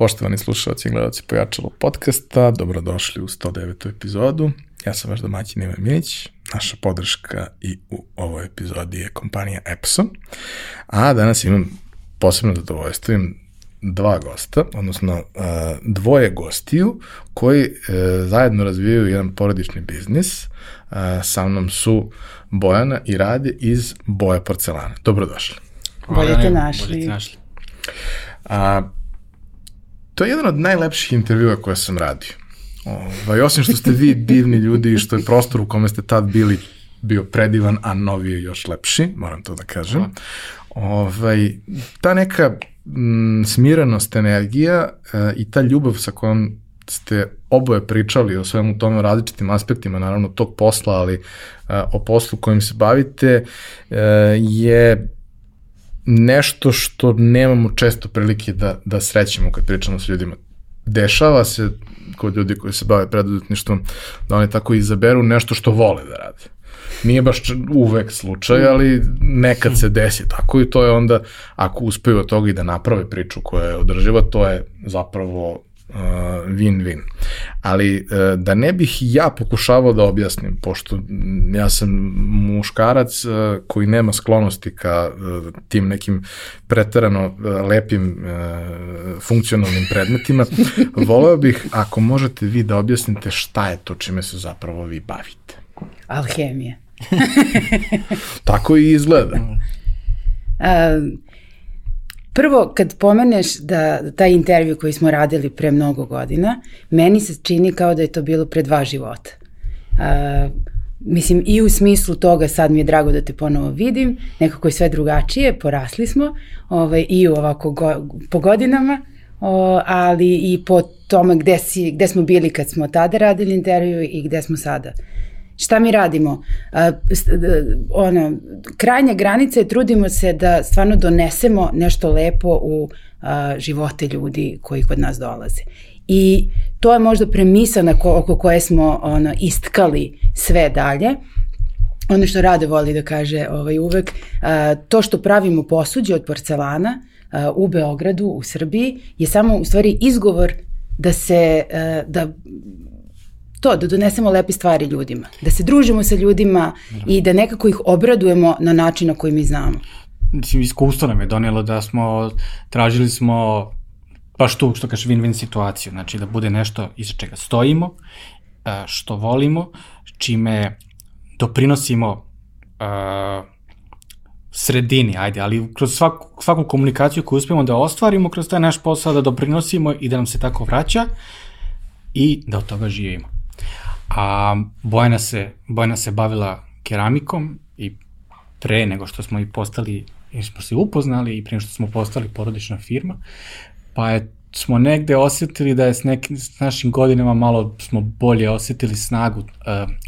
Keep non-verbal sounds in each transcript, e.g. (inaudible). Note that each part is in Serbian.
Poštovani slušalci i gledalci Pojačalo podcasta, dobrodošli u 109. epizodu. Ja sam vaš domaćin Ivan Milić, naša podrška i u ovoj epizodi je kompanija Epson, a danas imam posebno zadovoljstvo, imam dva gosta, odnosno dvoje gostiju koji e, zajedno razvijaju jedan porodični biznis. Sa mnom su Bojana i Rade iz Boja porcelana. Dobrodošli. Bolje te našli. Bolje te našli. A, to je jedan od najlepših intervjua koje sam radio. Ovaj, osim što ste vi divni ljudi i što je prostor u kome ste tad bili bio predivan, a novi je još lepši, moram to da kažem. Ovaj, ta neka m, smirenost, energija e, i ta ljubav sa kojom ste oboje pričali o svemu tome, o različitim aspektima, naravno, tog posla, ali e, o poslu kojim se bavite, e, je nešto što nemamo često prilike da, da srećemo kad pričamo s ljudima. Dešava se kod ljudi koji se bave preduzetništvom da oni tako izaberu nešto što vole da rade. Nije baš uvek slučaj, ali nekad se desi tako i to je onda, ako uspeju od toga i da naprave priču koja je održiva, to je zapravo win-win. Uh, Ali uh, da ne bih ja pokušavao da objasnim, pošto ja sam muškarac uh, koji nema sklonosti ka tim nekim preterano lepim funkcionalnim predmetima, (laughs) voleo bih ako možete vi da objasnite šta je to čime se zapravo vi bavite. Alhemija. Tako i izgleda. Uh, (laughs) Prvo, kad pomeneš da taj intervju koji smo radili pre mnogo godina, meni se čini kao da je to bilo pre dva života. Uh, mislim, i u smislu toga sad mi je drago da te ponovo vidim, nekako je sve drugačije, porasli smo, ovaj, i ovako go, po godinama, o, ali i po tome gde, si, gde smo bili kad smo tada radili intervju i gde smo sada. Šta mi radimo? Ono, krajnja granica je trudimo se da stvarno donesemo nešto lepo u živote ljudi koji kod nas dolaze. I to je možda premisa na ko, oko koje smo ono, istkali sve dalje. Ono što Rade voli da kaže ovaj, uvek, uh, to što pravimo posuđe od porcelana uh, u Beogradu, u Srbiji, je samo u stvari izgovor da se, uh, da to, da donesemo lepe stvari ljudima, da se družimo sa ljudima i da nekako ih obradujemo na način na koji mi znamo. Mislim, iskustvo nam je donelo da smo, tražili smo baš tu, što kaže, win-win situaciju, znači da bude nešto iza čega stojimo, e, što volimo, čime doprinosimo uh, sredini, ajde, ali kroz svaku, svaku komunikaciju koju uspemo da ostvarimo, kroz taj naš posao da doprinosimo i da nam se tako vraća i da od toga živimo. A Bojana se, Bojana se bavila keramikom i pre nego što smo i postali, i smo se upoznali i pre nego što smo postali porodična firma, pa je smo negde osetili da je s, nekim, s našim godinama malo smo bolje osetili snagu uh,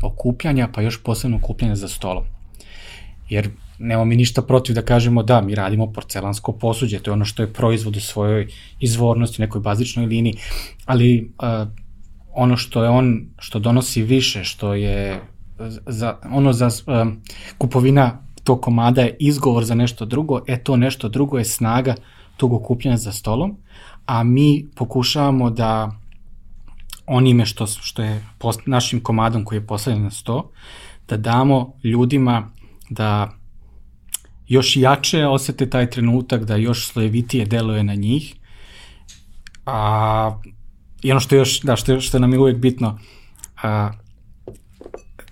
okupljanja, pa još posebno okupljanja za stolom. Jer nemamo mi ništa protiv da kažemo da, mi radimo porcelansko posuđe, to je ono što je proizvod u svojoj izvornosti, nekoj bazičnoj liniji, ali uh, ono što je on, što donosi više, što je za, ono za um, kupovina tog komada je izgovor za nešto drugo, e to nešto drugo je snaga tog okupljanja za stolom, a mi pokušavamo da onime što, što je post, našim komadom koji je postavljen na sto, da damo ljudima da još jače osete taj trenutak, da još slojevitije deluje na njih, a I ono što još, da, što, što nam je uvek bitno, a,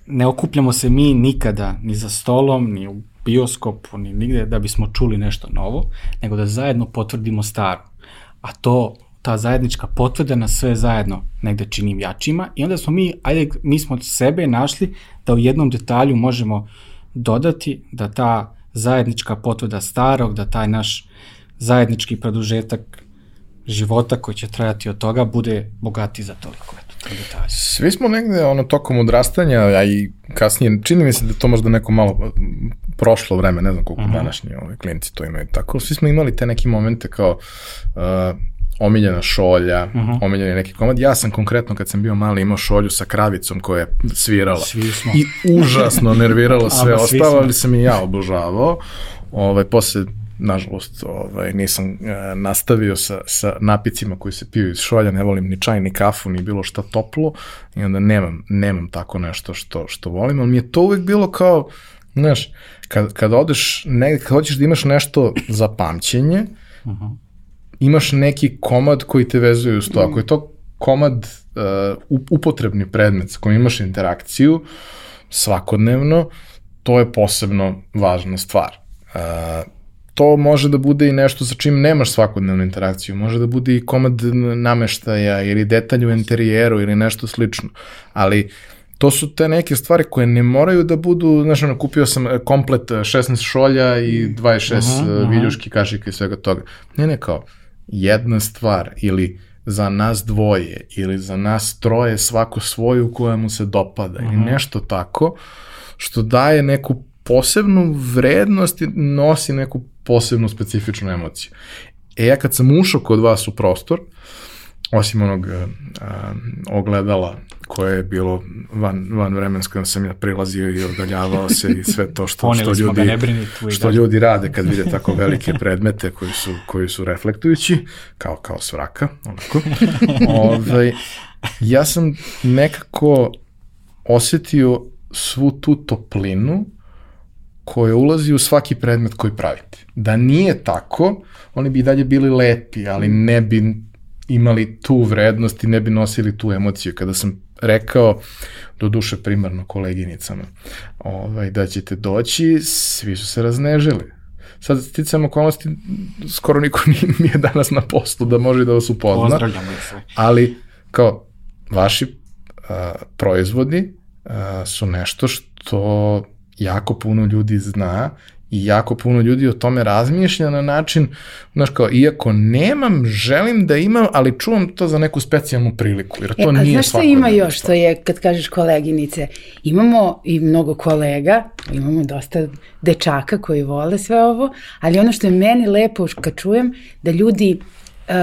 ne okupljamo se mi nikada ni za stolom, ni u bioskopu, ni nigde da bismo čuli nešto novo, nego da zajedno potvrdimo staro. A to, ta zajednička potvrda nas sve zajedno negde činim jačima i onda smo mi, ajde, mi smo sebe našli da u jednom detalju možemo dodati da ta zajednička potvrda starog, da taj naš zajednički produžetak života koji će trajati od toga bude bogati za toliko. Eto, to. Svi smo negde ono, tokom odrastanja, a i kasnije, čini mi se da to možda neko malo prošlo vreme, ne znam koliko uh mhm. današnji ovaj, klinici to imaju tako. Svi smo imali te neke momente kao uh, omiljena šolja, uh mhm. -huh. omiljeni neki komad. Ja sam konkretno kad sam bio mali imao šolju sa kravicom koja je svirala. Svi smo. I užasno nervirala (laughs) sve ostalo, ali sam i ja obožavao. Ovaj, posle nažalost, ovaj, nisam uh, nastavio sa, sa napicima koji se piju iz šolja, ne volim ni čaj, ni kafu, ni bilo šta toplo, i onda nemam, nemam tako nešto što, što volim, ali mi je to uvek bilo kao, znaš, kad, kad odeš, ne, kad hoćeš da imaš nešto za pamćenje, uh -huh. imaš neki komad koji te vezuje uz to. Ako je to komad, uh, upotrebni predmet sa kojim imaš interakciju svakodnevno, to je posebno važna stvar. Uh, to može da bude i nešto sa čim nemaš svakodnevnu interakciju, može da bude i komad nameštaja ili detalj u interijeru ili nešto slično, ali to su te neke stvari koje ne moraju da budu, znaš, ono, kupio sam komplet 16 šolja i 26 uh -huh, viljuški kašika i svega toga. Ne, ne, kao, jedna stvar ili za nas dvoje ili za nas troje svako svoju koja mu se dopada -huh. ili nešto tako, što daje neku posebnu vrednost i nosi neku posebnu specifičnu emociju. E ja kad sam ušao kod vas u prostor, osim onog a, ogledala koje je bilo van, van vremensko, sam ja prilazio i odaljavao se i sve to što, (laughs) što, ljudi, što da. ljudi rade kad vide tako velike predmete koji su, koji su reflektujući, kao, kao svraka, onako. Ove, ovaj, ja sam nekako osetio svu tu toplinu koja ulazi u svaki predmet koji pravite. Da nije tako, oni bi i dalje bili lepi, ali ne bi imali tu vrednost i ne bi nosili tu emociju. Kada sam rekao, do duše primarno koleginicama, ovaj, da ćete doći, svi su se raznežili. Sad, sticam okolnosti, skoro niko (laughs) nije danas na poslu da može da vas upozna. Pozdravljamo se. Ali, kao, vaši a, proizvodi a, su nešto što jako puno ljudi zna i jako puno ljudi o tome razmišlja na način, znaš kao, iako nemam, želim da imam, ali čuvam to za neku specijalnu priliku, jer to e, nije znaš što ima još, što je, kad kažeš koleginice, imamo i mnogo kolega, imamo dosta dečaka koji vole sve ovo, ali ono što je meni lepo kad čujem, da ljudi, uh,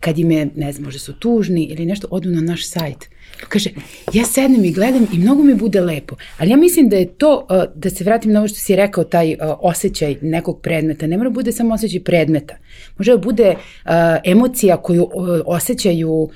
kad im je, ne znam, možda su tužni ili nešto, odu na naš sajt, Kaže, ja sednem i gledam i mnogo mi bude lepo. Ali ja mislim da je to, da se vratim na ovo što si rekao, taj osjećaj nekog predmeta. Ne mora bude samo osjećaj predmeta. Može da bude emocija koju osjećaju,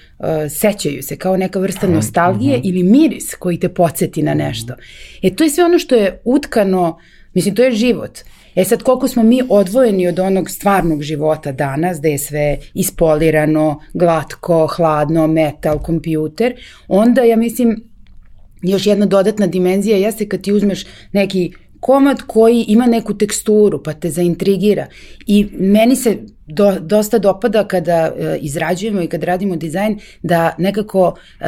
sećaju se, kao neka vrsta nostalgije ili miris koji te podsjeti na nešto. E, to je sve ono što je utkano, mislim, to je život. E sad, koliko smo mi odvojeni od onog stvarnog života danas, da je sve ispolirano, glatko, hladno, metal, kompjuter, onda ja mislim, još jedna dodatna dimenzija jeste kad ti uzmeš neki komad koji ima neku teksturu pa te zaintrigira. I meni se do, dosta dopada kada uh, izrađujemo i kad radimo dizajn da nekako uh,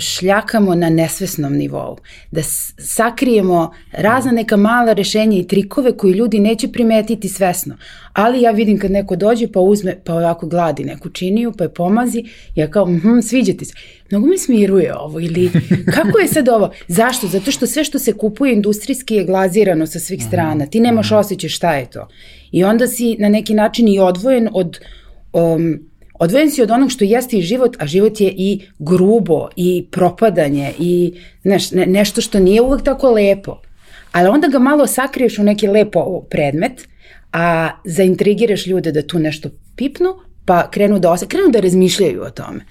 šljakamo na nesvesnom nivou, da sakrijemo razna neka mala rešenja i trikove koji ljudi neće primetiti svesno. Ali ja vidim kad neko dođe pa uzme, pa ovako gladi neku činiju, pa je pomazi, ja kao, mhm, sviđa ti se. Mnogo mi smiruje ovo ili (laughs) kako je sad ovo? Zašto? Zato što sve što se kupuje industrijski je glazirano sa svih strana. Ti nemaš osjećaj šta je to. I onda si na neki način i odvojen od um, odvojen si od onog što jeste i život, a život je i grubo i propadanje i neš, ne, nešto što nije uvek tako lepo. Ali onda ga malo sakriješ u neki lepo predmet, a zaintrigiraš ljude da tu nešto pipnu, pa krenu da ose, krenu da razmišljaju o tome.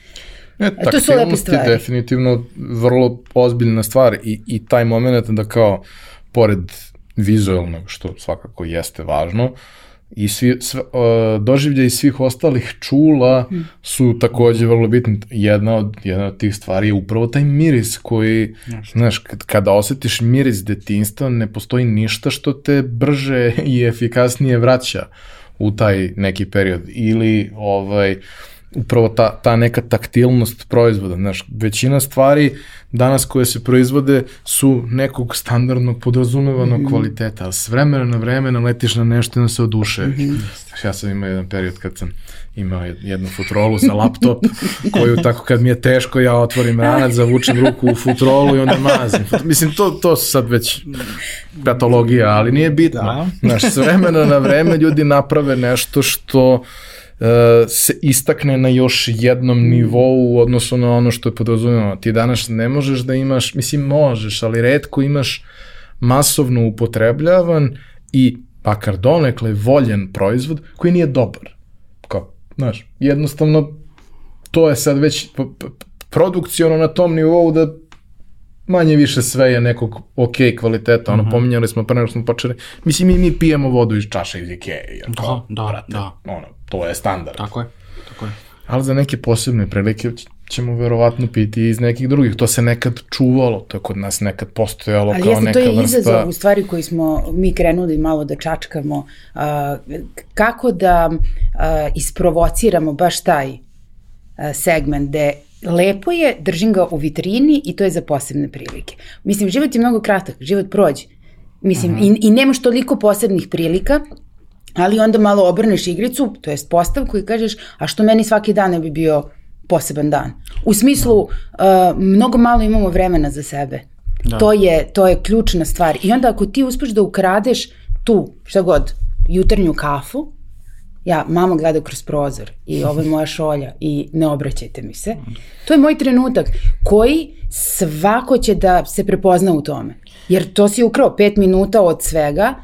E, e to su lepe stvari. definitivno vrlo ozbiljna stvar i, i taj moment da kao, pored vizualnog, što svakako jeste važno, i svi, sve, uh, doživlje i svih ostalih čula su takođe vrlo bitni. Jedna od, jedna od tih stvari je upravo taj miris koji, Znaš, znaš kada osetiš miris detinstva, ne postoji ništa što te brže i efikasnije vraća u taj neki period. Ili, ovaj, uh, upravo ta, ta neka taktilnost proizvoda. Znaš, većina stvari danas koje se proizvode su nekog standardnog podrazumevanog mm -hmm. kvaliteta, ali s vremena na vreme naletiš na nešto i nam se oduše. Mm -hmm. Ja sam imao jedan period kad sam imao jednu futrolu za laptop (laughs) koju tako kad mi je teško ja otvorim ranac, zavučem ruku u futrolu i onda mazim. Mislim, to, to su sad već patologija, ali nije bitno. Da. Znaš, s vremena na vreme ljudi naprave nešto što E, se istakne na još jednom nivou u odnosu na ono što je podrazumeno. Ti danas ne možeš da imaš, mislim možeš, ali redko imaš masovno upotrebljavan i pakar donekle voljen proizvod koji nije dobar. Kao, znaš, jednostavno to je sad već produkciono na tom nivou da manje više sve je nekog ok kvaliteta, ono, mm -hmm. pominjali smo pre nego smo počeli, mislim, mi, mi pijemo vodu iz čaše iz Ikeje, da, kao, da, brate, da. Ono, to je standard. Tako je, tako je. Ali za neke posebne prilike ćemo verovatno piti iz nekih drugih. To se nekad čuvalo, to je kod nas nekad postojalo Ali kao neka vrsta... Ali to je izazov u stvari koji smo mi krenuli malo da čačkamo. Uh, kako da uh, isprovociramo baš taj segment gde lepo je, držim ga u vitrini i to je za posebne prilike. Mislim, život je mnogo kratak, život prođe. Mislim, uh -huh. i, i nemaš toliko posebnih prilika, ali onda malo obrneš igricu, to jest postavku i kažeš, a što meni svaki dan ne bi bio poseban dan. U smislu, uh, mnogo malo imamo vremena za sebe. Da. To, je, to je ključna stvar. I onda ako ti uspeš da ukradeš tu, šta god, jutarnju kafu, ja, mama gleda kroz prozor i ovo je moja šolja i ne obraćajte mi se. To je moj trenutak koji svako će da se prepozna u tome. Jer to si ukrao pet minuta od svega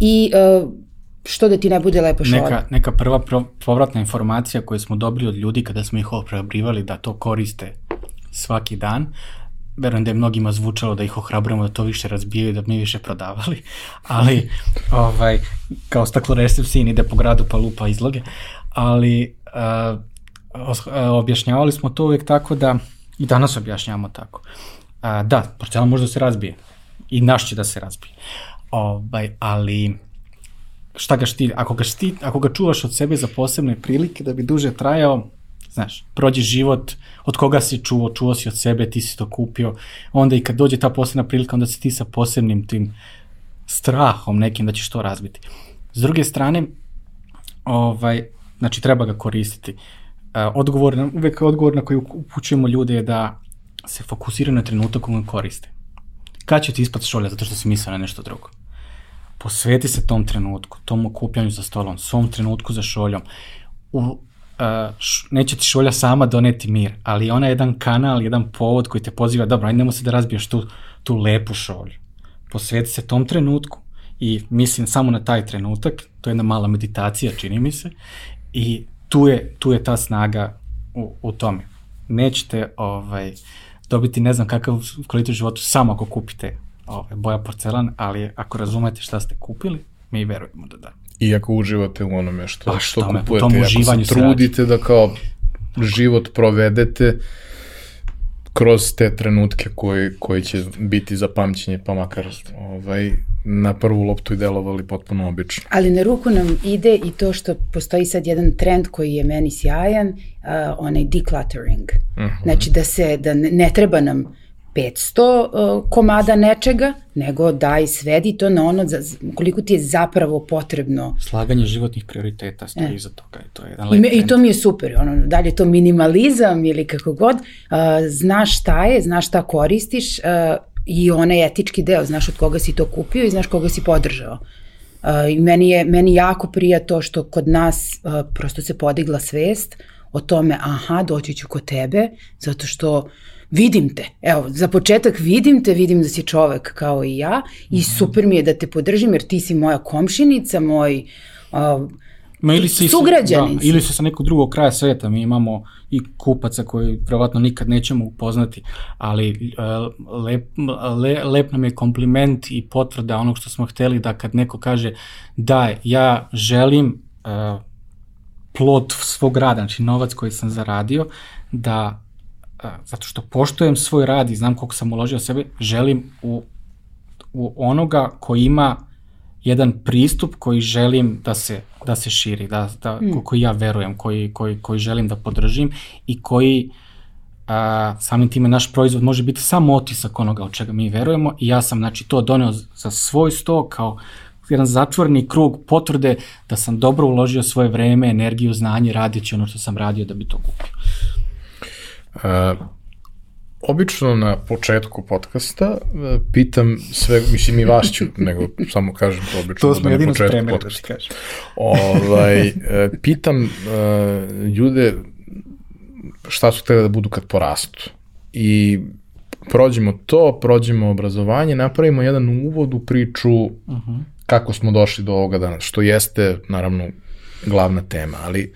i uh, što da ti ne bude lepo šolja. Neka, neka prva povratna informacija koju smo dobili od ljudi kada smo ih ohrabrivali da to koriste svaki dan, verujem da je mnogima zvučalo da ih ohrabrujemo da to više razbijaju, da bi mi više prodavali, (laughs) ali ovaj, kao stakloresev sin ide po gradu pa lupa izloge, ali uh, objašnjavali smo to uvijek tako da, i danas objašnjavamo tako, uh, da, porcelan može da se razbije. I naš će da se razbije, ovaj, ali šta ga štiti, ako ga, štiti, ako ga čuvaš od sebe za posebne prilike da bi duže trajao, znaš, prođe život, od koga si čuo, čuo si od sebe, ti si to kupio, onda i kad dođe ta posebna prilika, onda si ti sa posebnim tim strahom nekim da ćeš to razbiti. S druge strane, ovaj, znači treba ga koristiti. Uh, odgovor, uvek odgovor na koji upućujemo ljude je da se fokusiraju na trenutak koji koriste. Kad će ti ispati šolja zato što si mislio na nešto drugo? Posveti se tom trenutku, tom okupljanju za stolom, svom trenutku za šoljom. U, neće ti šolja sama doneti mir, ali ona je jedan kanal, jedan povod koji te poziva, dobro, ajde nemo se da razbiješ tu, tu lepu šolju. Posveti se tom trenutku i mislim samo na taj trenutak, to je jedna mala meditacija, čini mi se, i tu je, tu je ta snaga u, u tome. Nećete ovaj, dobiti ne znam kakav kvalitet životu samo ako kupite ovaj, boja porcelan, ali ako razumete šta ste kupili, mi verujemo da da. I ako uživate u onome što, pa što kupujete, tom ako se trudite da kao život provedete kroz te trenutke koji, koji će biti za pamćenje, pa makar ovaj, na prvu loptu i delovali potpuno obično. Ali na ruku nam ide i to što postoji sad jedan trend koji je meni sjajan, uh, onaj decluttering. Uh mhm. -huh. Znači da se, da ne, ne treba nam 500 uh, komada nečega, nego daj svedi to na ono za, koliko ti je zapravo potrebno. Slaganje životnih prioriteta stoji e. iza toga. To je jedan I, me, I to mi je super. Ono, da li je to minimalizam ili kako god, uh, znaš šta je, znaš šta koristiš uh, i onaj etički deo, znaš od koga si to kupio i znaš koga si podržao. Uh, I meni je meni jako prija to što kod nas uh, prosto se podigla svest o tome, aha, doći ću kod tebe, zato što uh, vidim te, evo, za početak vidim te, vidim da si čovek kao i ja i mhm. super mi je da te podržim jer ti si moja komšinica, moj uh, Ma ili si sugrađanin. Da, ili se sa nekog drugog kraja sveta, mi imamo i kupaca koji verovatno nikad nećemo upoznati, ali uh, lep, le, lep nam je kompliment i potvrda onog što smo hteli da kad neko kaže da ja želim uh, plot svog rada, znači novac koji sam zaradio, da zato što poštojem svoj rad i znam koliko sam uložio sebe, želim u, u onoga koji ima jedan pristup koji želim da se, da se širi, da, da, mm. koji ja verujem, koji, koji, koji želim da podržim i koji a, samim time naš proizvod može biti samo otisak onoga od čega mi verujemo i ja sam znači to doneo za svoj sto kao jedan zatvorni krug potvrde da sam dobro uložio svoje vreme, energiju, znanje, radići ono što sam radio da bi to kupio. Uh, obično na početku podcasta uh, pitam sve, mislim i vas ću, (laughs) nego samo kažem to obično. To smo da jedino spremili da ti kažem. Ovaj, uh, pitam uh, ljude šta su htjeli da budu kad porastu. I prođemo to, prođemo obrazovanje, napravimo jedan uvod u priču uh -huh. kako smo došli do ovoga danas, što jeste, naravno, glavna tema, ali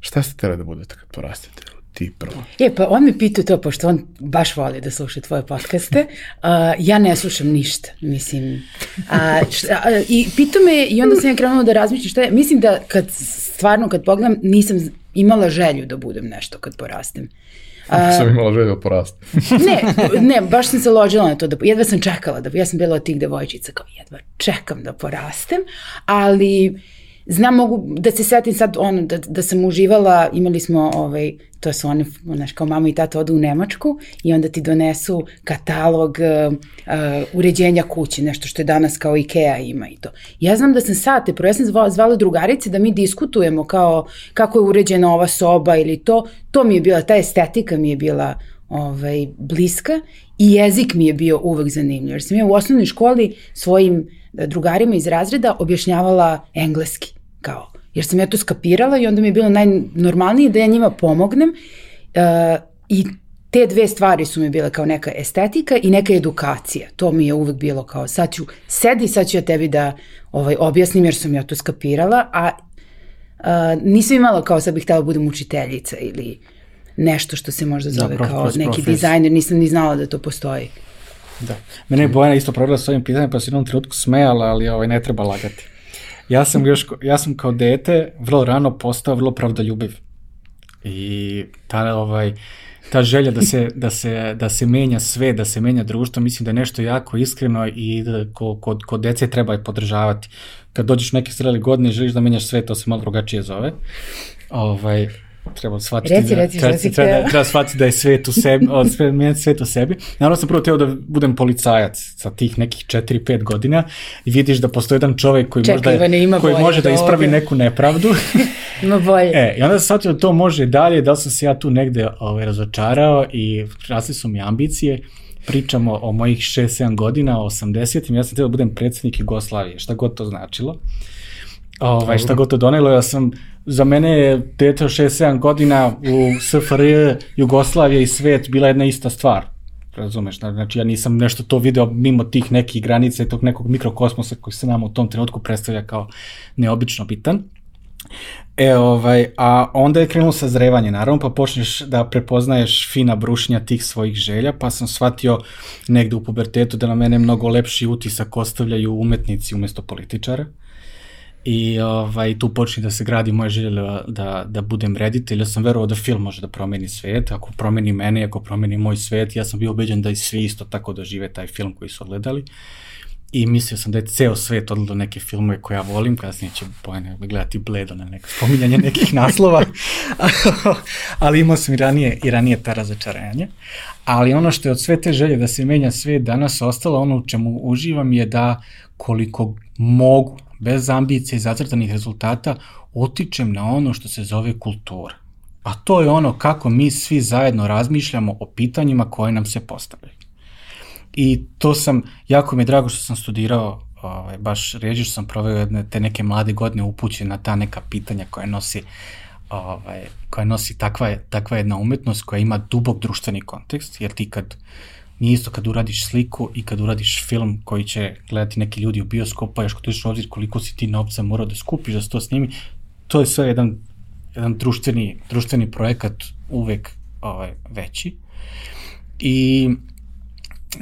šta ste tele da budete kad porastete? Ti prvo. E, pa on me pitao to, pošto on baš voli da sluša tvoje podcaste. Uh, ja ne slušam ništa, mislim. A, šta, a, I pitao me, i onda sam ja krenula da razmišljam šta je. Mislim da kad, stvarno, kad pogledam, nisam imala želju da budem nešto kad porastem. A, sam imala želju da porastem. (laughs) ne, ne, baš sam se ložila na to, da, jedva sam čekala, da, ja sam bila od tih devojčica, kao jedva čekam da porastem, ali znam mogu da se setim sad ono da, da sam uživala, imali smo ovaj, to su one, znaš, kao mama i tata odu u Nemačku i onda ti donesu katalog uh, uređenja kuće, nešto što je danas kao Ikea ima i to. Ja znam da sam sate, prvo ja sam zvala, zvala drugarice da mi diskutujemo kao kako je uređena ova soba ili to, to mi je bila, ta estetika mi je bila ovaj, bliska i jezik mi je bio uvek zanimljiv. Jer sam ja u osnovnoj školi svojim drugarima iz razreda objašnjavala engleski, kao, jer sam ja to skapirala i onda mi je bilo najnormalnije da ja njima pomognem uh, i te dve stvari su mi bile kao neka estetika i neka edukacija. To mi je uvek bilo kao sad ću, sedi, sad ću ja tebi da ovaj, objasnim jer sam ja to skapirala, a uh, nisam imala kao sad bih htela da budem učiteljica ili nešto što se možda da, zove da, kao neki dizajner, nisam ni znala da to postoji. Da. Mene je Bojana isto provjela s ovim pitanjem, pa se jednom trenutku smejala, ali ovaj, ne treba lagati. Ja sam još, ja sam kao dete vrlo rano postao vrlo pravdoljubiv. I ta, ovaj, ta želja da se, da, se, da se menja sve, da se menja društvo, mislim da je nešto jako iskreno i da kod, kod, kod dece treba je podržavati. Kad dođeš neke streli godine i želiš da menjaš sve, to se malo drugačije zove. Ovaj, treba shvatiti reci, da, reci, treba, reci, treba, treba, treba shvatiti da je svet u sebi, od sve, svet u sebi. Naravno sam prvo teo da budem policajac sa tih nekih 4-5 godina i vidiš da postoji jedan čovek koji, Čekaj, možda, Ivane, ima koji može da ispravi neku nepravdu. (laughs) ima bolje. E, I onda sam shvatio da to može dalje, da sam se ja tu negde ovaj, razočarao i rasli su mi ambicije pričamo o mojih 6-7 godina, o 80-im, ja sam teo da budem predsednik Jugoslavije, šta god to značilo. Ovaj, šta god to donelo, ja sam za mene je dete od 6-7 godina u SFRJ, Jugoslavija i svet bila jedna ista stvar. Razumeš, znači ja nisam nešto to video mimo tih nekih granica i tog nekog mikrokosmosa koji se nam u tom trenutku predstavlja kao neobično bitan. E, ovaj, a onda je krenulo sazrevanje, naravno, pa počneš da prepoznaješ fina brušnja tih svojih želja, pa sam shvatio negde u pubertetu da na mene mnogo lepši utisak ostavljaju umetnici umesto političara i ovaj, tu počne da se gradi moja želja da, da budem reditelj. Ja sam verovao da film može da promeni svet. Ako promeni mene, ako promeni moj svet, ja sam bio ubeđen da i svi isto tako dožive taj film koji su odgledali. I mislio sam da je ceo svet odgledao neke filmove koje ja volim, kasnije će pojene gledati bledo na neko spominjanje nekih (laughs) naslova, (laughs) ali imao sam i ranije, i ranije ta razočaranje. Ali ono što je od sve te želje da se menja svet danas ostalo, ono u čemu uživam je da koliko mogu, bez ambicije i zacrtanih rezultata, otičem na ono što se zove kultura. A to je ono kako mi svi zajedno razmišljamo o pitanjima koje nam se postavljaju. I to sam, jako mi je drago što sam studirao, ovaj, baš ređi što sam proveo jedne, te neke mlade godine upućene na ta neka pitanja koje nosi ovaj, koja nosi takva, takva jedna umetnost koja ima dubok društveni kontekst, jer ti kad Nije isto kad uradiš sliku i kad uradiš film koji će gledati neki ljudi u bioskopu, još kad uđeš obzir koliko si ti novca morao da skupiš da se to snimi, to je sve jedan, jedan društveni, društveni projekat uvek ovaj, veći. I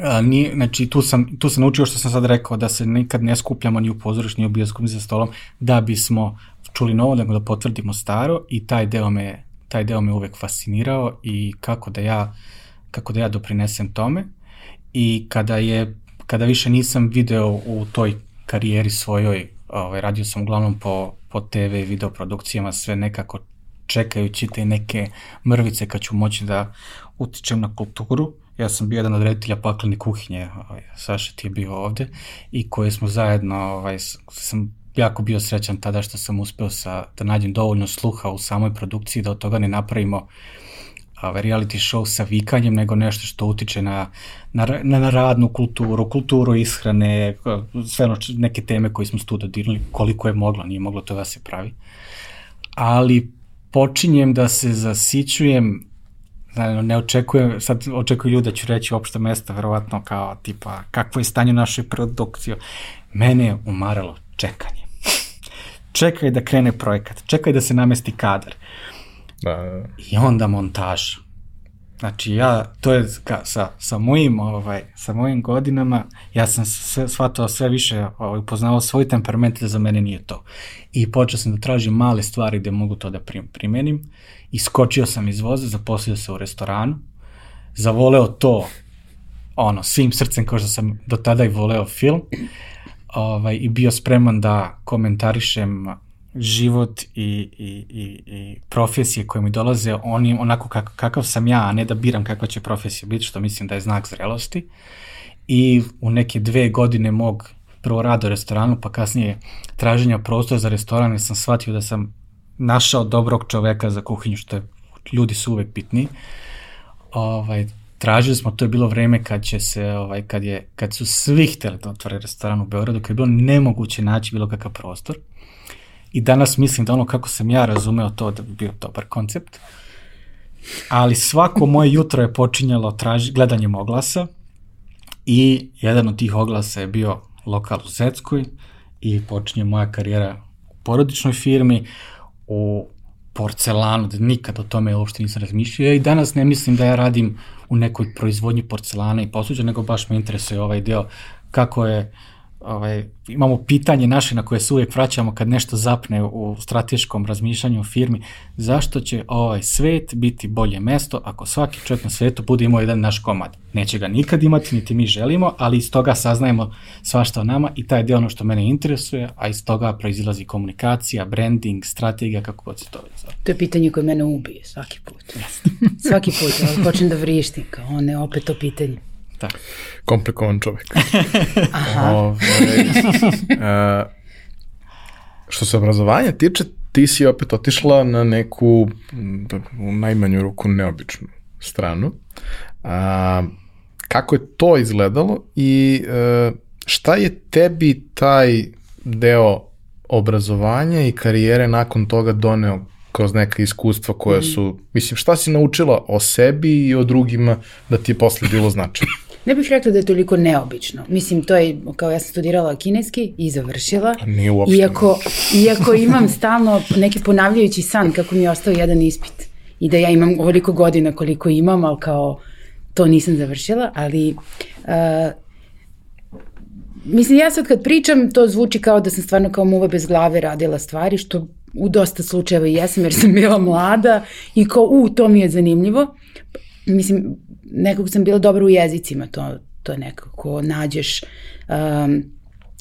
a, nije, znači tu sam, tu sam naučio što sam sad rekao, da se nikad ne skupljamo ni u pozoriš, ni u bioskopu, ni za stolom, da bismo čuli novo, nego da potvrdimo staro i taj deo me, taj deo me uvek fascinirao i kako da ja kako da ja doprinesem tome i kada je kada više nisam video u toj karijeri svojoj, ovaj, radio sam uglavnom po, po TV i video produkcijama, sve nekako čekajući te neke mrvice kad ću moći da utičem na kulturu. Ja sam bio jedan od reditelja paklene kuhinje, ovaj, Saša ti je bio ovde i koje smo zajedno, ovaj, sam jako bio srećan tada što sam uspeo sa, da nađem dovoljno sluha u samoj produkciji da od toga ne napravimo uh, reality show sa vikanjem, nego nešto što utiče na, na, na radnu kulturu, kulturu ishrane, sve ono, neke teme koje smo tu dodirnuli, koliko je moglo, nije moglo to da se pravi. Ali počinjem da se zasićujem Znači, ne očekujem, sad očekuju ljudi da ću reći opšte mesta, verovatno kao tipa kakvo je stanje u našoj produkciji. Mene je umaralo čekanje. (laughs) Čekaj da krene projekat, čekaj da se namesti kadar. Da, da. I onda montaža. Znači ja, to je ka, sa, sa mojim, ovaj, sa mojim godinama, ja sam sve, shvatao sve više, ovaj, upoznao svoj temperament da za mene nije to. I počeo sam da tražim male stvari gde mogu to da prim, primenim. Iskočio sam iz voza, zaposlio se u restoranu, zavoleo to ono, svim srcem kao što sam do tada i voleo film ovaj, i bio spreman da komentarišem život i, i, i, i profesije koje mi dolaze onim, onako kak, kakav sam ja, a ne da biram kakva će profesija biti, što mislim da je znak zrelosti. I u neke dve godine mog prvo rada u restoranu, pa kasnije traženja prostora za restoran, sam shvatio da sam našao dobrog čoveka za kuhinju, što je, ljudi su uvek bitni. Ovaj, tražili smo, to je bilo vreme kad će se, ovaj, kad, je, kad su svi hteli da otvore restoran u Beogradu, kad je bilo nemoguće naći bilo kakav prostor. I danas mislim da ono kako sam ja razumeo to da bi bio dobar koncept. Ali svako moje jutro je počinjalo traži, gledanjem oglasa i jedan od tih oglasa je bio lokal u Zeckoj i počinje moja karijera u porodičnoj firmi, u porcelanu, da nikad o tome uopšte nisam razmišljao. I danas ne mislim da ja radim u nekoj proizvodnji porcelana i posuđa, nego baš me interesuje ovaj deo kako je uh, ovaj, imamo pitanje naše na koje se uvijek vraćamo kad nešto zapne u strateškom razmišljanju u firmi, zašto će ovaj svet biti bolje mesto ako svaki čovjek na svetu bude imao jedan naš komad. Neće ga nikad imati, niti mi želimo, ali iz toga saznajemo svašta o nama i taj je ono što mene interesuje, a iz toga proizilazi komunikacija, branding, strategija, kako god se to već zove. To je pitanje koje mene ubije svaki put. svaki put, ali počnem da vrištim kao one opet to pitanje. Tako. Komplikovan čovek. (laughs) Aha. Ove, a, što se obrazovanja tiče, ti si opet otišla na neku, u najmanju ruku, neobičnu stranu. A, kako je to izgledalo i e, šta je tebi taj deo obrazovanja i karijere nakon toga doneo kroz neka iskustva koja su, mislim, šta si naučila o sebi i o drugima da ti je posle bilo značajno? Ne bih rekla da je toliko neobično. Mislim, to je, kao ja sam studirala kineski i završila. Nije uopšte. Iako, iako (laughs) imam stalno neki ponavljajući san kako mi je ostao jedan ispit. I da ja imam ovoliko godina koliko imam, ali kao to nisam završila, ali uh, mislim ja sad kad pričam to zvuči kao da sam stvarno kao muva bez glave radila stvari što u dosta slučajeva i jesam jer sam bila mlada i kao u to mi je zanimljivo. Mislim nekako sam bila dobra u jezicima, to, to nekako nađeš um,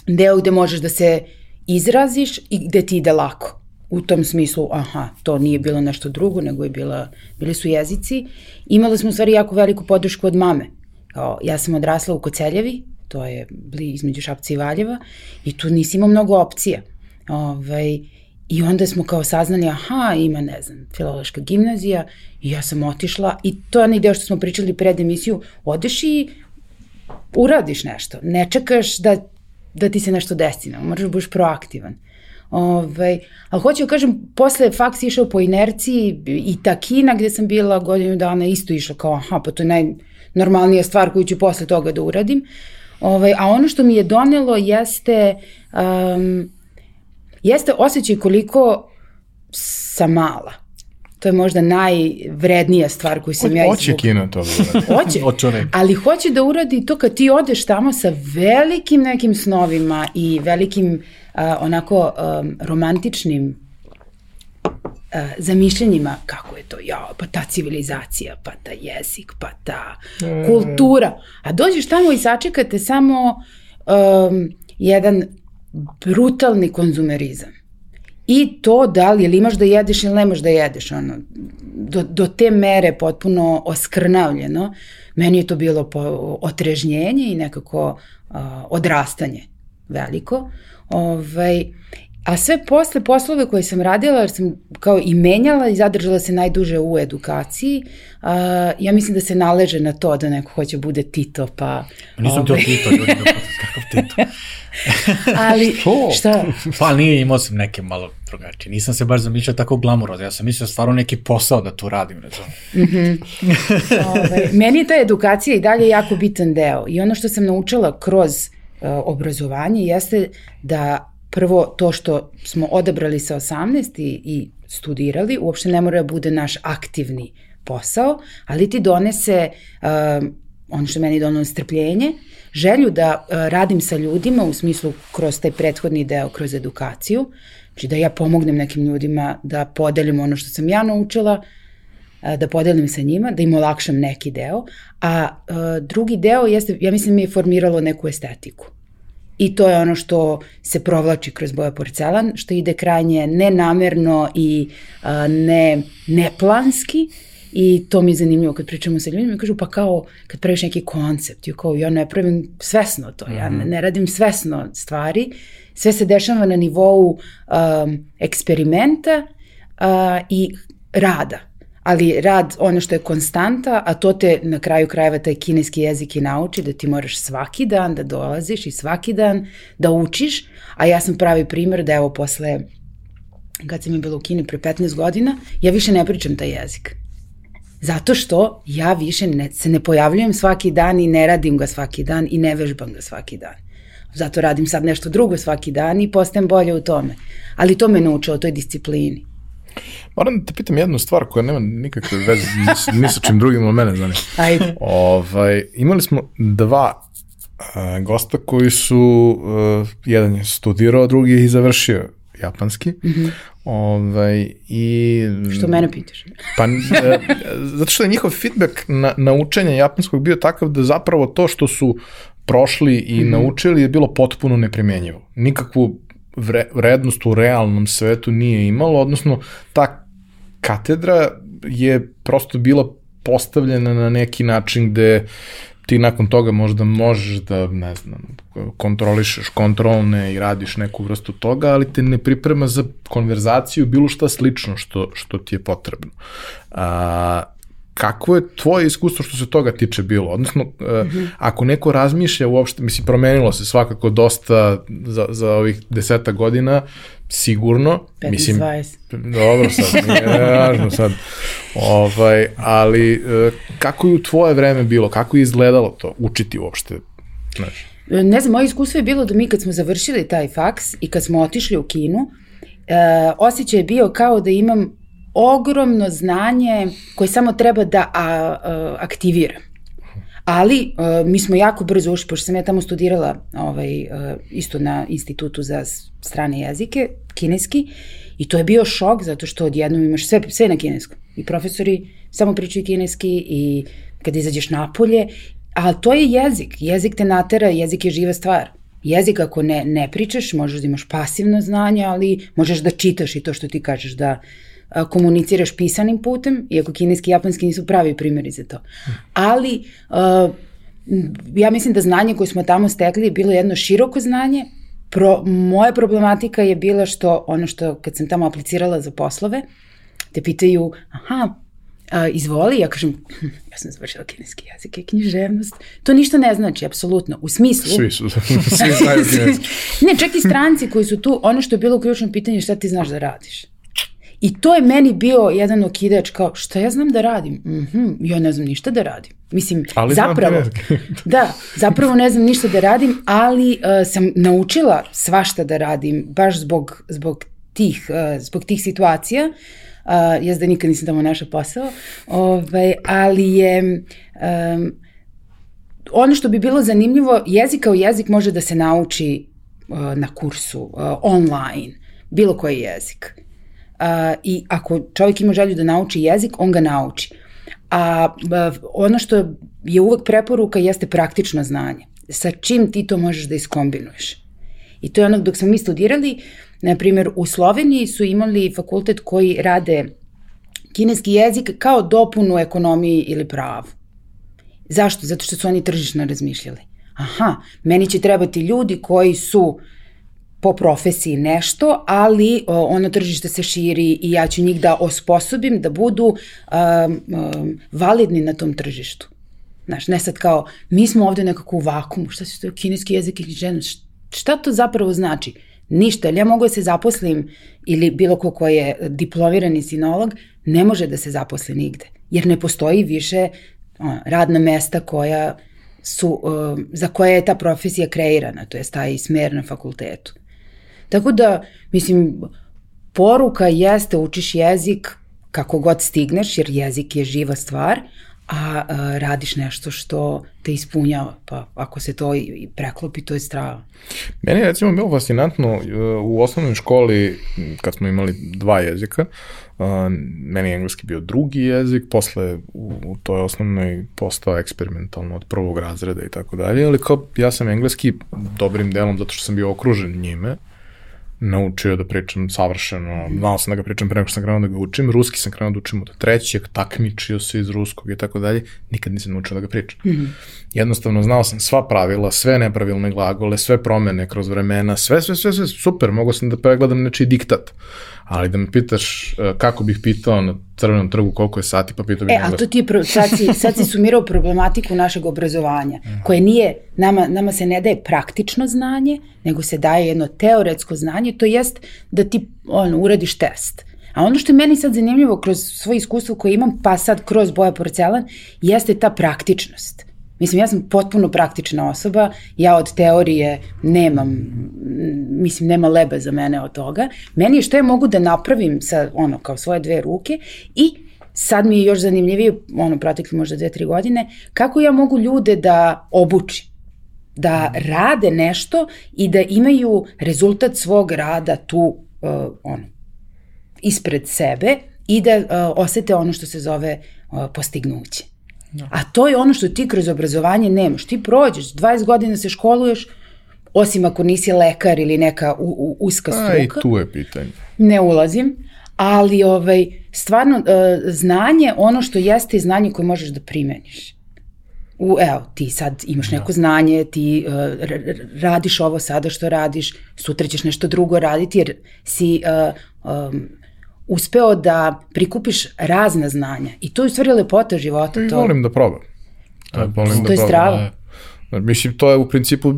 deo gde možeš da se izraziš i gde ti ide lako. U tom smislu, aha, to nije bilo nešto drugo, nego je bila, bili su jezici. Imala smo u stvari jako veliku podršku od mame. Kao, ja sam odrasla u Koceljevi, to je bli između Šapca i Valjeva, i tu nisi imao mnogo opcija. Ovaj, I onda smo kao saznali, aha, ima, ne znam, filološka gimnazija i ja sam otišla i to je onaj deo što smo pričali pred emisiju, odeš i uradiš nešto, ne čekaš da, da ti se nešto desi, moraš da budeš proaktivan. Ove, ovaj, ali hoću da kažem, posle faks išao po inerciji i ta Kina gde sam bila godinu dana isto išla kao, aha, pa to je najnormalnija stvar koju ću posle toga da uradim. Ove, ovaj, a ono što mi je donelo jeste um, jeste osjećaj koliko sam mala. To je možda najvrednija stvar koju sam Ho, ja izvukla. Hoće Kina to da uradi. (laughs) Hoće, ali hoće da uradi to kad ti odeš tamo sa velikim nekim snovima i velikim uh, onako um, romantičnim uh, zamišljenjima kako je to, ja, pa ta civilizacija, pa ta jezik, pa ta kultura. A dođeš tamo i sačekate samo um, jedan brutalni konzumerizam. I to da li, ili imaš da jedeš ili nemaš da jedeš, ono, do, do te mere potpuno oskrnavljeno, meni je to bilo po, otrežnjenje i nekako uh, odrastanje veliko. Ovaj, a sve posle poslove koje sam radila, jer sam kao i menjala i zadržala se najduže u edukaciji, uh, ja mislim da se naleže na to da neko hoće bude Tito, pa... Pa nisam ovaj, to pitao, ljudi, (laughs) da kakav univerzitetu. (laughs) Ali, (laughs) Što? šta? Pa nije, imao sam neke malo drugačije. Nisam se baš zamišljao tako glamurozno. Ja sam mislio stvarno neki posao da tu radim. Razumem. Ove, meni je ta edukacija i dalje jako bitan deo. I ono što sam naučila kroz uh, obrazovanje jeste da prvo to što smo odabrali sa 18 i, i studirali uopšte ne mora da bude naš aktivni posao, ali ti donese uh, ono što meni donosi strpljenje, želju da uh, radim sa ljudima u smislu kroz taj prethodni deo, kroz edukaciju, znači da ja pomognem nekim ljudima da podelim ono što sam ja naučila, a, da podelim sa njima, da im olakšam neki deo, a, a drugi deo jeste, ja mislim mi je formiralo neku estetiku. I to je ono što se provlači kroz boja porcelan, što ide krajnje nenamerno i ne neplanski, I to mi je zanimljivo kad pričamo sa ljudima, kažu pa kao kad praviš neki koncept, ja kao ja ne pravim svesno to, ja ne, ne radim svesno stvari, sve se dešava na nivou um, eksperimenta uh, i rada ali rad ono što je konstanta, a to te na kraju krajeva taj kineski jezik i nauči da ti moraš svaki dan da dolaziš i svaki dan da učiš, a ja sam pravi primer da evo posle kad sam je bila u Kini pre 15 godina, ja više ne pričam taj jezik. Zato što ja više ne, se ne pojavljujem svaki dan i ne radim ga svaki dan i ne vežbam ga svaki dan. Zato radim sad nešto drugo svaki dan i postajem bolje u tome. Ali to me naučilo, toj disciplini. Moram da te pitam jednu stvar koja nema nikakve veze ni, ni sa čim drugim od mene, znači. Ajde. Ovaj, imali smo dva uh, gosta koji su, uh, jedan je studirao, drugi je i završio japanski. Mm -hmm. Ovaj, i, Što mene pitaš? Pa, e, zato što je njihov feedback na, na učenje japanskog bio takav da zapravo to što su prošli i mm -hmm. naučili je bilo potpuno neprimenjivo. Nikakvu vre, vrednost u realnom svetu nije imalo, odnosno ta katedra je prosto bila postavljena na neki način gde ti nakon toga možda možeš da, ne znam, kontrolišeš kontrolne i radiš neku vrstu toga, ali te ne priprema za konverzaciju bilo šta slično što, što ti je potrebno. A, kakvo je tvoje iskustvo što se toga tiče bilo? Odnosno, mm -hmm. ako neko razmišlja uopšte, mislim, promenilo se svakako dosta za, za ovih deseta godina, sigurno. 15, mislim, 20. Dobro sad, nije (laughs) važno sad. Ovaj, ali e, kako je u tvoje vreme bilo? Kako je izgledalo to? Učiti uopšte? Znaš. Ne znam, moje iskustvo je bilo da mi kad smo završili taj faks i kad smo otišli u kinu, e, osjećaj je bio kao da imam ogromno znanje koje samo treba da a, a, aktiviram. Ali uh, mi smo jako brzo ušli, pošto sam ja tamo studirala ovaj, uh, isto na institutu za strane jezike, kineski, i to je bio šok zato što odjednom imaš sve, sve na kineskom. I profesori samo pričaju kineski i kad izađeš napolje, a to je jezik. Jezik te natera, jezik je živa stvar. Jezik ako ne, ne pričaš, možeš da imaš pasivno znanje, ali možeš da čitaš i to što ti kažeš da komuniciraš pisanim putem, iako kineski i japanski nisu pravi primjeri za to. Ali ja mislim da znanje koje smo tamo stekli je bilo jedno široko znanje. Pro, moja problematika je bila što ono što kad sam tamo aplicirala za poslove, te pitaju, aha, a, izvoli, ja kažem, hm, ja sam završila kineski jezik i književnost. To ništa ne znači, apsolutno. U smislu... Svi su, (laughs) svi znaju (laughs) kineski. ne, čak i stranci koji su tu, ono što je bilo ključno pitanje šta ti znaš da radiš. I to je meni bio jedan okidač kao šta ja znam da radim? Mm -hmm, ja ne znam ništa da radim. Mislim, ali zapravo, (laughs) da, zapravo ne znam ništa da radim, ali uh, sam naučila svašta da radim, baš zbog, zbog, tih, uh, zbog tih situacija. Uh, jaz da nikad nisam tamo našla posao, ovaj, ali je um, ono što bi bilo zanimljivo, jezik kao jezik može da se nauči uh, na kursu, uh, online, bilo koji jezik i ako čovjek ima želju da nauči jezik, on ga nauči. A uh, ono što je uvek preporuka jeste praktično znanje. Sa čim ti to možeš da iskombinuješ. I to je ono dok smo mi studirali, na primjer u Sloveniji su imali fakultet koji rade kineski jezik kao dopunu ekonomiji ili pravu. Zašto? Zato što su oni tržišno razmišljali. Aha, meni će trebati ljudi koji su uh, po profesiji nešto, ali o, ono tržište se širi i ja ću njih da osposobim da budu um, um, validni na tom tržištu. Znaš, ne sad kao, mi smo ovde nekako u vakumu, šta se to kineski jezik ili žena, šta to zapravo znači? Ništa, ja mogu da se zaposlim ili bilo ko ko je diplomirani sinolog, ne može da se zaposli nigde, jer ne postoji više radna mesta koja su, za koje je ta profesija kreirana, to je taj smer na fakultetu. Tako da, mislim, poruka jeste učiš jezik kako god stigneš, jer jezik je živa stvar, a, a radiš nešto što te ispunjava, pa ako se to i preklopi, to je strava. Meni je recimo bilo fascinantno uh, u osnovnoj školi, kad smo imali dva jezika, uh, meni je engleski bio drugi jezik, posle u, u toj osnovnoj postao eksperimentalno od prvog razreda i tako dalje, ali kao ja sam engleski dobrim delom zato što sam bio okružen njime, naučio da pričam savršeno, znao sam da ga pričam pre što sam krenuo da ga učim, ruski sam krenuo da učim od trećeg, takmičio se iz ruskog i tako dalje, nikad nisam naučio da ga pričam. Mm -hmm. Jednostavno znao sam sva pravila, sve nepravilne glagole, sve promene kroz vremena, sve, sve, sve, sve, super, mogao sam da pregledam nečiji diktat ali da me pitaš uh, kako bih pitao na crvenom trgu koliko je sati, pa pitao bih... E, ali to ti je, pro, sad, si, sad si sumirao problematiku našeg obrazovanja, koje nije, nama, nama se ne daje praktično znanje, nego se daje jedno teoretsko znanje, to jest da ti ono, uradiš test. A ono što je meni sad zanimljivo kroz svoje iskustvo koje imam, pa sad kroz boja porcelan, jeste ta praktičnost. Mislim, ja sam potpuno praktična osoba, ja od teorije nemam, mislim, nema lebe za mene od toga. Meni je što ja mogu da napravim sa, ono, kao svoje dve ruke i sad mi je još zanimljivije, ono, protekli možda dve, tri godine, kako ja mogu ljude da obučim da rade nešto i da imaju rezultat svog rada tu, uh, ono, ispred sebe i da uh, osete ono što se zove uh, postignuće. Da. A to je ono što ti kroz obrazovanje nemaš. Ti prođeš, 20 godina se školuješ, osim ako nisi lekar ili neka u, u, uska struka. A i tu je pitanje. Ne ulazim, ali ovaj, stvarno uh, znanje, ono što jeste znanje koje možeš da primeniš. U, evo, ti sad imaš neko. Da. znanje, ti uh, radiš ovo sada što radiš, sutra ćeš nešto drugo raditi jer si uh, um, uspeo da prikupiš razna znanja. I to je u stvari lepota života. I to... volim da probam. To, volim to da je strava. Da, mislim, to je u principu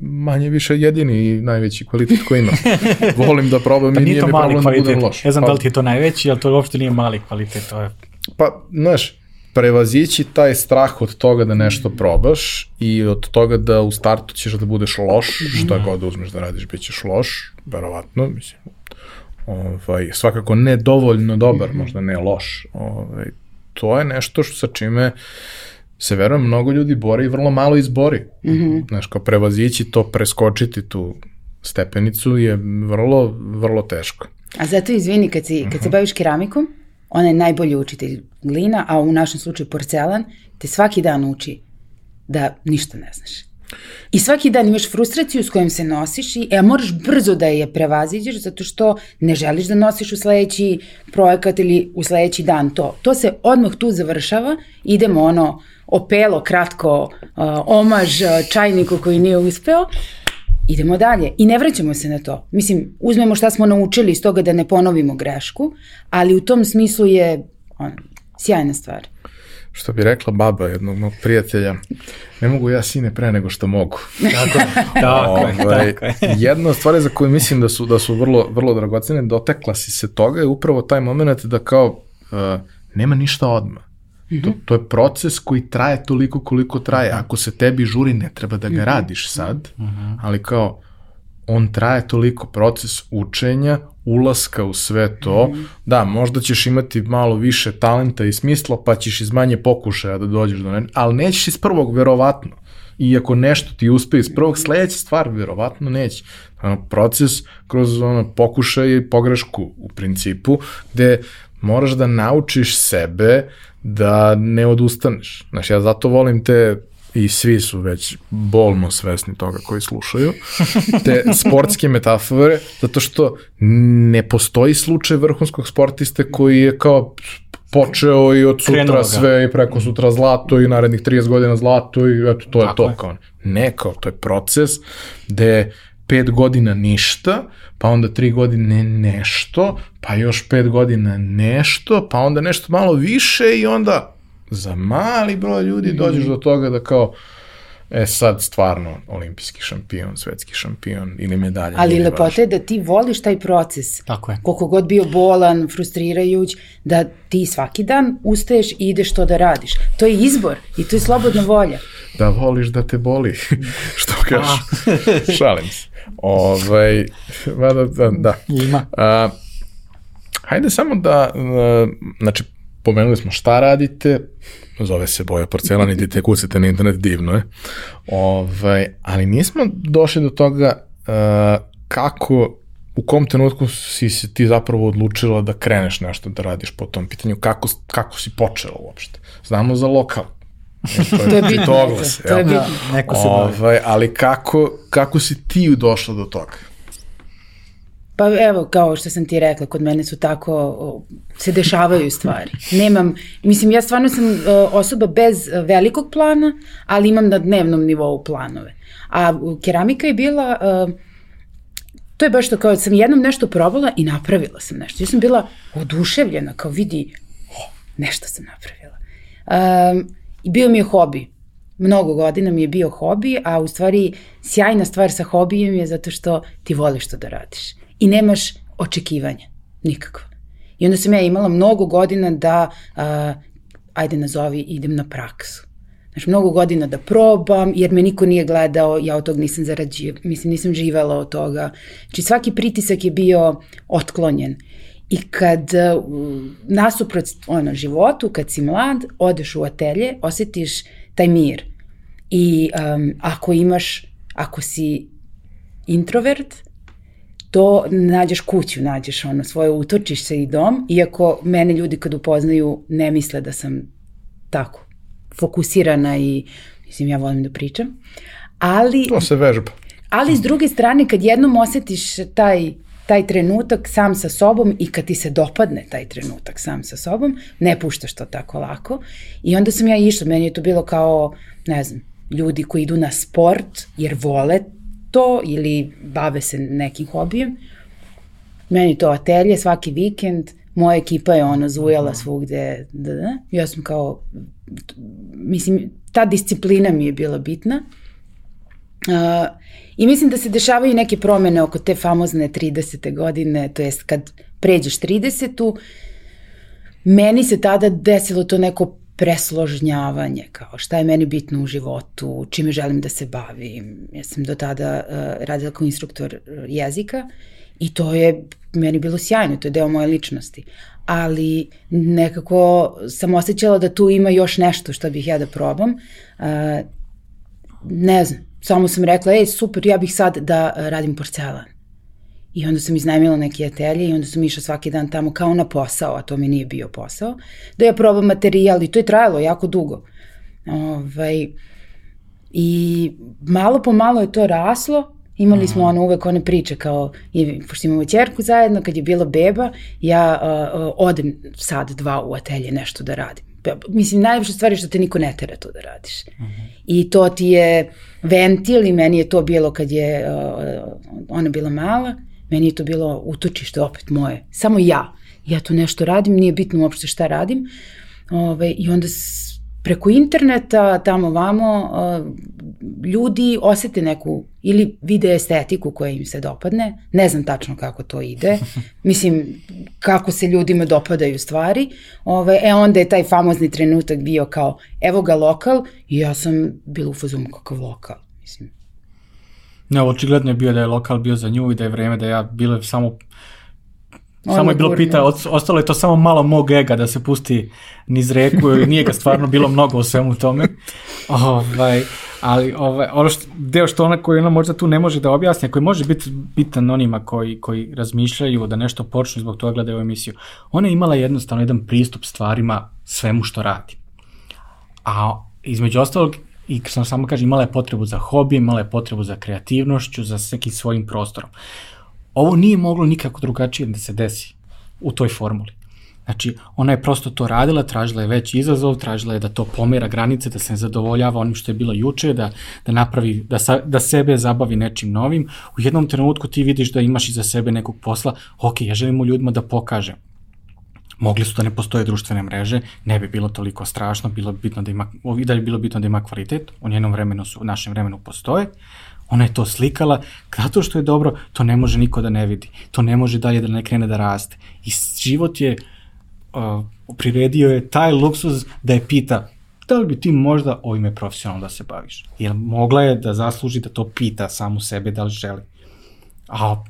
manje više jedini i najveći kvalitet koji imam. (laughs) Volim da probam pa i nije mi problem kvalitet. da budem loš. Ne znam pa, da li ti je to najveći, ali to uopšte nije mali kvalitet. To je... Pa, znaš, prevazići taj strah od toga da nešto probaš i od toga da u startu ćeš da budeš loš, šta god da uzmeš da radiš, bit ćeš loš, verovatno, mislim, ovaj, svakako ne dovoljno dobar, mhm. možda ne loš. Ovaj, to je nešto što sa čime se verujem mnogo ljudi bori i vrlo malo izbori. Mm -hmm. Znaš, kao prevazići to, preskočiti tu stepenicu je vrlo, vrlo teško. A zato izvini, kad, si, kad se mhm. baviš keramikom, ona je najbolji učitelj glina, a u našem slučaju porcelan, te svaki dan uči da ništa ne znaš. I svaki dan imaš frustraciju s kojom se nosiš i e, moraš brzo da je prevaziđeš zato što ne želiš da nosiš u sledeći projekat ili u sledeći dan to. To se odmah tu završava, idemo ono opelo, kratko, uh, omaž čajniku koji nije uspeo, idemo dalje i ne vraćamo se na to. Mislim, uzmemo šta smo naučili iz toga da ne ponovimo grešku, ali u tom smislu je on, sjajna stvar što bi rekla baba jednog mog prijatelja, ne mogu ja sine pre nego što mogu. Tako, (laughs) tako, ovaj, tako Jedna od stvari za koju mislim da su, da su vrlo, vrlo dragocene, dotekla si se toga je upravo taj moment da kao uh, nema ništa odmah. Mm -hmm. to, to je proces koji traje toliko koliko traje. Ako se tebi žuri, ne treba da ga mm -hmm. radiš sad, mm -hmm. ali kao on traje toliko proces učenja, ulaska u sve to, mm -hmm. da, možda ćeš imati malo više talenta i smisla, pa ćeš iz manje pokušaja da dođeš do ne, ali nećeš iz prvog, verovatno. I ako nešto ti uspe iz prvog, sledeća stvar, verovatno neće. Ono, proces kroz ono, pokušaj i pogrešku u principu, gde moraš da naučiš sebe da ne odustaneš. Znaš, ja zato volim te i svi su već bolno svesni toga koji slušaju, te sportske metafore, zato što ne postoji slučaj vrhunskog sportiste koji je kao počeo i od sutra sve i preko sutra zlato i narednih 30 godina zlato i eto to je Tako to. Je. Kao, ne, kao to je proces gde pet godina ništa, pa onda tri godine nešto, pa još pet godina nešto, pa onda nešto malo više i onda za mali broj ljudi dođeš do toga da kao, e sad stvarno olimpijski šampion, svetski šampion ili medalja. Ali lepota je da ti voliš taj proces. Tako je. Koliko god bio bolan, frustrirajuć, da ti svaki dan ustaješ i ideš to da radiš. To je izbor i to je slobodna volja. Da voliš da te boli, (laughs) što kažeš. (laughs) Šalim se. Ovaj, mada, da, da. Ima. A, hajde samo da, a, znači, pomenuli smo šta radite, zove se Boja Porcelan, idite (laughs) kucite na internet, divno je. Ovaj, ali nismo došli do toga a, kako, u kom trenutku si se ti zapravo odlučila da kreneš nešto da radiš po tom pitanju, kako, kako si počela uopšte. Znamo za lokal. (laughs) To je bitno. To je jel? bitno. Neko se bavi. Ovaj, ali kako, kako si ti došla do toga? Pa evo, kao što sam ti rekla, kod mene su tako, se dešavaju stvari. Nemam, mislim, ja stvarno sam osoba bez velikog plana, ali imam na dnevnom nivou planove. A keramika je bila, to je baš to kao sam jednom nešto probala i napravila sam nešto. Ja sam bila oduševljena, kao vidi, nešto sam napravila. I bio mi je hobi. Mnogo godina mi je bio hobi, a u stvari sjajna stvar sa hobijem je zato što ti voliš to da radiš. I nemaš očekivanja, nikakva. I onda sam ja imala mnogo godina da, a, ajde nazovi, idem na praksu. Znaš, mnogo godina da probam, jer me niko nije gledao, ja od tog nisam zarađiv, mislim, nisam živela od toga. Znači, svaki pritisak je bio otklonjen. I kad uh, nasuprot ono, životu, kad si mlad, odeš u atelje, osetiš taj mir. I um, ako imaš, ako si introvert, to nađeš kuću, nađeš ono svoje utočište i dom, iako mene ljudi kad upoznaju ne misle da sam tako fokusirana i mislim ja volim da pričam, ali To se vežba. Ali s druge strane, kad jednom osetiš taj, taj trenutak sam sa sobom i kad ti se dopadne taj trenutak sam sa sobom, ne puštaš to tako lako. I onda sam ja išla, meni je to bilo kao, ne znam, ljudi koji idu na sport jer vole to ili bave se nekim hobijem. Meni to atelje svaki vikend, moja ekipa je ono zujala svugde, da, da. Ja sam kao, mislim, ta disciplina mi je bila bitna. Uh, I mislim da se dešavaju neke promene oko te famozne 30. godine, to jest kad pređeš 30. Meni se tada desilo to neko presložnjavanje, kao šta je meni bitno u životu, čime želim da se bavim. Ja sam do tada uh, radila kao instruktor uh, jezika i to je meni bilo sjajno, to je deo moje ličnosti. Ali nekako sam osjećala da tu ima još nešto što bih ja da probam. Uh, ne znam, samo sam rekla, ej, super, ja bih sad da radim porcelan. I onda sam iznajmila neke atelje i onda sam išla svaki dan tamo kao na posao, a to mi nije bio posao, da ja probam materijal i to je trajalo jako dugo. Ovaj, I malo po malo je to raslo, imali smo ono uvek one priče kao, i, pošto imamo čerku zajedno, kad je bila beba, ja uh, odem sad dva u atelje nešto da radim. Mislim, najviše stvari što te niko ne tera to da radiš. Uh -huh. I to ti je ventil i meni je to bilo kad je uh, ona bila mala, meni je to bilo utočište opet moje. Samo ja. Ja tu nešto radim, nije bitno uopšte šta radim. Ove, I onda s, preko interneta, tamo vamo, ljudi osete neku ili vide estetiku koja im se dopadne. Ne znam tačno kako to ide. (laughs) Mislim, kako se ljudima dopadaju stvari. Ove, e onda je taj famozni trenutak bio kao, evo ga lokal i ja sam bila u fazonu kakav lokal. Mislim, Ne, očigledno je bio da je lokal bio za nju i da je vreme da ja bilo samo Ono samo je bilo pita, ostalo je to samo malo mog ega da se pusti niz reku, i nije ga stvarno bilo mnogo u svemu tome. Ovaj, ali ovaj, ono što, deo što ona koji ona možda tu ne može da objasni, koji može biti bitan onima koji, koji razmišljaju da nešto počnu i zbog toga gledaju emisiju, ona je imala jednostavno jedan pristup stvarima svemu što radi. A između ostalog, i sam samo kaže, imala je potrebu za hobi, imala je potrebu za kreativnošću, za nekim svojim prostorom. Ovo nije moglo nikako drugačije da se desi u toj formuli. Znači, ona je prosto to radila, tražila je veći izazov, tražila je da to pomera granice, da se ne zadovoljava onim što je bilo juče, da, da napravi, da, sa, da sebe zabavi nečim novim. U jednom trenutku ti vidiš da imaš iza sebe nekog posla, ok, ja želim ljudima da pokažem Mogli su da ne postoje društvene mreže, ne bi bilo toliko strašno, bilo bi bitno da ima, i da je bilo bitno da ima kvalitet, u njenom vremenu su, u našem vremenu postoje, ona je to slikala, zato što je dobro, to ne može niko da ne vidi, to ne može dalje da ne krene da raste. I život je, uh, priredio je taj luksuz da je pita, da li bi ti možda ovime profesionalno da se baviš? Jer mogla je da zasluži da to pita samu sebe da li želi. A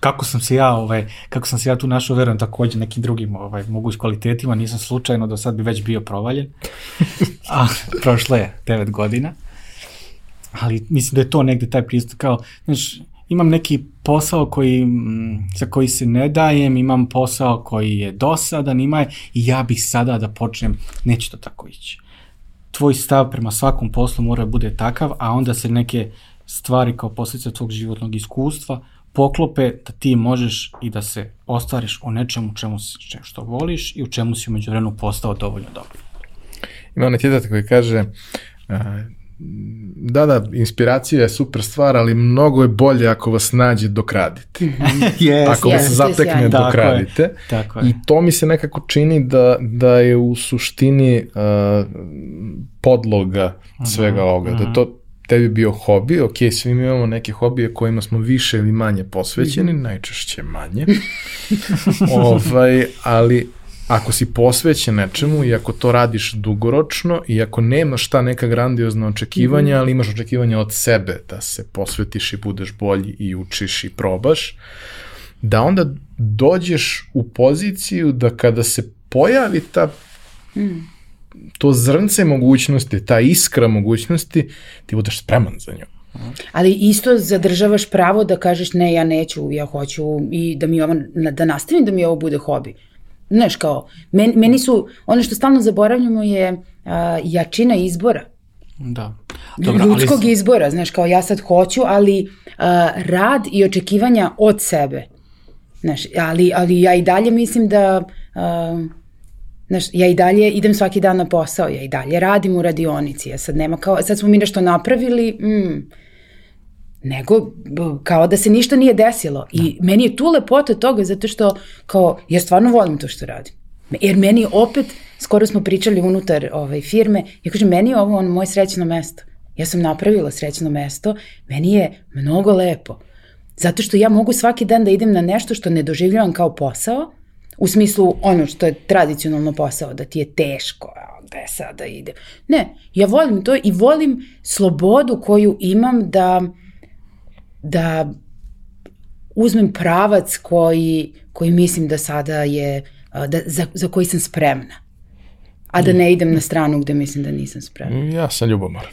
kako sam se ja ovaj kako sam se ja tu našao verujem takođe nekim drugim ovaj moguć kvalitetima nisam slučajno do sad bi već bio provaljen (laughs) a prošlo je 9 godina ali mislim da je to negde taj pristup kao znaš imam neki posao koji, za koji se ne dajem, imam posao koji je dosadan, ima je, i ja bih sada da počnem, neće to tako ići. Tvoj stav prema svakom poslu mora da bude takav, a onda se neke stvari kao posljedica tvog životnog iskustva poklope da ti možeš i da se ostvariš u nečemu čemu si, što voliš i u čemu si umeđu vremenu postao dovoljno dobro. Ima onaj citat koji kaže uh, da, da, inspiracija je super stvar, ali mnogo je bolje ako vas nađe dok radite. (laughs) yes, ako vas yes, zatekne yes, dok tako radite. Je, tako je. I to mi se nekako čini da, da je u suštini uh, podloga svega ovoga. Da to tebi bio hobi, ok, svi mi imamo neke hobije kojima smo više ili manje posvećeni, mm -hmm. najčešće manje, (laughs) ovaj, ali ako si posvećen nečemu i ako to radiš dugoročno i ako nemaš šta neka grandiozna očekivanja, mm -hmm. ali imaš očekivanja od sebe da se posvetiš i budeš bolji i učiš i probaš, da onda dođeš u poziciju da kada se pojavi ta mm. To zrnce mogućnosti, ta iskra mogućnosti, ti budeš spreman za nju. Ali isto zadržavaš pravo da kažeš ne, ja neću, ja hoću i da mi ovo, da nastavim da mi ovo bude hobi znaš kao, men, meni su, ono što stalno zaboravljamo je a, jačina izbora. Da. Dobro, Ljudskog ali... izbora, znaš, kao ja sad hoću, ali a, rad i očekivanja od sebe. Znaš, ali, ali ja i dalje mislim da, a, znaš, ja i dalje idem svaki dan na posao, ja i dalje radim u radionici, ja sad nema kao, sad smo mi nešto napravili, mm, nego kao da se ništa nije desilo. I da. meni je tu lepota toga zato što kao ja stvarno volim to što radim. Jer meni opet, skoro smo pričali unutar ovaj, firme, ja kažem, meni je ovo on, moje srećno mesto. Ja sam napravila srećno mesto, meni je mnogo lepo. Zato što ja mogu svaki dan da idem na nešto što ne doživljavam kao posao, u smislu ono što je tradicionalno posao, da ti je teško, gde sada ide. Ne, ja volim to i volim slobodu koju imam da da uzmem pravac koji, koji mislim da sada je, da, za, za koji sam spremna. A da ne idem na stranu gde mislim da nisam spremna. Ja sam ljubomoran.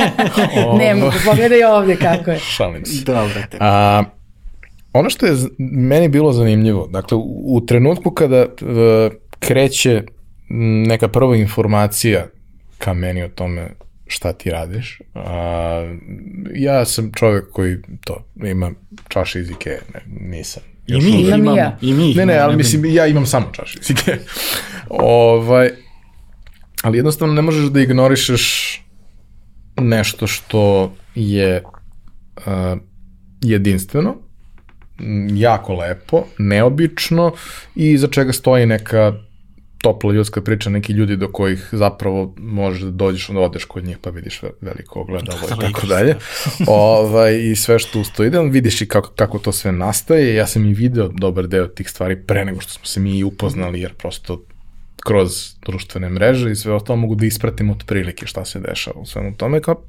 (laughs) ne mogu, pogledaj ovde kako je. Šalim se. Dobro. A, ono što je meni bilo zanimljivo, dakle, u, trenutku kada uh, kreće neka prva informacija ka meni o tome šta ti radiš. A, ja sam čovek koji to, ima čaše iz Ikea, ne, nisam. I mi, imam, imam, ja. I mi. Ne, ne, ali mislim, ja imam samo čaše iz Ikea. (laughs) ovaj, ali jednostavno ne možeš da ignorišeš nešto što je uh, jedinstveno, jako lepo, neobično i za čega stoji neka topla ljudska priča, neki ljudi do kojih zapravo možeš da dođeš, onda odeš kod njih pa vidiš veliko ogledalo i tako dalje. ovaj, I sve što ustoji, da vidiš i kako, kako to sve nastaje. Ja sam i video dobar deo tih stvari pre nego što smo se mi upoznali, jer prosto kroz društvene mreže i sve ostalo mogu da ispratim od prilike šta se dešava u svemu tome, kao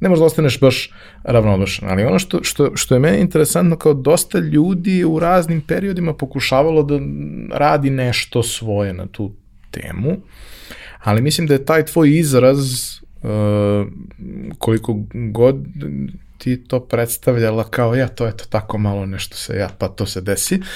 ne možda ostaneš baš ravnodušan, ali ono što, što, što je meni interesantno, kao dosta ljudi u raznim periodima pokušavalo da radi nešto svoje na tu temu, ali mislim da je taj tvoj izraz uh, koliko god ti to predstavljala kao ja, to je to tako malo nešto se ja, pa to se desi, uh,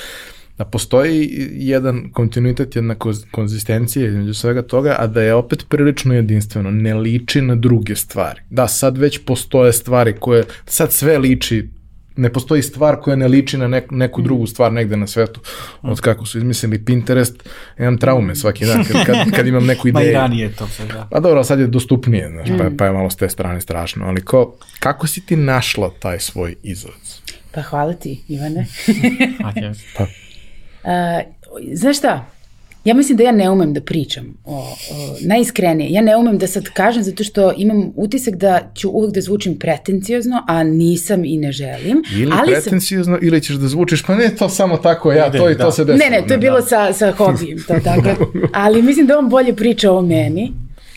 da postoji jedan kontinuitet, jedna konzistencija između svega toga, a da je opet prilično jedinstveno, ne liči na druge stvari. Da, sad već postoje stvari koje, sad sve liči ne postoji stvar koja ne liči na neku, neku drugu stvar negde na svetu. Od kako su izmislili Pinterest, imam traume svaki dan kad, kad, kad imam neku (laughs) ideju. Pa i ranije to sve, da. Pa dobro, sad je dostupnije, znaš, pa, pa je malo s te strane strašno. Ali ko, kako si ti našla taj svoj izraz? Pa hvala ti, Ivane. (laughs) (laughs) pa znaš šta, Ja mislim da ja ne umem da pričam o, o, najiskrenije. Ja ne umem da sad kažem zato što imam utisak da ću uvek da zvučim pretenciozno, a nisam i ne želim. Ili ali pretenciozno, sam... ili ćeš da zvučiš, pa ne to samo tako ja, to i da. to se desilo. Ne, ne, to je bilo da. sa, sa hobijem, to tako. ali mislim da on bolje priča o meni.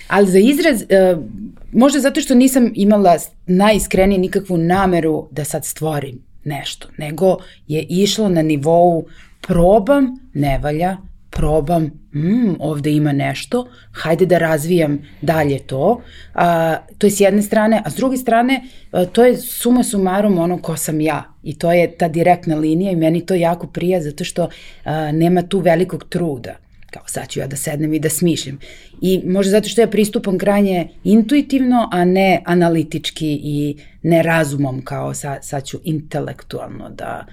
Ali za izraz, uh, možda zato što nisam imala najiskrenije nikakvu nameru da sad stvorim nešto, nego je išlo na nivou probam, ne valja, probam, mm, ovde ima nešto, hajde da razvijam dalje to. A, to je s jedne strane, a s druge strane, a, to je suma sumarom ono ko sam ja. I to je ta direktna linija i meni to jako prija zato što a, nema tu velikog truda kao sad ću ja da sednem i da smišljam. I možda zato što ja pristupam krajnje intuitivno, a ne analitički i ne razumom kao sad, sad ću intelektualno da,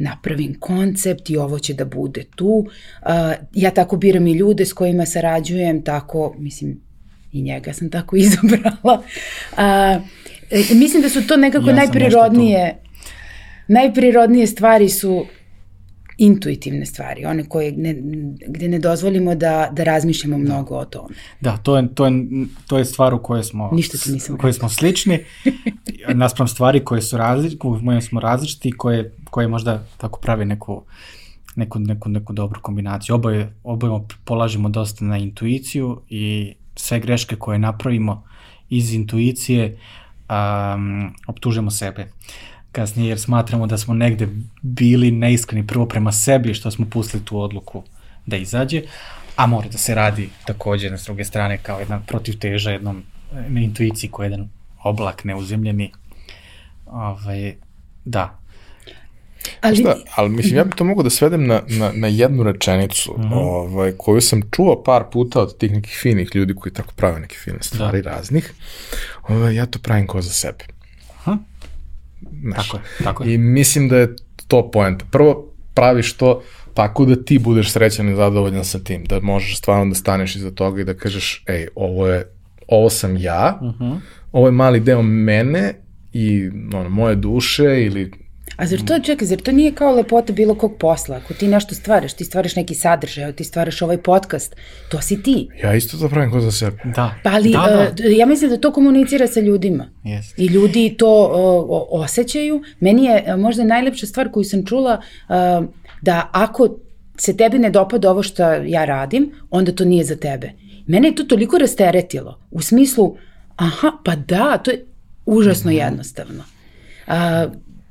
napravim koncept i ovo će da bude tu. Ja tako biram i ljude s kojima sarađujem, tako, mislim, i njega sam tako (laughs) izabrala. Uh, mislim da su to nekako ja najprirodnije, najprirodnije stvari su intuitivne stvari, one koje ne, gde ne dozvolimo da, da razmišljamo da. mnogo o tome. Da, to je, to je, to je stvar u kojoj smo, Ništa ti nisam koje smo slični, (laughs) naspram stvari koje su različite, koje smo različiti, koje, koje možda tako pravi neku, neku, neku, neku dobru kombinaciju. Oboje, oboje polažemo dosta na intuiciju i sve greške koje napravimo iz intuicije um, optužemo sebe. Uh, kasnije jer smatramo da smo negde bili neiskreni prvo prema sebi što smo pustili tu odluku da izađe, a mora da se radi takođe na s druge strane kao jedna protivteža jednom na intuiciji koja je jedan oblak neuzemljeni. Ovaj, da. Ali... Šta, ali mislim, ja bih to mogu da svedem na, na, na jednu rečenicu, mm -hmm. ovaj, koju sam čuo par puta od tih nekih finih ljudi koji tako prave neke fine stvari da. raznih. Ovaj, ja to pravim ko za sebe. Aha. Znaš, tako je, tako je. I mislim da je to poenta. Prvo, praviš to tako da ti budeš srećan i zadovoljan sa tim, da možeš stvarno da staneš iza toga i da kažeš, ej, ovo je, ovo sam ja, uh mhm. -huh. ovo je mali deo mene i ono, moje duše ili A zar to, čekaj, zar to nije kao lepota bilo kog posla? Ako ti nešto stvaraš, ti stvaraš neki sadržaj, ti stvaraš ovaj podcast, to si ti. Ja isto to pravim ko za sebe. Da. Pa ali, da, da. Uh, ja mislim da to komunicira sa ljudima. Yes. I ljudi to uh, osjećaju. Meni je uh, možda najlepša stvar koju sam čula uh, da ako se tebi ne dopada ovo što ja radim, onda to nije za tebe. Mene je to toliko rasteretilo. U smislu, aha, pa da, to je užasno mm -hmm. jednostavno. Uh,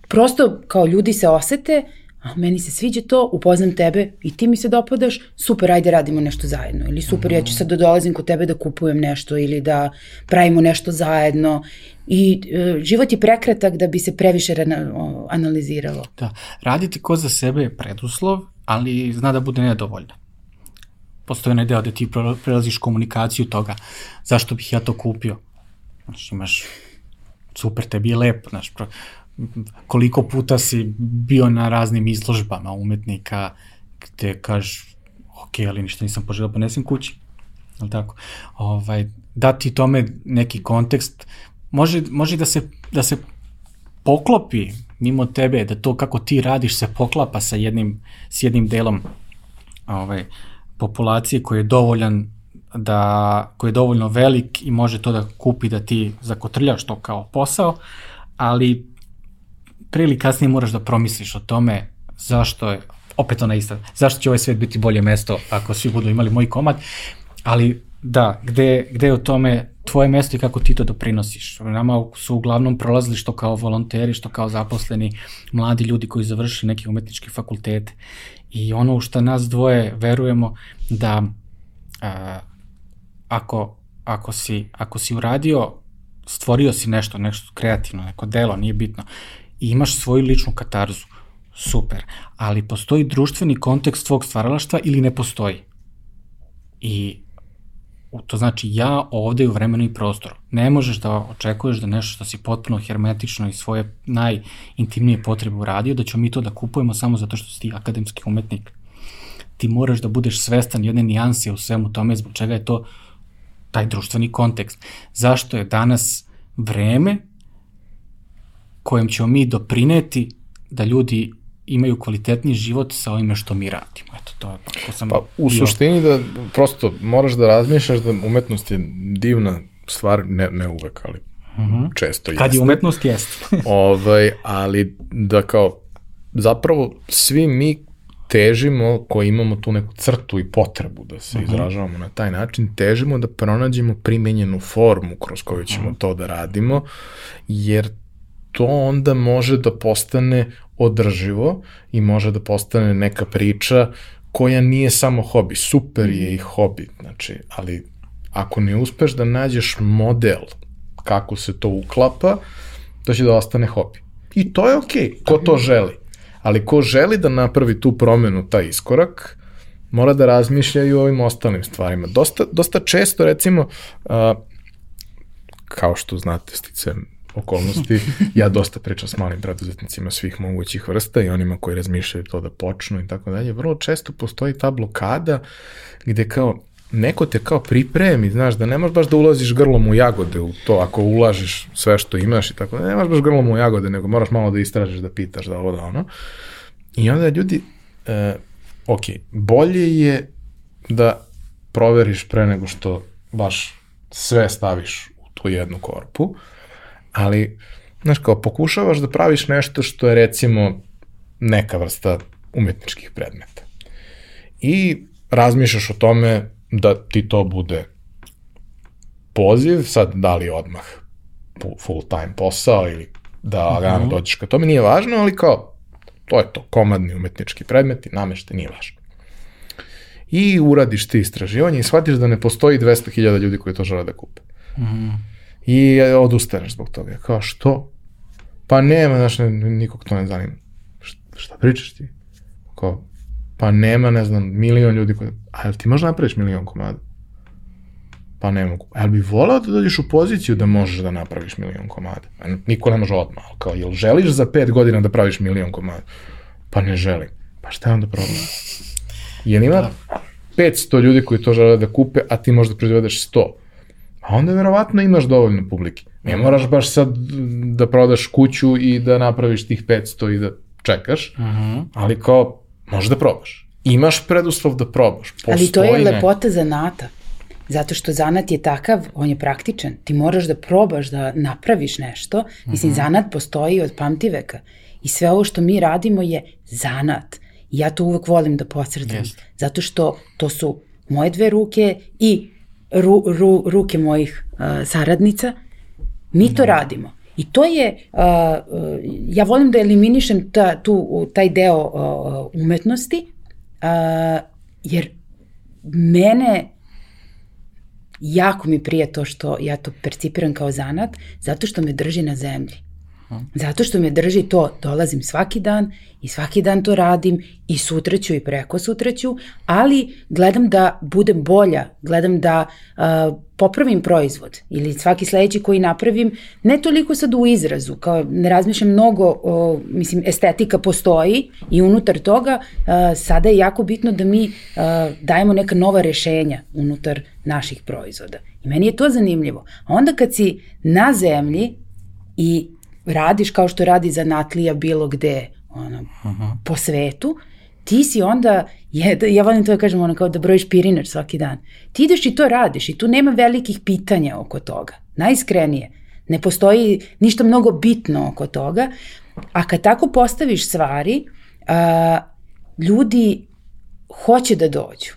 prosto kao ljudi se osete, a meni se sviđa to, upoznam tebe i ti mi se dopadaš, super, ajde radimo nešto zajedno. Ili super, mm ja ću sad da dolazim kod tebe da kupujem nešto ili da pravimo nešto zajedno. I e, život je prekratak da bi se previše analiziralo. Da, raditi ko za sebe je preduslov, ali zna da bude nedovoljno. Postoje onaj deo da ti prelaziš komunikaciju toga, zašto bih ja to kupio. Znaš, imaš super, tebi je lepo, znaš, koliko puta si bio na raznim izložbama umetnika gde kažeš ok, ali ništa nisam poželao, ponesem kući. Ali tako? Ovaj, dati tome neki kontekst, može, može da, se, da se poklopi mimo tebe, da to kako ti radiš se poklapa sa jednim, s jednim delom ovaj, populacije koji je dovoljan da, koji je dovoljno velik i može to da kupi da ti zakotrljaš to kao posao, ali pre ili kasnije moraš da promisliš o tome zašto je, opet ona ista, zašto će ovaj svet biti bolje mesto ako svi budu imali moj komad, ali da, gde, gde je o tome tvoje mesto i kako ti to doprinosiš. Nama su uglavnom prolazili što kao volonteri, što kao zaposleni mladi ljudi koji završili neke umetničke fakultete. I ono u što nas dvoje verujemo da a, ako, ako, si, ako si uradio, stvorio si nešto, nešto kreativno, neko delo, nije bitno, i imaš svoju ličnu katarzu, super, ali postoji društveni kontekst tvog stvaralaštva ili ne postoji. I to znači ja ovde u vremenu i prostoru. Ne možeš da očekuješ da nešto što si potpuno hermetično i svoje najintimnije potrebe uradio, da ćemo mi to da kupujemo samo zato što si ti akademski umetnik. Ti moraš da budeš svestan jedne nijanse u svemu tome zbog čega je to taj društveni kontekst. Zašto je danas vreme kojem ćemo mi doprineti da ljudi imaju kvalitetni život sa ovime što mi radimo. Eto, to je tako sam Pa u bio- suštini da prosto moraš da razmišljaš da umetnost je divna stvar, ne, ne uvek, ali često Mhm. Kad je jeste. umetnost, jeste. (laughs) (laughs) ovaj, ali da kao zapravo svi mi težimo koji imamo tu neku crtu i potrebu da se izražavamo na taj način, težimo da pronađemo primenjenu formu kroz koju ćemo to da radimo, jer to onda može da postane održivo i može da postane neka priča koja nije samo hobi. Super je i hobi, znači, ali ako ne uspeš da nađeš model kako se to uklapa, to će da ostane hobi. I to je okej, ko to želi. Ali ko želi da napravi tu promenu, taj iskorak, mora da razmišlja i o ovim ostalim stvarima. Dosta, dosta često, recimo, kao što znate, sticam okolnosti, ja dosta pričam s malim preduzetnicima svih mogućih vrsta i onima koji razmišljaju to da počnu i tako dalje. Vrlo često postoji ta blokada gde kao neko te kao pripremi, znaš, da nemaš baš da ulaziš grlom u jagode u to, ako ulažiš sve što imaš i tako da nemaš baš grlom u jagode, nego moraš malo da istražiš, da pitaš, da ovo, da ono. I onda ljudi, e, ok, bolje je da proveriš pre nego što baš sve staviš u tu jednu korpu, ali, znaš, kao pokušavaš da praviš nešto što je recimo neka vrsta umetničkih predmeta. I razmišljaš o tome da ti to bude poziv, sad da li odmah full time posao ili da lagano dođeš ka tome, nije važno, ali kao, to je to, komadni umetnički predmeti, namešte, nije važno. I uradiš ti istraživanje i shvatiš da ne postoji 200.000 ljudi koji to žele da kupe. I odustaneš zbog toga. Kao, što? Pa nema, znaš, nikog to ne zanima. Šta, šta pričaš ti? Kao, pa nema, ne znam, milion ljudi koji... A jel ti možeš napraviš milion komada? Pa ne mogu. A jel bi volao da dođeš u poziciju da možeš da napraviš milion komada? A niko ne može odmah, ali kao, jel želiš za pet godina da praviš milion komada? Pa ne želim. Pa šta je onda problem? Jel ima 500 ljudi koji to žele da kupe, a ti možda proizvedeš 100? A onda verovatno imaš dovoljno publike. Ne moraš baš sad da prodaš kuću i da napraviš tih 500 i da čekaš, ali kao, možeš da probaš. Imaš preduslov da probaš. Ali to je Postoji ne- lepota zanata. Zato što zanat je takav, on je praktičan. Ti moraš da probaš da napraviš nešto. Mislim, zanat postoji od pamtiveka. I sve ovo što mi radimo je zanat. I ja to uvek volim da posredam. Jeste. Zato što to su moje dve ruke i ru, ru, ruke mojih uh, saradnica. Mi to radimo. I to je, uh, uh, ja volim da eliminišem ta, tu, taj deo uh, umetnosti, uh, jer mene jako mi prije to što ja to percipiram kao zanat, zato što me drži na zemlji. Zato što me drži to, dolazim svaki dan i svaki dan to radim i sutra ću i preko sutra ću, ali gledam da budem bolja, gledam da uh, popravim proizvod ili svaki sledeći koji napravim, ne toliko sad u izrazu, kao ne razmišljam mnogo, o, mislim, estetika postoji i unutar toga uh, sada je jako bitno da mi uh, dajemo neka nova rešenja unutar naših proizvoda. I meni je to zanimljivo. A onda kad si na zemlji i radiš kao što radi zanatlija bilo gde ono, po svetu, ti si onda, je, ja volim to da kažem, ono kao da brojiš pirinač svaki dan. Ti ideš i to radiš i tu nema velikih pitanja oko toga. Najiskrenije. Ne postoji ništa mnogo bitno oko toga, a kad tako postaviš stvari, a, ljudi hoće da dođu.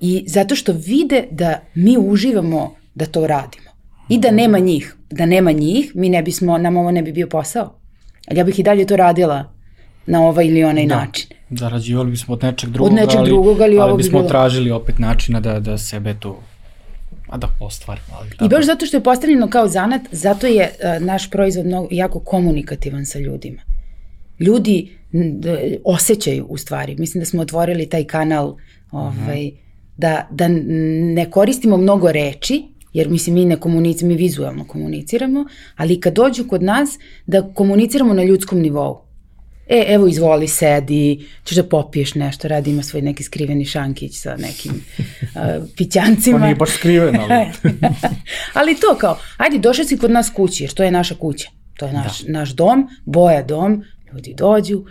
I zato što vide da mi uživamo da to radimo. I da nema njih. Da nema njih, mi ne bismo, nam ovo ne bi bio posao. Ali ja bih i dalje to radila na ovaj ili onaj da. način. Zarađivali bismo od nečeg drugog, nečeg ali, drugog, ali bi bismo bilo- tražili opet načina da, da sebe tu a da ostvarimo. Ali, I baš zato što je postavljeno kao zanat, zato je uh, naš proizvod mnogo, jako komunikativan sa ljudima. Ljudi osjećaju u stvari. Mislim da smo otvorili taj kanal ovaj, da, da n- ne koristimo mnogo reči, jer mislim mi ne komuniciramo, mi vizualno komuniciramo, ali kad dođu kod nas da komuniciramo na ljudskom nivou. E, evo izvoli, sedi, ćeš da popiješ nešto, radi ima svoj neki skriveni šankić sa nekim (laughs) uh, pićancima. To nije baš skriveno, ali... (laughs) Ali to kao, ajde, došli si kod nas kući, jer to je naša kuća. To je naš, da. naš dom, boja dom, ljudi dođu.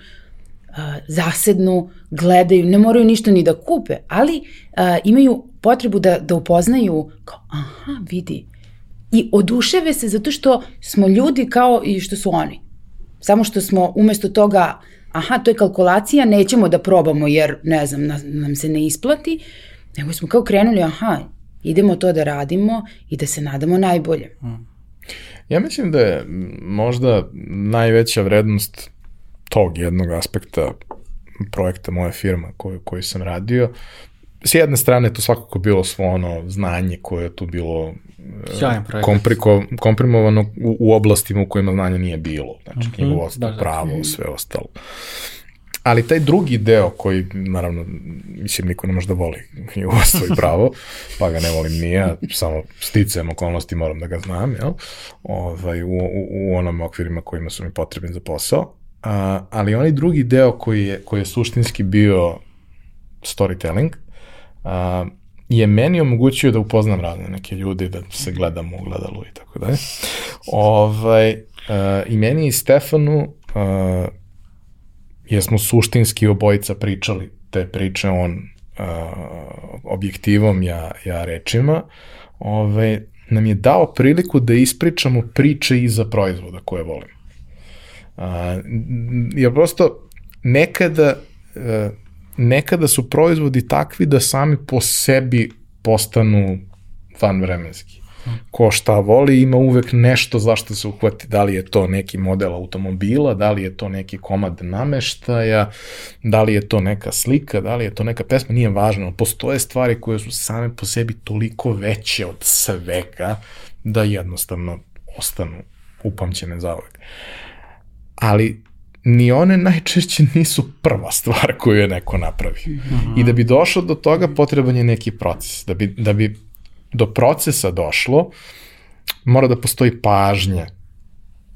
zasednu, gledaju, ne moraju ništa ni da kupe, ali a, imaju potrebu da, da upoznaju kao, aha, vidi, i oduševe se zato što smo ljudi kao i što su oni. Samo što smo umesto toga, aha, to je kalkulacija, nećemo da probamo jer, ne znam, na, nam se ne isplati, nego smo kao krenuli, aha, idemo to da radimo i da se nadamo najbolje. Ja mislim da je možda najveća vrednost tog jednog aspekta projekta moje firma koju, koju sam radio, s jedne strane to svakako bilo svo ono znanje koje je tu bilo e, kompriko, komprimovano u, u oblastima u kojima znanja nije bilo. Znači, mm -hmm, knjigovodstvo, da, da. pravo, sve ostalo. Ali taj drugi deo koji, naravno, mislim, niko ne može da voli knjigovodstvo i pravo, (laughs) pa ga ne volim nije, samo sticajem okolnosti moram da ga znam, jel? Ovaj, u, u, u onom okvirima kojima su mi potrebni za posao. A, ali onaj drugi deo koji je, koji je suštinski bio storytelling, a, je meni omogućio da upoznam razne neke ljude, da se gledam u gledalu i tako dalje. Ovaj, a, I meni i Stefanu a, jesmo suštinski obojica pričali te priče, on a, objektivom, ja, ja rečima, ovaj, nam je dao priliku da ispričamo priče iza proizvoda koje volimo. A, jer prosto nekada uh, nekada su proizvodi takvi da sami po sebi postanu vanvremenski. Ko šta voli ima uvek nešto zašto se uhvati, da li je to neki model automobila, da li je to neki komad nameštaja, da li je to neka slika, da li je to neka pesma, nije važno. Postoje stvari koje su same po sebi toliko veće od svega da jednostavno ostanu upamćene za uvek. Ali ni one najčešće nisu prva stvar koju je neko napravi. -hmm. I da bi došlo do toga potreban je neki proces. Da bi, da bi do procesa došlo, mora da postoji pažnja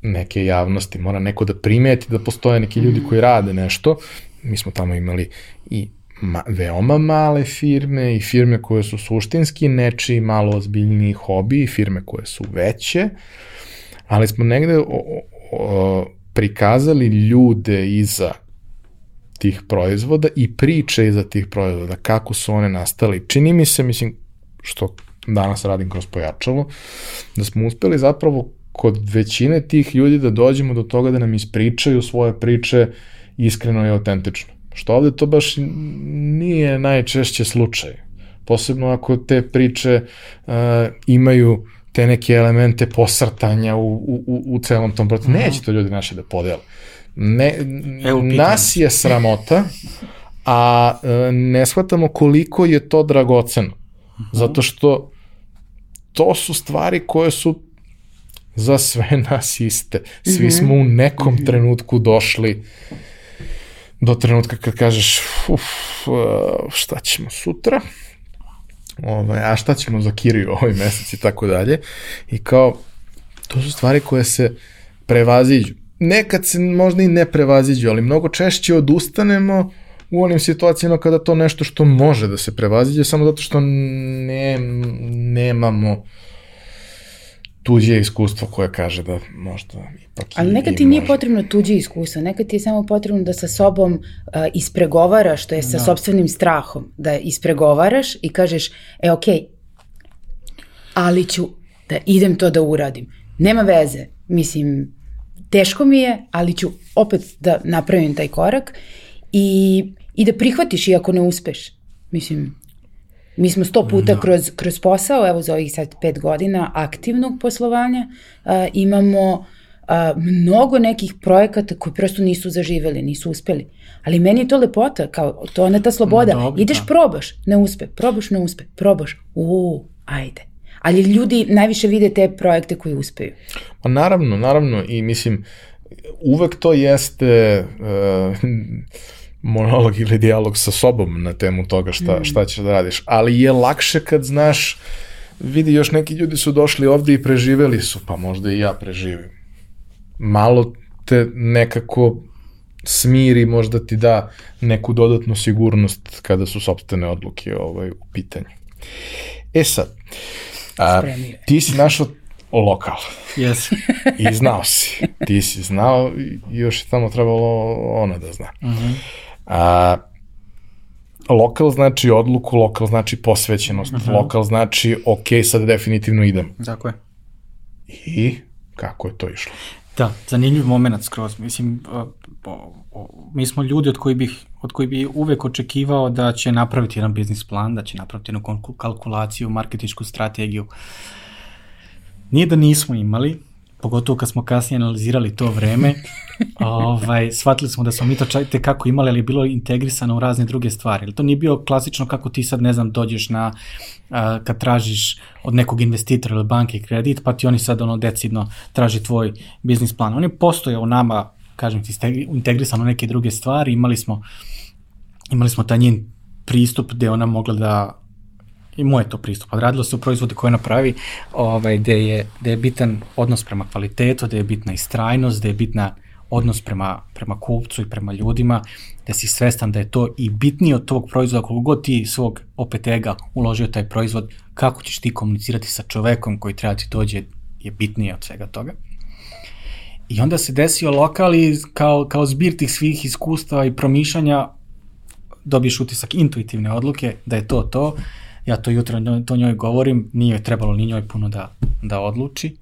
neke javnosti, mora neko da primeti da postoje neki ljudi mhm. koji rade nešto. Mi smo tamo imali i ma, veoma male firme i firme koje su suštinski nečiji malo ozbiljniji hobi i firme koje su veće, ali smo negde o, o, prikazali ljude iza tih proizvoda i priče iza tih proizvoda, kako su one nastali. Čini mi se, mislim, što danas radim kroz pojačalo, da smo uspeli zapravo kod većine tih ljudi da dođemo do toga da nam ispričaju svoje priče iskreno i autentično. Što ovde to baš nije najčešće slučaj. Posebno ako te priče uh, imaju te neke elemente posrtanja u, u, u celom tom procesu. -hmm. Neće to ljudi naši da podele. Ne, Evo, nas je sramota, a e, ne shvatamo koliko je to dragoceno. -hmm. Zato što to su stvari koje su za sve (laughs) nas iste. Svi mm -hmm. smo u nekom trenutku došli do trenutka kad kažeš uf, e, šta ćemo sutra? Ovaj, a šta ćemo za Kiriju (laughs) ovaj mesec i tako dalje. I kao, to su stvari koje se prevaziđu. Nekad se možda i ne prevaziđu, ali mnogo češće odustanemo u onim situacijama kada to nešto što može da se prevaziđe, samo zato što ne, nemamo tuđe iskustvo koje kaže da možda ipak Ali nekad ti nije potrebno tuđe iskustvo, nekad ti je samo potrebno da sa sobom uh, ispregovaraš, to je sa da. sobstvenim strahom, da ispregovaraš i kažeš, e okej, okay, ali ću da idem to da uradim. Nema veze, mislim, teško mi je, ali ću opet da napravim taj korak i, i da prihvatiš iako ne uspeš. Mislim, Mi smo sto puta no. kroz, kroz posao, evo za ovih sad pet godina aktivnog poslovanja, a, imamo a, mnogo nekih projekata koji prosto nisu zaživeli, nisu uspeli. Ali meni je to lepota, kao to je ta sloboda. Dobro, Ideš, da. probaš, ne uspe, probaš, ne uspe, probaš, uuu, ajde. Ali ljudi najviše vide te projekte koji uspeju. Pa naravno, naravno i mislim, uvek to jeste... Uh, monolog ili dijalog sa sobom na temu toga šta, mm. šta ćeš da radiš. Ali je lakše kad znaš, vidi, još neki ljudi su došli ovde i preživeli su, pa možda i ja preživim. Malo te nekako smiri, možda ti da neku dodatnu sigurnost kada su sobstvene odluke ovaj, u pitanju. E sad, a, ti si našao lokal. Yes. I znao si. Ti si znao i još je tamo trebalo ona da zna. Uh -huh. A, lokal znači odluku, lokal znači posvećenost, uh -huh. lokal znači ok, sad definitivno idem. Tako je. I kako je to išlo? Da, zanimljiv moment skroz. Mislim, mi smo ljudi od koji bih od koji bi uvek očekivao da će napraviti jedan biznis plan, da će napraviti jednu kalkulaciju, marketičku strategiju. Nije da nismo imali, pogotovo kad smo kasnije analizirali to vreme, (laughs) ovaj, shvatili smo da smo mi to čak kako imali, ali je bilo integrisano u razne druge stvari. Ali to nije bio klasično kako ti sad, ne znam, dođeš na, a, kad tražiš od nekog investitora ili banke kredit, pa ti oni sad ono decidno traži tvoj biznis plan. On je postojao u nama, kažem ti, integrisano neke druge stvari, imali smo, imali smo taj njen pristup gde ona mogla da i moj je to pristup. Radilo se o proizvode koje napravi, ovaj, gde, je, gde je bitan odnos prema kvalitetu, gde je bitna istrajnost, gde je bitna odnos prema, prema kupcu i prema ljudima, da si svestan da je to i bitnije od tog proizvoda, koliko god ti svog OPT-ga uložio taj proizvod, kako ćeš ti komunicirati sa čovekom koji treba ti dođe je bitnije od svega toga. I onda se desio lokal i kao, kao zbir tih svih iskustava i promišljanja dobiješ utisak intuitivne odluke da je to to ja to jutro to njoj govorim, nije trebalo ni njoj puno da, da odluči.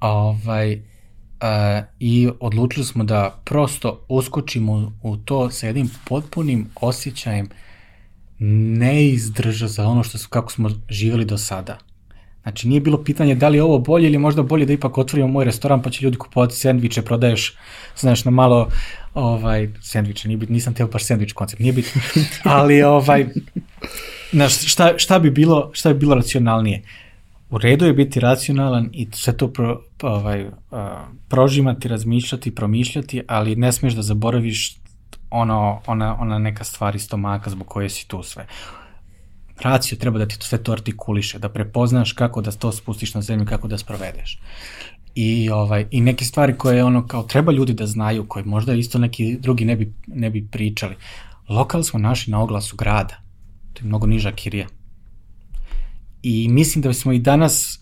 Ovaj, uh, I odlučili smo da prosto uskočimo u to sa jednim potpunim osjećajem neizdrža za ono što su, kako smo živjeli do sada. Znači, nije bilo pitanje da li je ovo bolje ili možda bolje da ipak otvorimo moj restoran pa će ljudi kupovati sendviče, prodaješ, znaš, na malo, ovaj, sendviče, nije bit, nisam teo baš sendvič koncept, nije bit, (laughs) ali, ovaj, Znaš, šta, šta, bi bilo, šta bi bilo racionalnije? U redu je biti racionalan i sve to pro, ovaj, prožimati, razmišljati, promišljati, ali ne smiješ da zaboraviš ono, ona, ona neka stvar iz stomaka zbog koje si tu sve. Racio treba da ti to sve to artikuliše, da prepoznaš kako da to spustiš na zemlju, kako da sprovedeš. I, ovaj, I neke stvari koje ono kao treba ljudi da znaju, koje možda isto neki drugi ne bi, ne bi pričali. Lokal smo naši na oglasu grada To je mnogo niža kirija. I mislim da bismo i danas,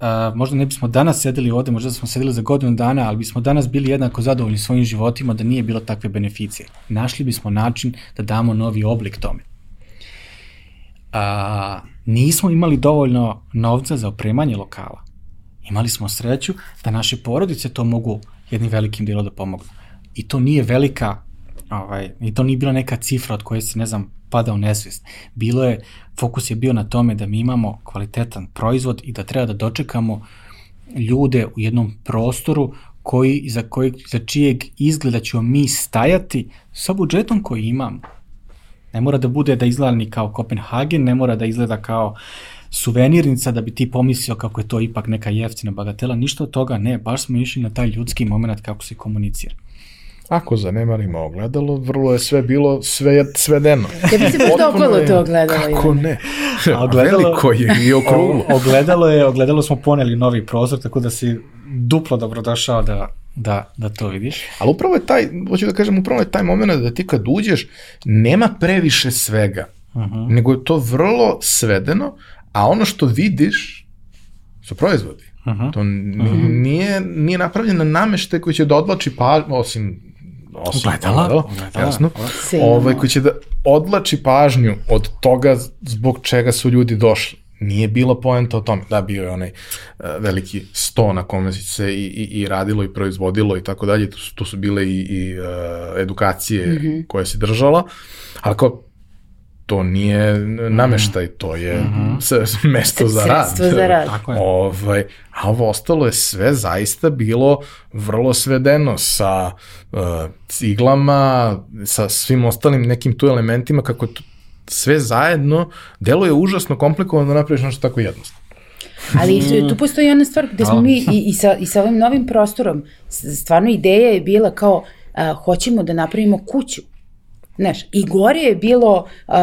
uh, možda ne bismo danas sedeli ovde, možda smo sedeli za godinu dana, ali bismo danas bili jednako zadovoljni svojim životima da nije bilo takve beneficije. Našli bismo način da damo novi oblik tome. A, nismo imali dovoljno novca za opremanje lokala. Imali smo sreću da naše porodice to mogu jednim velikim delom da pomognu. I to nije velika, ovaj, i to nije bila neka cifra od koje se, ne znam, pada u nesvest. Bilo je, fokus je bio na tome da mi imamo kvalitetan proizvod i da treba da dočekamo ljude u jednom prostoru koji, za, koji, za čijeg izgleda ćemo mi stajati sa budžetom koji imamo. Ne mora da bude da izgleda ni kao Kopenhagen, ne mora da izgleda kao suvenirnica da bi ti pomislio kako je to ipak neka jeftina bagatela, ništa od toga ne, baš smo išli na taj ljudski moment kako se komunicira. Ako zanemarimo ogledalo, vrlo je sve bilo sve, svedeno. Ja bi se baš okolo to ogledalo. Kako ne? A (laughs) ogledalo, Veliko je i okruglo. ogledalo je, ogledalo smo poneli novi prozor, tako da si duplo dobrodošao da, da, da to vidiš. Ali upravo je taj, hoću da kažem, upravo je taj moment da ti kad uđeš, nema previše svega, uh -huh. nego je to vrlo svedeno, a ono što vidiš su proizvodi. Uh -huh. To nije, nije napravljena namešte koji će da odlači pa, osim osim ogledala, ogledala, ogledala, jasno, ovaj, koji će da odlači pažnju od toga zbog čega su ljudi došli. Nije bila poenta o tome. Da, bio je onaj uh, veliki sto na kome se i, i, i radilo i proizvodilo i tako dalje. Tu su, tu su bile i, i uh, edukacije mm -hmm. koje se držala. Ali kao to nije nameštaj, to je mm -hmm. (laughs) mesto za rad. Sredstvo za rad. Tako je. Ovaj, a ovo ostalo je sve zaista bilo vrlo svedeno sa uh, ciglama, sa svim ostalim nekim tu elementima, kako to sve zajedno deluje užasno komplikovano da napraviš nešto tako jednostavno. Ali tu postoji jedna stvar gde smo mi i, i, sa, i sa ovim novim prostorom, stvarno ideja je bila kao a, hoćemo da napravimo kuću Znaš, i gore je bilo uh,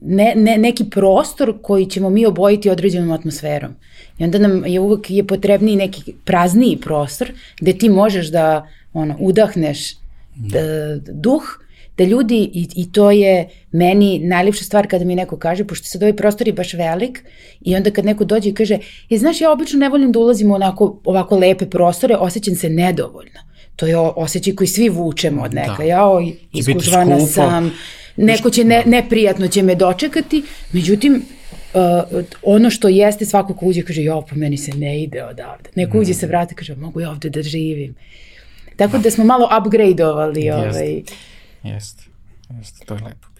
ne, ne, neki prostor koji ćemo mi obojiti određenom atmosferom. I onda nam je uvek je potrebniji neki prazniji prostor gde ti možeš da ono, udahneš da. duh da ljudi, i, i to je meni najljepša stvar kada mi neko kaže, pošto sad ovaj prostor je baš velik, i onda kad neko dođe i kaže, je, znaš, ja obično ne volim da ulazim u onako, ovako lepe prostore, osjećam se nedovoljno. To je osjećaj koji svi vučemo od neka. Da. Ja o, iskužvana sam, neko će ne, neprijatno će me dočekati, međutim, uh, ono što jeste svako ko uđe kaže, jo, pa meni se ne ide odavde. Neko uđe se vrati kaže, mogu ja ovde da živim. Tako da smo malo upgradeovali. Jest. Ovaj. Jeste, jeste, to je lepo.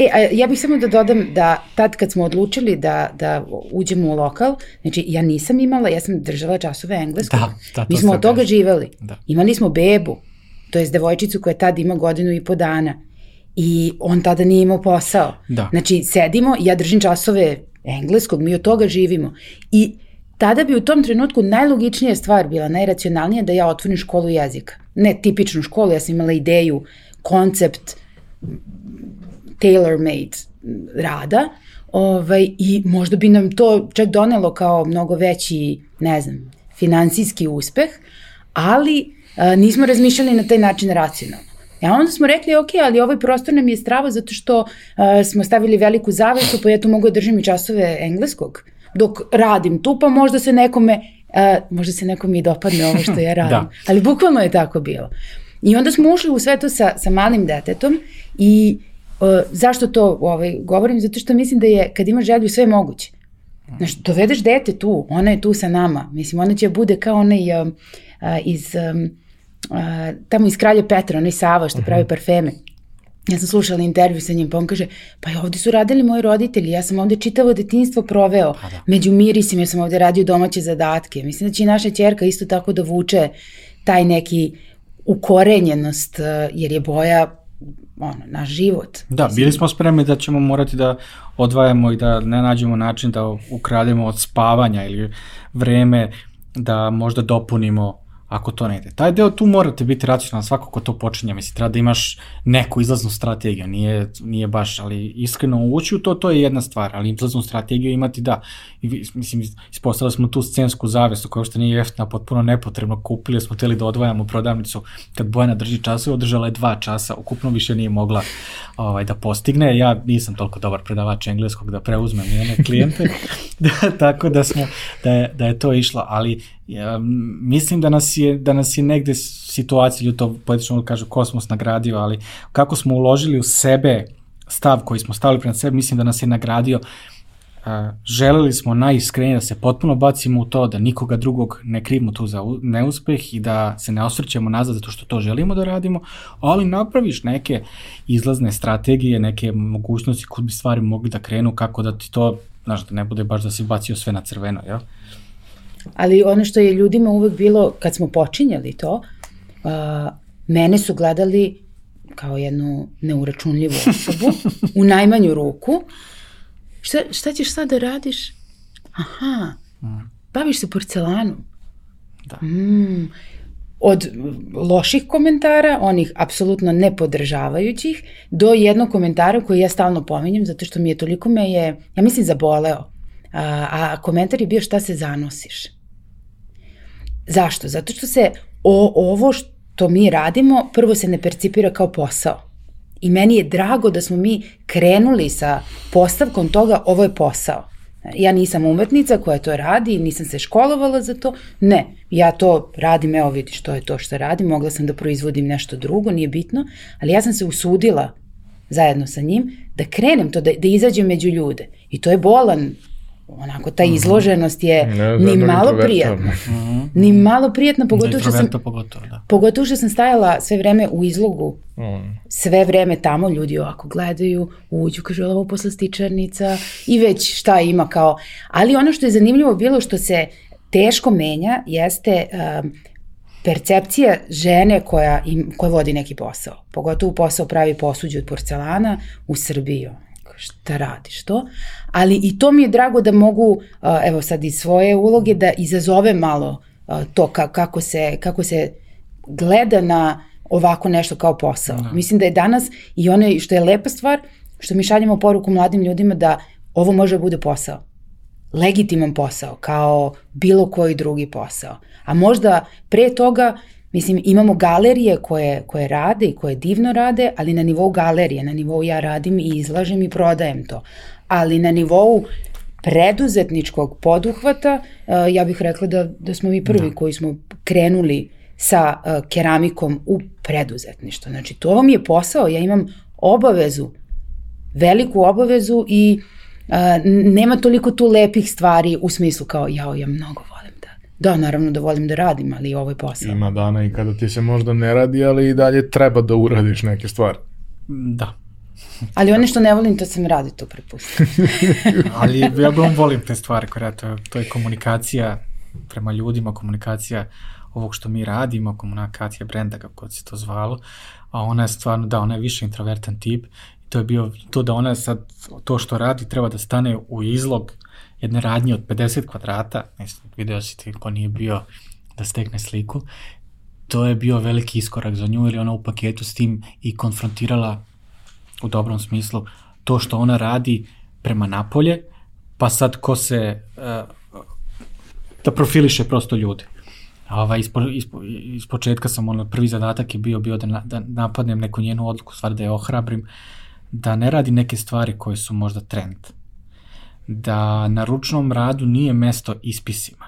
E, a ja bih samo da dodam da tad kad smo odlučili da, da uđemo u lokal, znači ja nisam imala, ja sam držala časove engleskog. Da, da, Mi smo od toga živeli. Da. Imali smo bebu, to je devojčicu koja tad ima godinu i po dana. I on tada nije imao posao. Da. Znači, sedimo, ja držim časove engleskog, mi od toga živimo. I tada bi u tom trenutku najlogičnija stvar bila, najracionalnija da ja otvorim školu jezika. Ne tipičnu školu, ja sam imala ideju, koncept tailor-made rada, ovaj, i možda bi nam to čak donelo kao mnogo veći, ne znam, finansijski uspeh, ali a, nismo razmišljali na taj način racionalno. A e, onda smo rekli, ok, ali ovaj prostor nam je strava zato što a, smo stavili veliku zavesu, pa ja tu mogu da držim i časove engleskog dok radim tu, pa možda se nekome, a, možda se nekome i dopadne ovo što ja (laughs) radim. da. Ali bukvalno je tako bilo. I onda smo ušli u sve to sa, sa malim detetom i zašto to ovaj, govorim? Zato što mislim da je kad imaš želju sve moguće. Znaš, dovedeš dete tu, ona je tu sa nama. Mislim, ona će bude kao onaj uh, uh, iz, um, uh, tamo iz Kralja Petra, onaj Sava što uh -huh. pravi parfeme. Ja sam slušala intervju sa njim, pa on kaže, pa ovde su radili moji roditelji, ja sam ovde čitavo detinstvo proveo, pa da. među mirisima, ja sam ovde radio domaće zadatke. Mislim da će i naša čerka isto tako da vuče taj neki ukorenjenost, jer je boja ono, naš život. Da, bili smo spremni da ćemo morati da odvajamo i da ne nađemo način da ukrademo od spavanja ili vreme da možda dopunimo ako to ne ide. Taj deo tu morate biti racionalan, svako ko to počinje, mislim, treba da imaš neku izlaznu strategiju, nije, nije baš, ali iskreno ući u to, to je jedna stvar, ali izlaznu strategiju imati da, I, mislim, ispostavili smo tu scensku zavestu koja što nije jeftina, potpuno nepotrebno, kupili smo teli da odvajamo prodavnicu, kad Bojana drži časa, održala je dva časa, ukupno više nije mogla ovaj, da postigne, ja nisam toliko dobar predavač engleskog da preuzmem njene klijente, (laughs) (laughs) da, tako da smo, da je, da je to išlo, ali ja, mislim da nas je, da nas je negde situacija, ljudi to poetično kažu kosmos nagradio, ali kako smo uložili u sebe stav koji smo stavili pred sebe, mislim da nas je nagradio a, želeli smo najiskrenije da se potpuno bacimo u to, da nikoga drugog ne krivimo tu za neuspeh i da se ne osvrćemo nazad zato što to želimo da radimo, ali napraviš neke izlazne strategije, neke mogućnosti kud bi stvari mogli da krenu, kako da ti to, znaš, da ne bude baš da si bacio sve na crveno, jel? Ja? Ali ono što je ljudima uvek bilo, kad smo počinjali to, uh, mene su gledali kao jednu neuračunljivu osobu, (laughs) u najmanju ruku. Šta, šta ćeš sad da radiš? Aha, baviš se porcelanom. Da. Mm, od loših komentara, onih apsolutno nepodržavajućih, do jednog komentara koji ja stalno pominjem, zato što mi je toliko me je, ja mislim, zaboleo a, a komentar je bio šta se zanosiš. Zašto? Zato što se o, ovo što mi radimo prvo se ne percipira kao posao. I meni je drago da smo mi krenuli sa postavkom toga ovo je posao. Ja nisam umetnica koja to radi, nisam se školovala za to. Ne, ja to radim, evo vidiš, to je to što radim, mogla sam da proizvodim nešto drugo, nije bitno, ali ja sam se usudila zajedno sa njim da krenem to, da, da izađem među ljude. I to je bolan onako ta mhm. izloženost je ne, ni malo prijatna. Mhm. Ni malo prijatna, pogotovo što sam, pogotovo, da. pogotovo što sam stajala sve vreme u izlogu. Mm. Sve vreme tamo ljudi ovako gledaju, uđu, kaže ovo poslastičarnica i već šta ima kao. Ali ono što je zanimljivo bilo što se teško menja jeste um, percepcija žene koja, im, koja vodi neki posao. Pogotovo posao pravi posuđe od porcelana u Srbiji šta radiš to, ali i to mi je drago da mogu, evo sad iz svoje uloge, da izazove malo to kako se, kako se gleda na ovako nešto kao posao. Da. Mislim da je danas i ono što je lepa stvar, što mi šaljemo poruku mladim ljudima da ovo može da bude posao. Legitiman posao, kao bilo koji drugi posao. A možda pre toga Mislim, imamo galerije koje, koje rade i koje divno rade, ali na nivou galerije, na nivou ja radim i izlažem i prodajem to. Ali na nivou preduzetničkog poduhvata, uh, ja bih rekla da, da smo mi prvi da. koji smo krenuli sa uh, keramikom u preduzetništvo. Znači, to vam je posao, ja imam obavezu, veliku obavezu i uh, nema toliko tu lepih stvari u smislu kao, jao, ja mnogo da, naravno da volim da radim, ali ovo je posao. Ima dana i kada ti se možda ne radi, ali i dalje treba da uradiš neke stvari. Da. Ali one što ne volim, to sam radi, to prepustim. (laughs) ali ja bom volim te stvari koje to, to je komunikacija prema ljudima, komunikacija ovog što mi radimo, komunikacija brenda, kako se to zvalo, a ona je stvarno, da, ona je više introvertan tip i to je bio to da ona sad, to što radi treba da stane u izlog jedne radnje od 50 kvadrata, mislim, video si ti ko nije bio da stekne sliku, to je bio veliki iskorak za nju, ili ona u paketu s tim i konfrontirala u dobrom smislu to što ona radi prema napolje, pa sad ko se, uh, da profiliše prosto ljude. Ovaj, ispo, ispo, iz početka sam, ono, prvi zadatak je bio, bio da, na, da napadnem neku njenu odluku, stvar da je ohrabrim, da ne radi neke stvari koje su možda trend. Da na ručnom radu nije mesto ispisima.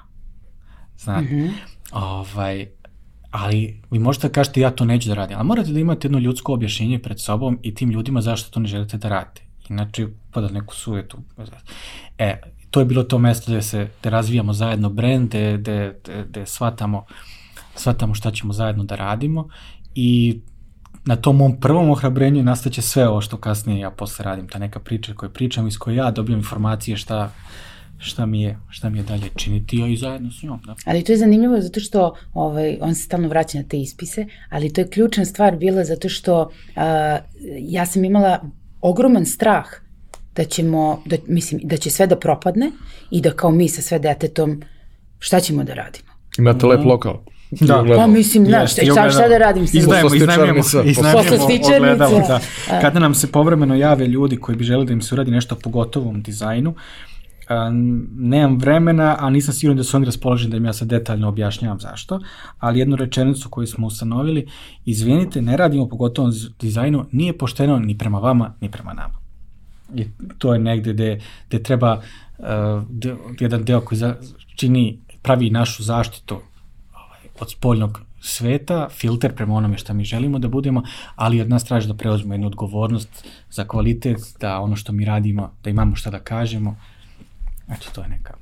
Znate, mm -hmm. ovaj, ali vi možete da kažete ja to neću da radim, ali morate da imate jedno ljudsko objašnjenje pred sobom i tim ljudima zašto to ne želite da radite. Inače, pada neku sujetu. E, to je bilo to mesto gde se gde razvijamo zajedno brend, gde, gde, gde, gde shvatamo, shvatamo šta ćemo zajedno da radimo i na tom mom prvom ohrabrenju nastaće sve ovo što kasnije ja posle radim, ta neka priča koju pričam, iz koje ja dobijam informacije šta, šta mi je, šta mi je dalje činiti i zajedno s njom. Da. Ali to je zanimljivo zato što ovaj, on se stalno vraća na te ispise, ali to je ključna stvar bila zato što uh, ja sam imala ogroman strah da ćemo, da, mislim, da će sve da propadne i da kao mi sa sve detetom šta ćemo da radimo. Imate lep lokal. Da, pa mislim, znaš, šta, šta, šta da radim sa Iznajemo, iznajmemo, iznajmemo ogledalo. Da. Kada nam se povremeno jave ljudi koji bi želi da im se uradi nešto po gotovom dizajnu, nemam vremena, a nisam siguran da su oni raspoloženi da im ja sad detaljno objašnjavam zašto, ali jednu rečenicu koju smo ustanovili, izvinite, ne radimo po gotovom dizajnu, nije pošteno ni prema vama, ni prema nama. I to je negde gde, gde treba uh, de, jedan deo koji za, čini, pravi našu zaštitu od spoljnog sveta, filter prema onome šta mi želimo da budemo, ali od nas traži da preuzmemo jednu odgovornost za kvalitet, da ono što mi radimo, da imamo šta da kažemo. Eto, to je neka.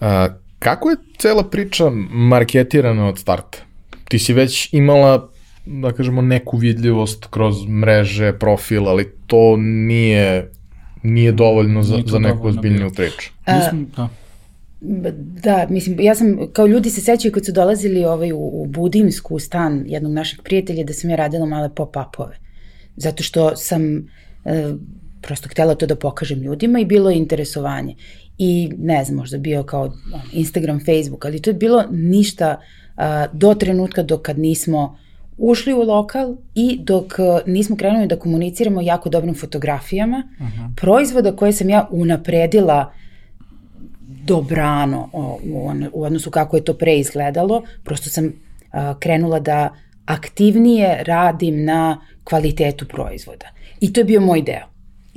A, kako je cela priča marketirana od starta? Ti si već imala da kažemo, neku vidljivost kroz mreže, profil, ali to nije, nije dovoljno za, nije za neku ozbiljniju priču. Mislim, da. Da, mislim, ja sam, kao ljudi se sećaju kad su dolazili ovaj, u, u Budimsku, stan jednog našeg prijatelja, da sam ja radila male pop-upove. Zato što sam e, prosto htela to da pokažem ljudima i bilo je interesovanje. I ne znam, možda bio kao Instagram, Facebook, ali to je bilo ništa a, do trenutka dok kad nismo ušli u lokal i dok nismo krenuli da komuniciramo jako dobrim fotografijama uh -huh. proizvoda koje sam ja unapredila dobrano o, u, on, u odnosu kako je to pre izgledalo, prosto sam a, krenula da aktivnije radim na kvalitetu proizvoda. I to je bio moj deo.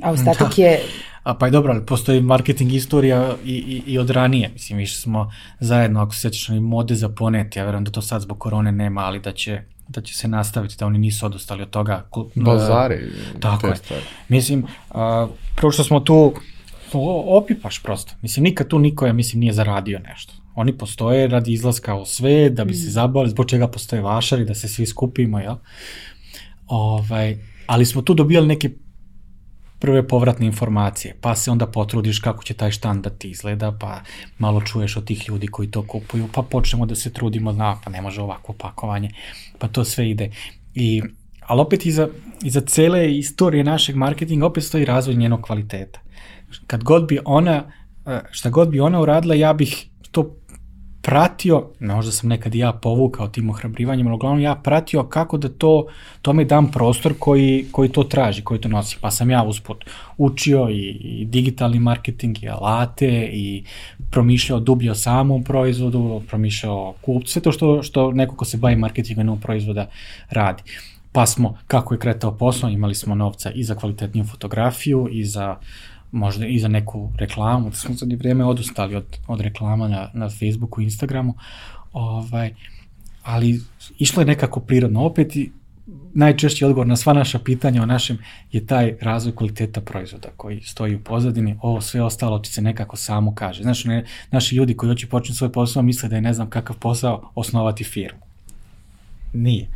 A ostatak da. je... A pa je dobro, ali postoji marketing istorija i, i, i od ranije. Mislim, više smo zajedno, ako se sjećaš, mode za ponet, ja verujem da to sad zbog korone nema, ali da će da će se nastaviti, da oni nisu odustali od toga. Bazari. Tako je. Stvari. Mislim, a, prvo što smo tu, opipaš prosto. Mislim, nikad tu niko, ja mislim, nije zaradio nešto. Oni postoje radi izlaska u sve, da bi se mm. zabavili, zbog čega postoje vašari, da se svi skupimo, jel? Ovaj, ali smo tu dobijali neke prve povratne informacije, pa se onda potrudiš kako će taj štand da ti izgleda, pa malo čuješ od tih ljudi koji to kupuju, pa počnemo da se trudimo, na, pa ne može ovako pakovanje, pa to sve ide. I, ali opet iza, iza cele istorije našeg marketinga opet stoji razvoj njenog kvaliteta. Kad god bi ona, šta god bi ona uradila, ja bih to pratio, možda sam nekad i ja povukao tim ohrabrivanjem, ali uglavnom ja pratio kako da to, tome dam prostor koji, koji to traži, koji to nosi. Pa sam ja usput učio i, i digitalni marketing i alate i promišljao dublje o samom proizvodu, promišljao kupcu, sve to što, što neko ko se bavi marketingom proizvoda radi. Pa smo, kako je kretao posao, imali smo novca i za kvalitetniju fotografiju i za možda i za neku reklamu, da smo sad i vreme odustali od, od reklama na, na Facebooku i Instagramu, ovaj, ali išlo je nekako prirodno. Opet i najčešći odgovor na sva naša pitanja o našem je taj razvoj kvaliteta proizvoda koji stoji u pozadini, ovo sve ostalo će se nekako samo kaže. Znaš, ne, naši ljudi koji hoće početi svoj posao misle da je ne znam kakav posao osnovati firmu. Nije. Ni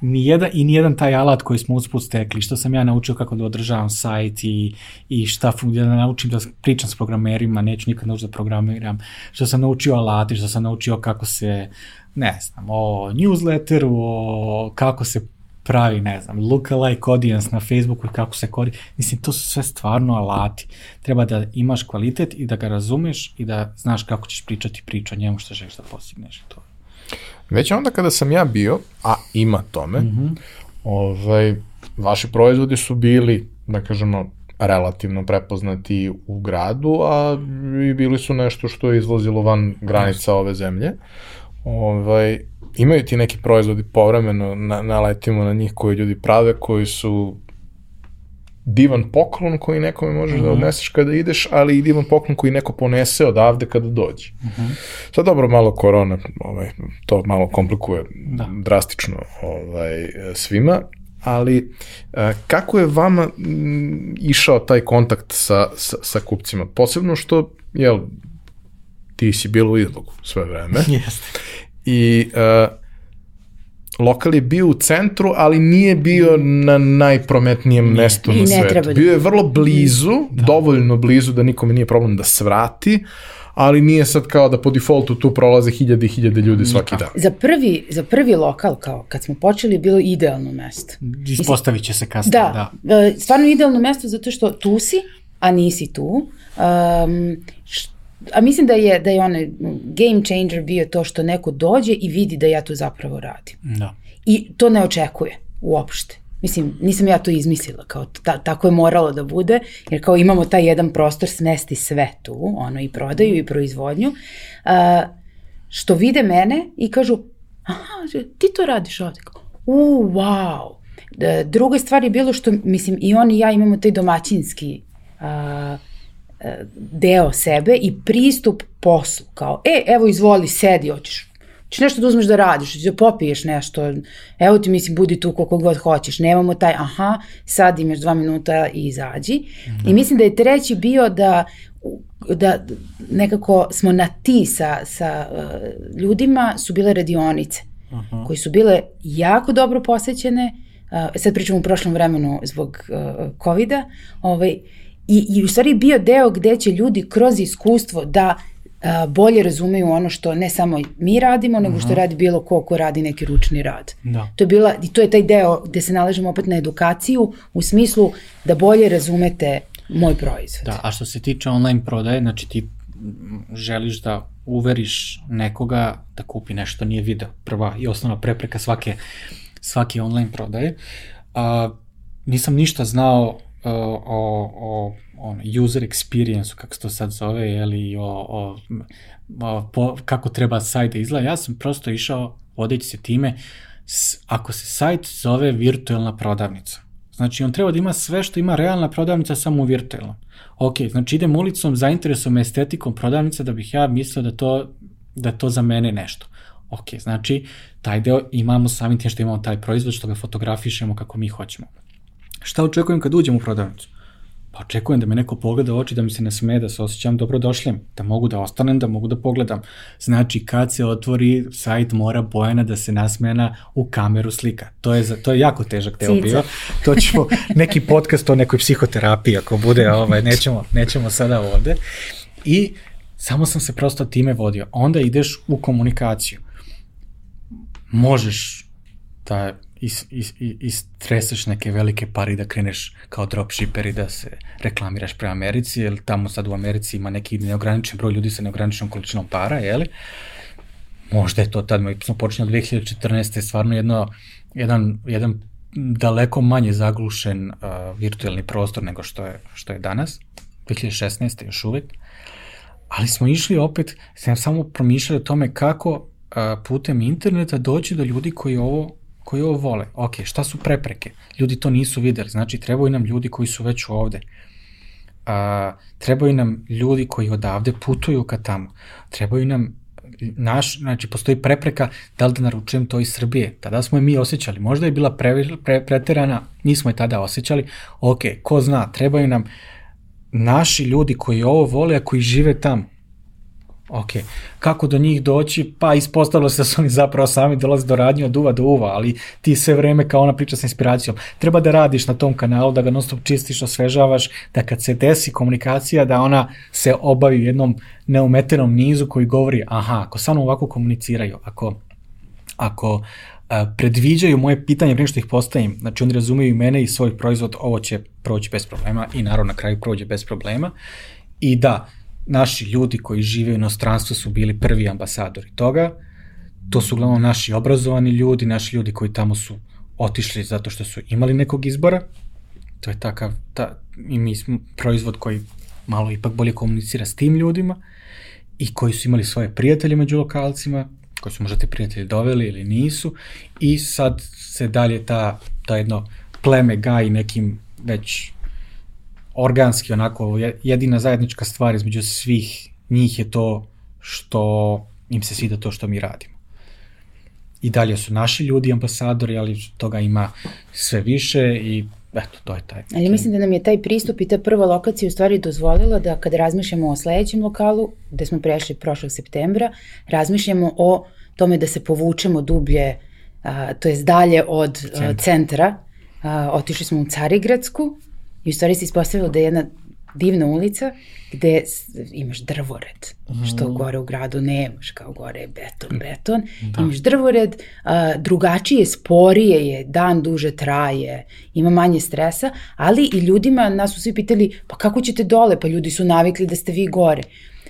jedan, I nijedan taj alat koji smo usput stekli, što sam ja naučio kako da održavam sajt i, i šta da naučim da pričam s programerima, neću nikad naučiti da programiram, što sam naučio alati, što sam naučio kako se, ne znam, o newsletteru, o kako se pravi, ne znam, lookalike audience na Facebooku i kako se kori. Mislim, to su sve stvarno alati. Treba da imaš kvalitet i da ga razumeš i da znaš kako ćeš pričati priču o njemu što želiš da postigneš. To. Već onda kada sam ja bio, a ima tome, mm -hmm. ovaj, vaši proizvodi su bili, da kažemo, relativno prepoznati u gradu, a i bili su nešto što je izlazilo van granica ove zemlje. Ovaj, imaju ti neki proizvodi povremeno, na, naletimo na njih koji ljudi prave, koji su divan poklon koji nekome možeš uh -huh. da mhm. odneseš kada ideš, ali i divan poklon koji neko ponese odavde kada dođe. Uh mhm. -huh. Sad dobro, malo korona, ovaj, to malo komplikuje da. drastično ovaj, svima, ali a, kako je vama m, išao taj kontakt sa, sa, sa kupcima? Posebno što, jel, ti si bilo u izlogu sve vreme. (laughs) Jeste. I uh, lokal je bio u centru, ali nije bio na najprometnijem nije. mestu na svetu. Da bio je vrlo blizu, da. dovoljno blizu da nikome nije problem da svrati, ali nije sad kao da po defaultu tu prolaze hiljade i hiljade ljudi svaki dan. Za prvi, za prvi lokal, kao kad smo počeli, bilo idealno mesto. Ispostavit će se kasnije, da. Da, e, stvarno idealno mesto zato što tu si, a nisi tu. Um, a mislim da je, da je onaj game changer bio to što neko dođe i vidi da ja to zapravo radim. Da. I to ne očekuje uopšte. Mislim, nisam ja to izmislila, kao ta, tako je moralo da bude, jer kao imamo taj jedan prostor smesti sve tu, ono i prodaju i proizvodnju, a, što vide mene i kažu, aha, ti to radiš ovde, kao, u, wow. Da, druga stvar je bilo što, mislim, i on i ja imamo taj domaćinski a, deo sebe i pristup poslu, kao, e, evo izvoli, sedi, hoćeš Če nešto da uzmeš da radiš, da popiješ nešto, evo ti mislim, budi tu koliko god hoćeš, nemamo taj, aha, sad imaš dva minuta i izađi. Da. I mislim da je treći bio da da nekako smo na ti sa, sa uh, ljudima su bile radionice -huh. koji su bile jako dobro posećene, uh, sad pričamo u prošlom vremenu zbog uh, COVID-a, ovaj, i, i u stvari bio deo gde će ljudi kroz iskustvo da a, bolje razumeju ono što ne samo mi radimo, nego što radi bilo ko ko radi neki ručni rad. Da. To je bila i to je taj deo gde se nalažemo opet na edukaciju u smislu da bolje razumete moj proizvod. Da, a što se tiče online prodaje, znači ti želiš da uveriš nekoga da kupi nešto nije video. Prva i osnovna prepreka svake svake online prodaje. A, nisam ništa znao o, o on, user experience kako se to sad zove, ili o, o, o po, kako treba sajt da izgleda. Ja sam prosto išao vodeći se time, s, ako se sajt zove virtualna prodavnica, znači on treba da ima sve što ima realna prodavnica samo virtualno. Ok, znači idem ulicom, zainteresujem me estetikom prodavnica da bih ja mislio da to, da to za mene nešto. Ok, znači taj deo imamo samim tim što imamo taj proizvod, što ga fotografišemo kako mi hoćemo. Šta očekujem kad uđem u prodavnicu? Pa očekujem da me neko pogleda u oči, da mi se nasme, da se osjećam dobrodošljem, da mogu da ostanem, da mogu da pogledam. Znači, kad se otvori sajt, mora Bojana da se nasmena u kameru slika. To je, to je jako težak deo bio. To ćemo, (laughs) neki podcast o nekoj psihoterapiji, ako bude, ovaj, nećemo, nećemo sada ovde. I samo sam se prosto time vodio. Onda ideš u komunikaciju. Možeš da is, is, istreseš neke velike pari da kreneš kao dropshipper i da se reklamiraš prema Americi, jer tamo sad u Americi ima neki neograničen broj ljudi sa neograničenom količinom para, jeli? Možda je to tad, mi smo počinjali 2014. stvarno jedno, jedan, jedan daleko manje zaglušen uh, virtualni prostor nego što je, što je danas, 2016. još uvek, ali smo išli opet, sam samo promišljali o tome kako uh, putem interneta doći do ljudi koji ovo koji ovo vole. Ok, šta su prepreke? Ljudi to nisu videli, znači trebaju nam ljudi koji su već ovde. A, trebaju nam ljudi koji odavde putuju ka tamo. Trebaju nam naš, znači postoji prepreka da li da naručujem to iz Srbije. Tada smo je mi osjećali. Možda je bila pre, pre, preterana, nismo je tada osjećali. Ok, ko zna, trebaju nam naši ljudi koji ovo vole, a koji žive tamo. Ok, kako do njih doći? Pa ispostavilo se da su oni zapravo sami dolaze do radnje od uva do uva, ali ti sve vreme kao ona priča sa inspiracijom. Treba da radiš na tom kanalu, da ga non stop čistiš, osvežavaš, da kad se desi komunikacija, da ona se obavi u jednom neumetenom nizu koji govori, aha, ako samo ovako komuniciraju, ako, ako a, predviđaju moje pitanje prije što ih postavim, znači oni razumeju i mene i svoj proizvod, ovo će proći bez problema i naravno na kraju prođe bez problema. I da, naši ljudi koji žive u inostranstvu su bili prvi ambasadori toga. To su uglavnom naši obrazovani ljudi, naši ljudi koji tamo su otišli zato što su imali nekog izbora. To je takav, ta, i mi smo proizvod koji malo ipak bolje komunicira s tim ljudima i koji su imali svoje prijatelje među lokalcima, koji su možda te prijatelji doveli ili nisu i sad se dalje ta, ta jedno pleme gaji nekim već organski onako jedina zajednička stvar između svih njih je to što im se svida to što mi radimo. I dalje su naši ljudi ambasadori, ali toga ima sve više i eto, to je taj. Ali mislim da nam je taj pristup i ta prva lokacija u stvari dozvolila da kada razmišljamo o sledećem lokalu, gde smo prešli prošlog septembra, razmišljamo o tome da se povučemo dublje, a, to je dalje od a, centra. A, otišli smo u Carigradsku, I u stvari se ispostavilo da je jedna divna ulica gde imaš drvored, mm. što gore u gradu nemaš, kao gore je beton, beton, da. imaš drvored, a, drugačije, sporije je, dan duže traje, ima manje stresa, ali i ljudima, nas su svi pitali, pa kako ćete dole, pa ljudi su navikli da ste vi gore.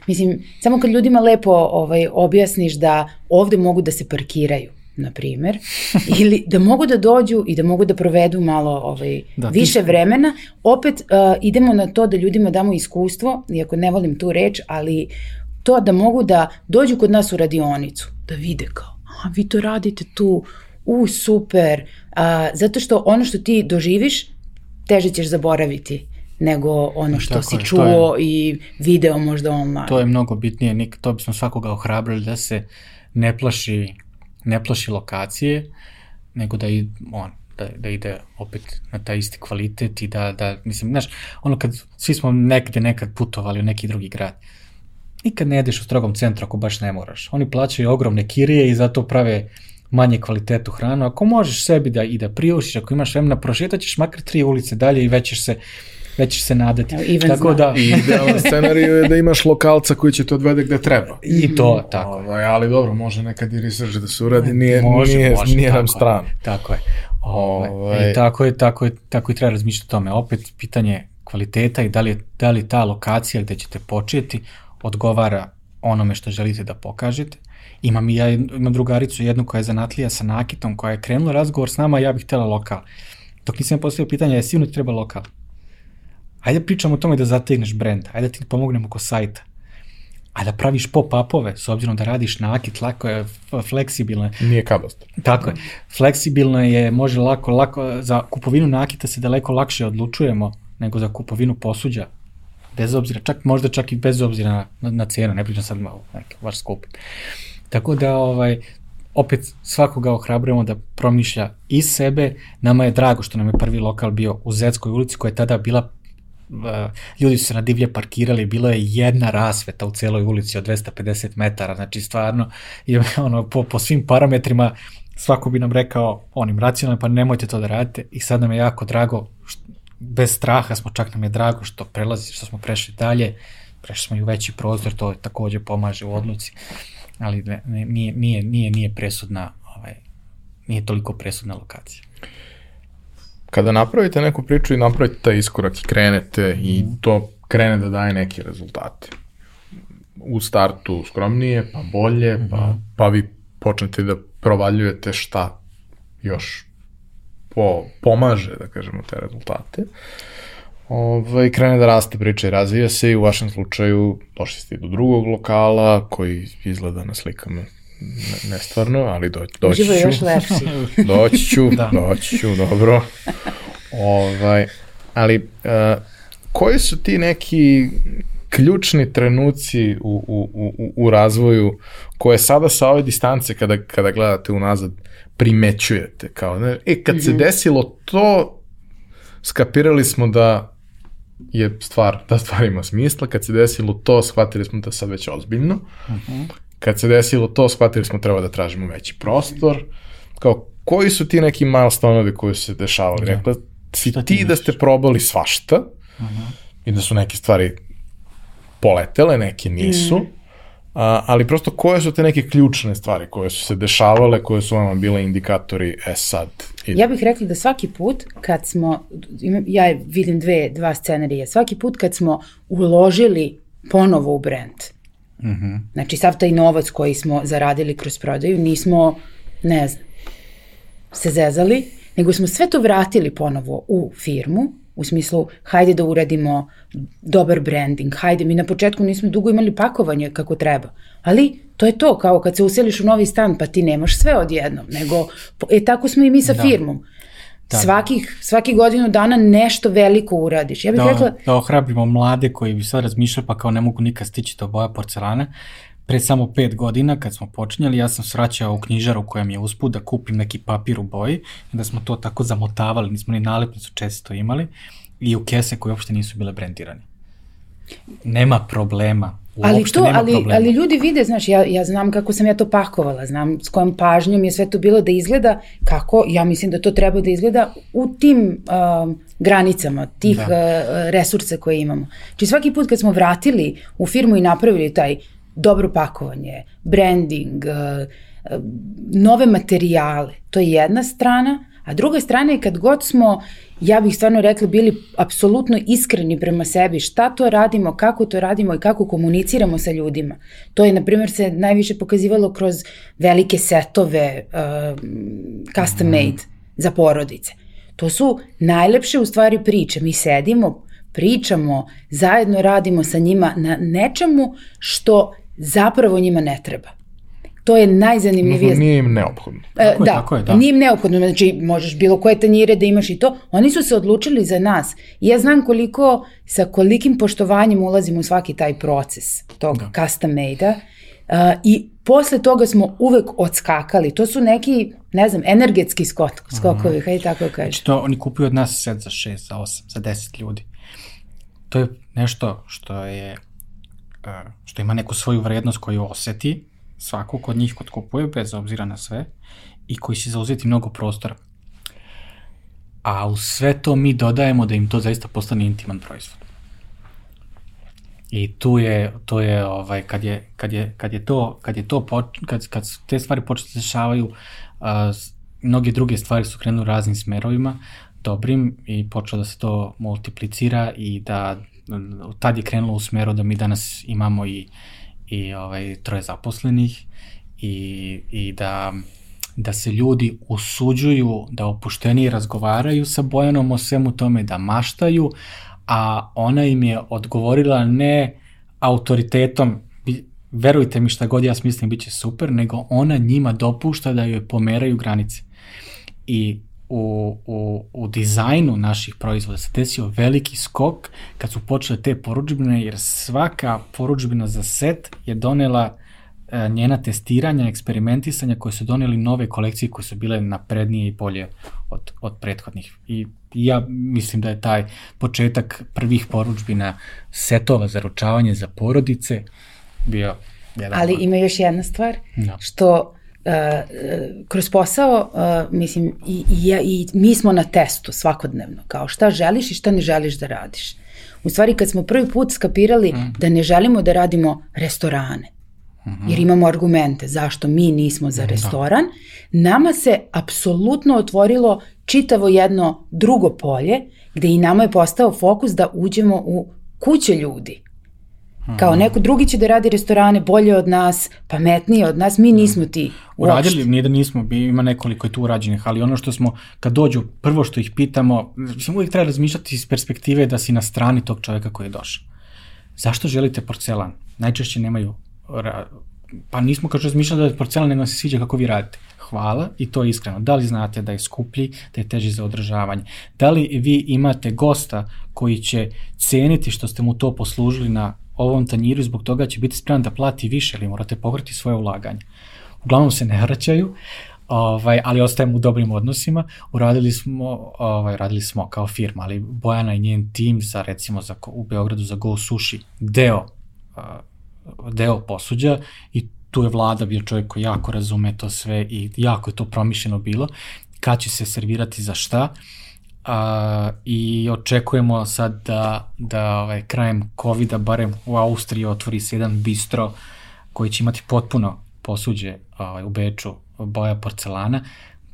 Mislim, samo kad ljudima lepo ovaj, objasniš da ovde mogu da se parkiraju, na primer, (laughs) ili da mogu da dođu i da mogu da provedu malo ovaj, da, više ti... vremena. Opet uh, idemo na to da ljudima damo iskustvo, iako ne volim tu reč, ali to da mogu da dođu kod nas u radionicu, da vide kao, a vi to radite tu, u super, uh, zato što ono što ti doživiš, teže ćeš zaboraviti nego ono što Tako si je, čuo je, i video možda online. To je mnogo bitnije, Nik, to bismo svakoga ohrabrili da se ne plaši ne plaši lokacije, nego da, i, on, da, da ide opet na taj isti kvalitet i da, da mislim, znaš, ono kad svi smo negde nekad putovali u neki drugi grad, nikad ne jedeš u strogom centru ako baš ne moraš. Oni plaćaju ogromne kirije i zato prave manje kvalitetu hranu. Ako možeš sebi da i da priušiš, ako imaš vremena, prošetaćeš makar tri ulice dalje i već ćeš se već će se nadati. Evo, tako da... I idealan scenariju je da imaš lokalca koji će te odvede gde treba. I to, tako. Ovaj, ali dobro, može nekad i research da se uradi, nije, može, nije, može, nije nam strano. Tako je. Ovaj, ovaj. I tako je, tako je, tako i treba razmišljati o tome. Opet pitanje kvaliteta i da li, da li ta lokacija gde ćete početi odgovara onome što želite da pokažete. Imam i ja imam drugaricu jednu koja je zanatlija sa nakitom, koja je krenula razgovor s nama, ja bih htela lokal. Dok nisam postavio pitanje, je sigurno ti treba lokal? Ajde pričamo o tome da zategneš brend, ajde da ti pomognemo oko sajta. Ajde da praviš pop-upove, s obzirom da radiš nakit, lako je, fleksibilno je. Nije kabost. Tako je. Fleksibilno je, može lako, lako, za kupovinu nakita se daleko lakše odlučujemo nego za kupovinu posuđa. Bez obzira, čak možda čak i bez obzira na, na, na cenu, ne pričam sad malo, neki, baš skup. Tako da, ovaj, opet svakoga ohrabrujemo da promišlja iz sebe. Nama je drago što nam je prvi lokal bio u Zetskoj ulici koja je tada bila ljudi su se na divlje parkirali, bilo je jedna rasveta u celoj ulici od 250 metara, znači stvarno je (laughs) ono, po, po svim parametrima svako bi nam rekao onim racionalno, pa nemojte to da radite. I sad nam je jako drago, bez straha smo, čak nam je drago što prelazi, što smo prešli dalje, prešli smo i u veći prozor, to takođe pomaže u odluci, ali ne, nije, nije, nije, nije presudna, ovaj, nije toliko presudna lokacija kada napravite neku priču i napravite taj iskorak i krenete i to krene da daje neke rezultate. u startu skromnije, pa bolje, pa, pa vi počnete da provaljujete šta još po, pomaže, da kažemo, te rezultate. Ovaj, krene da raste priča i razvija se i u vašem slučaju došli ste do drugog lokala koji izgleda na slikama nestvarno, ali do, doći Uživo je ću. još lepši. (laughs) Doći ću, Da. doći ću, dobro. ovaj, ali, uh, koji su ti neki ključni trenuci u, u, u, u razvoju koje sada sa ove distance kada, kada gledate unazad primećujete kao ne, e kad se desilo to skapirali smo da je stvar, da stvar ima smisla, kad se desilo to shvatili smo da sad već ozbiljno kad se desilo to, shvatili smo treba da tražimo veći prostor. Kao, koji su ti neki milestone-ovi koji su se dešavali? Da. Rekla si ti ti da ste probali svašta i da su neke stvari poletele, neke nisu. A, ali prosto koje su te neke ključne stvari koje su se dešavale, koje su vama bile indikatori, e sad, ide. Ja bih rekla da svaki put kad smo, ja vidim dve, dva scenarija, svaki put kad smo uložili ponovo u brand, Mhm. znači sav taj novac koji smo zaradili kroz prodaju, nismo, ne znam, se zezali, nego smo sve to vratili ponovo u firmu, u smislu hajde da uradimo dobar branding, hajde, mi na početku nismo dugo imali pakovanje kako treba, ali to je to, kao kad se useliš u novi stan, pa ti nemaš sve odjednom, nego, e tako smo i mi sa Da. firmom. Da. Svakih, svaki godinu dana nešto veliko uradiš. Ja bih da, rekla, da ohrabrimo mlade koji bi sad razmišljali pa kao ne mogu nikad stići do boja porcelana. Pre samo pet godina kad smo počinjali, ja sam svraćao u knjižaru koja mi je usput da kupim neki papir u boji i da smo to tako zamotavali, nismo ni nalepnicu često imali i u kese koje uopšte nisu bile brendirane. Nema problema. Ali to, nema ali, problema. ali ljudi vide, znaš, ja, ja znam kako sam ja to pakovala, znam s kojom pažnjom je sve to bilo da izgleda kako, ja mislim da to treba da izgleda u tim um, granicama, tih Da. uh, resursa koje imamo. Znači svaki put kad smo vratili u firmu i napravili taj dobro pakovanje, branding, uh, uh, nove materijale, to je jedna strana, a druga strana je kad god smo, ja bih stvarno rekla, bili apsolutno iskreni prema sebi, šta to radimo, kako to radimo i kako komuniciramo sa ljudima. To je, na primjer, se najviše pokazivalo kroz velike setove, uh, custom made za porodice. To su najlepše u stvari priče. Mi sedimo, pričamo, zajedno radimo sa njima na nečemu što zapravo njima ne treba. To je najzanimljivije. Nije im neophodno. E, Tako je, da, tako je, da. nije im neophodno, znači možeš bilo koje tanjire da imaš i to. Oni su se odlučili za nas. I ja znam koliko, sa kolikim poštovanjem ulazimo u svaki taj proces tog da. custom made-a. Uh, I posle toga smo uvek odskakali. To su neki, ne znam, energetski skok, skokovi, hajde tako kažeš. Znači to oni kupuju od nas set za 6, za 8, za 10 ljudi. To je nešto što je uh, što ima neku svoju vrednost koju oseti svako kod njih kod kupuje, bez obzira na sve, i koji će zauzeti mnogo prostora. A u sve to mi dodajemo da im to zaista postane intiman proizvod. I tu je, to je ovaj, kad je, kad je, kad je to, kad je to, poč, kad, kad te stvari počeli da se dešavaju, s- mnoge druge stvari su krenule raznim smerovima, dobrim i počelo da se to multiplicira i da tad je krenulo u smeru da mi danas imamo i, i ovaj, troje zaposlenih i, i da, da se ljudi usuđuju da opuštenije razgovaraju sa Bojanom o svemu tome, da maštaju, a ona im je odgovorila ne autoritetom, verujte mi šta god ja smislim bit će super, nego ona njima dopušta da joj pomeraju granice. I u, u, u dizajnu naših proizvoda se desio veliki skok kad su počele te poručbine, jer svaka poručbina za set je donela e, njena testiranja, eksperimentisanja koje su doneli nove kolekcije koje su bile naprednije i bolje od, od prethodnih. I ja mislim da je taj početak prvih poručbina setova za ručavanje za porodice bio jedan Ali ima još jedna stvar, Da. što kroz posao, mislim, i, i, ja, i mi smo na testu svakodnevno, kao šta želiš i šta ne želiš da radiš. U stvari, kad smo prvi put skapirali mm. da ne želimo da radimo restorane, jer imamo argumente zašto mi nismo za restoran, nama se apsolutno otvorilo čitavo jedno drugo polje, gde i nama je postao fokus da uđemo u kuće ljudi. Kao neko drugi će da radi restorane bolje od nas, pametnije od nas, mi nismo ti. Uradili, uopšte. nije da nismo, ima nekoliko je tu urađenih, ali ono što smo, kad dođu, prvo što ih pitamo, mislim, uvijek treba razmišljati iz perspektive da si na strani tog čovjeka koji je došao. Zašto želite porcelan? Najčešće nemaju, pa nismo kao što razmišljali da je porcelan, nego se sviđa kako vi radite. Hvala i to je iskreno. Da li znate da je skuplji, da je teži za održavanje? Da li vi imate gosta koji će ceniti što ste mu to poslužili na ovom tanjiru zbog toga će biti spreman da plati više ili morate pokriti svoje ulaganje? uglavnom se ne vraćaju, ovaj, ali ostajemo u dobrim odnosima. Uradili smo, ovaj, radili smo kao firma, ali Bojana i njen tim za recimo za, u Beogradu za Go Sushi deo, deo posuđa i tu je vlada bio čovjek koji jako razume to sve i jako je to promišljeno bilo kad će se servirati za šta a, i očekujemo sad da, da ovaj, krajem covid barem u Austriji otvori se jedan bistro koji će imati potpuno posuđe ovaj, u Beču boja porcelana,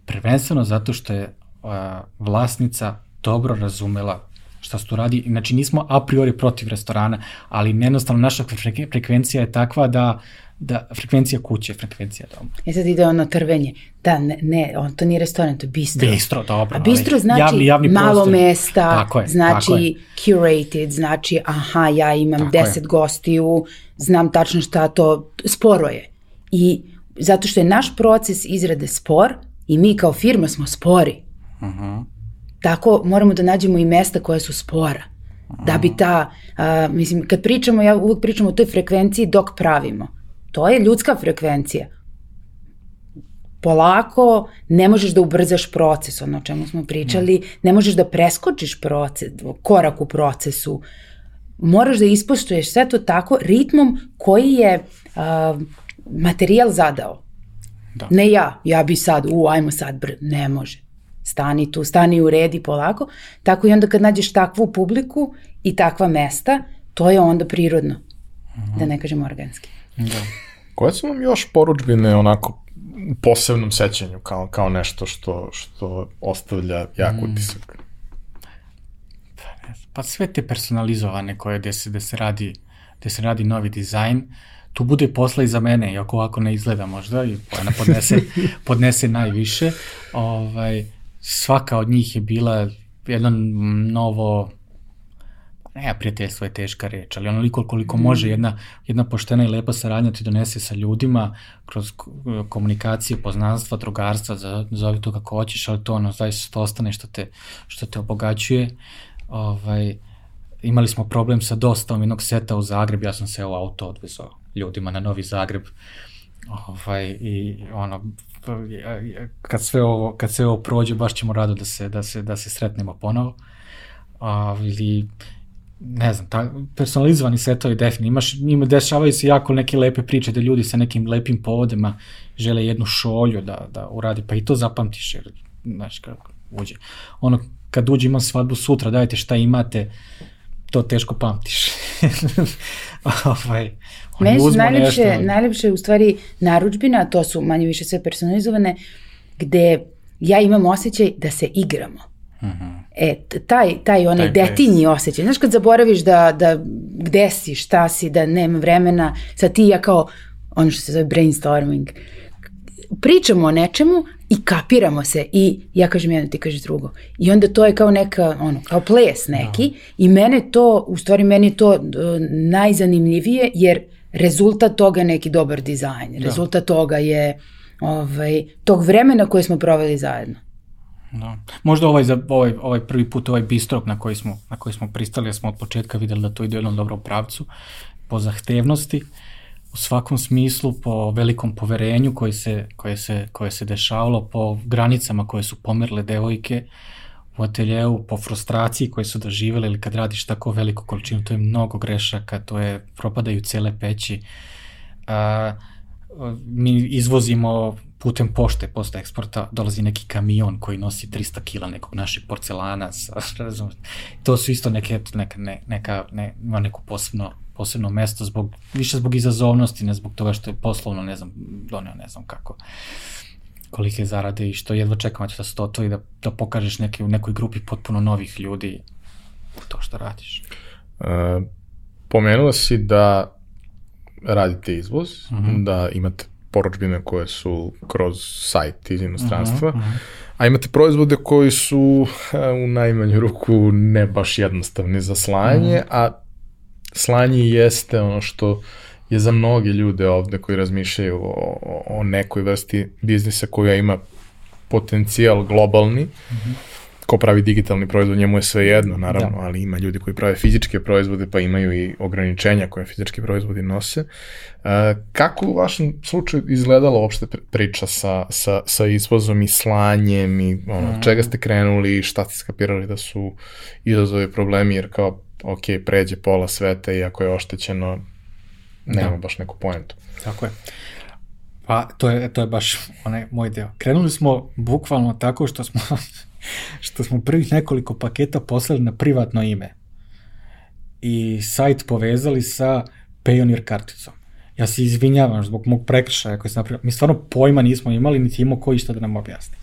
prvenstveno zato što je a, vlasnica dobro razumela šta se tu radi. Znači nismo a priori protiv restorana, ali jednostavno naša frek- frekvencija je takva da da frekvencija kuće, frekvencija doma. E sad ide ono trvenje. Da, ne, ne on to nije restoran, to je bistro. Bistro, dobro. A bistro znači javni, javni malo prostor. mesta, Tako je, znači tako je. curated, znači aha, ja imam Tako je. deset gostiju, znam tačno šta to, sporo je. I zato što je naš proces izrade spor i mi kao firma smo spori. Mhm. Tako moramo da nađemo i mesta koja su spora. Da bi ta, a, mislim, kad pričamo, ja uvek pričam o toj frekvenciji dok pravimo. To je ljudska frekvencija. Polako, ne možeš da ubrzaš proces, ono o čemu smo pričali, ne možeš da preskočiš proces, korak u procesu. Moraš da ispoštuješ sve to tako ritmom koji je a, materijal zadao. Da. Ne ja, ja bi sad, u, ajmo sad, br, ne može. Stani tu, stani u redi polako. Tako i onda kad nađeš takvu publiku i takva mesta, to je onda prirodno. Da ne kažem organski. Da. Koje su vam još poručbine onako u posebnom sećanju kao, kao nešto što, što ostavlja jak utisak? Pa sve te personalizovane koje gde se, gde se radi gde se radi novi dizajn, tu bude posla i za mene, iako ovako ne izgleda možda, i ona podnese, (laughs) podnese najviše. Ovaj, svaka od njih je bila jedno novo, ne, prijateljstvo je teška reč, ali onoliko koliko može jedna, jedna poštena i lepa saradnja ti donese sa ljudima kroz ko- komunikacije, poznanstva, drugarstva, zove to kako hoćeš, ali to ono zaista to ostane što te, što te obogaćuje. Ovaj, imali smo problem sa dostavom jednog seta u Zagreb, ja sam se u auto odvezao ljudima na Novi Zagreb. Ovaj, i ono, kad sve ovo, kad sve ovo prođe, baš ćemo rado da se, da se, da se sretnemo ponovo. Ali, ne znam, ta, personalizovani setovi definitivno, imaš, ima, dešavaju se jako neke lepe priče da ljudi sa nekim lepim povodima žele jednu šolju da, da uradi, pa i to zapamtiš, jer, znaš, kako uđe. Ono, kad uđe imam svadbu sutra, dajte šta imate, to teško pamtiš. (laughs) ovaj, Meni su uzmu najlepše, nešto- najlepše u stvari naručbina, to su manje više sve personalizovane, gde ja imam osjećaj da se igramo. E, t- taj, taj onaj Mhm. Taj detinji osjećaj. Znaš kad zaboraviš da, da gde si, šta si, da nema vremena, sad ti ja kao, ono što se zove brainstorming, pričamo o nečemu i kapiramo se i ja kažem jedno, ti kažeš drugo. I onda to je kao neka, ono, kao ples neki i mene to, u stvari meni to uh, najzanimljivije jer rezultat toga je neki dobar dizajn. Rezultat toga je ovaj, tog vremena koje smo proveli zajedno. Da. Možda ovaj, za, ovaj, ovaj prvi put, ovaj bistrok na koji smo, na koji smo pristali, jer smo od početka videli da to ide u jednom dobrom pravcu, po zahtevnosti, u svakom smislu, po velikom poverenju koje se, koje se, koje se dešavalo, po granicama koje su pomerle devojke u ateljeu, po frustraciji koje su doživele, ili kad radiš tako veliku količinu, to je mnogo grešaka, to je, propadaju cele peći. A, mi izvozimo putem pošte, posle eksporta, dolazi neki kamion koji nosi 300 kila nekog našeg porcelana, sa, (laughs) razum, to su isto neke, neka, ne, neka, ne, ima neko posebno, posebno mesto, zbog, više zbog izazovnosti, ne zbog toga što je poslovno, ne znam, doneo ne znam kako kolike zarade i što jedva čekamo da se to otvori, da, da pokažeš neke, u nekoj grupi potpuno novih ljudi to što radiš. E, Pomenuo si da radite izvoz, uh -huh. da imate poručbine koje su kroz sajt iz inostranstva, uh -huh, uh -huh. a imate proizvode koji su u najmanju ruku ne baš jednostavni za slanje, uh -huh. a slanje jeste ono što je za mnoge ljude ovde koji razmišljaju o, o nekoj vrsti biznisa koja ima potencijal globalni, uh -huh ko pravi digitalni proizvod, njemu je sve jedno, naravno, da. ali ima ljudi koji prave fizičke proizvode, pa imaju i ograničenja koje fizički proizvodi nose. Uh, kako u vašem slučaju izgledala uopšte priča sa, sa, sa izvozom i slanjem i ono, mm. čega ste krenuli i šta ste skapirali da su izazovi problemi, jer kao, ok, pređe pola sveta i ako je oštećeno, nema da. baš neku poentu. Tako je. Pa, to je, to je baš onaj moj deo. Krenuli smo bukvalno tako što smo (laughs) što smo prvih nekoliko paketa poslali na privatno ime i sajt povezali sa Payoneer karticom. Ja se izvinjavam zbog mog prekršaja koji sam napravio. Mi stvarno pojma nismo imali, niti imao koji što da nam objasni.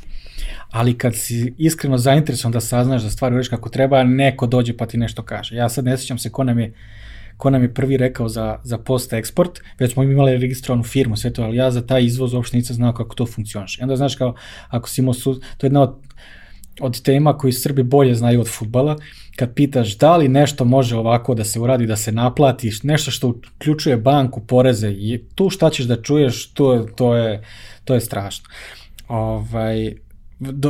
Ali kad si iskreno zainteresovan da saznaš da stvari ureš kako treba, neko dođe pa ti nešto kaže. Ja sad ne sjećam se ko nam je ko nam je prvi rekao za, za post-eksport, već smo imali registrovanu firmu, sve to, ali ja za taj izvoz uopšte nisam znao kako to funkcioniše. I onda znaš kao, ako si imao, to je jedna od od tema koji Srbi bolje znaju od futbala, kad pitaš da li nešto može ovako da se uradi, da se naplati, nešto što uključuje banku, poreze, i tu šta ćeš da čuješ, to, to, je, to je strašno. Ovaj,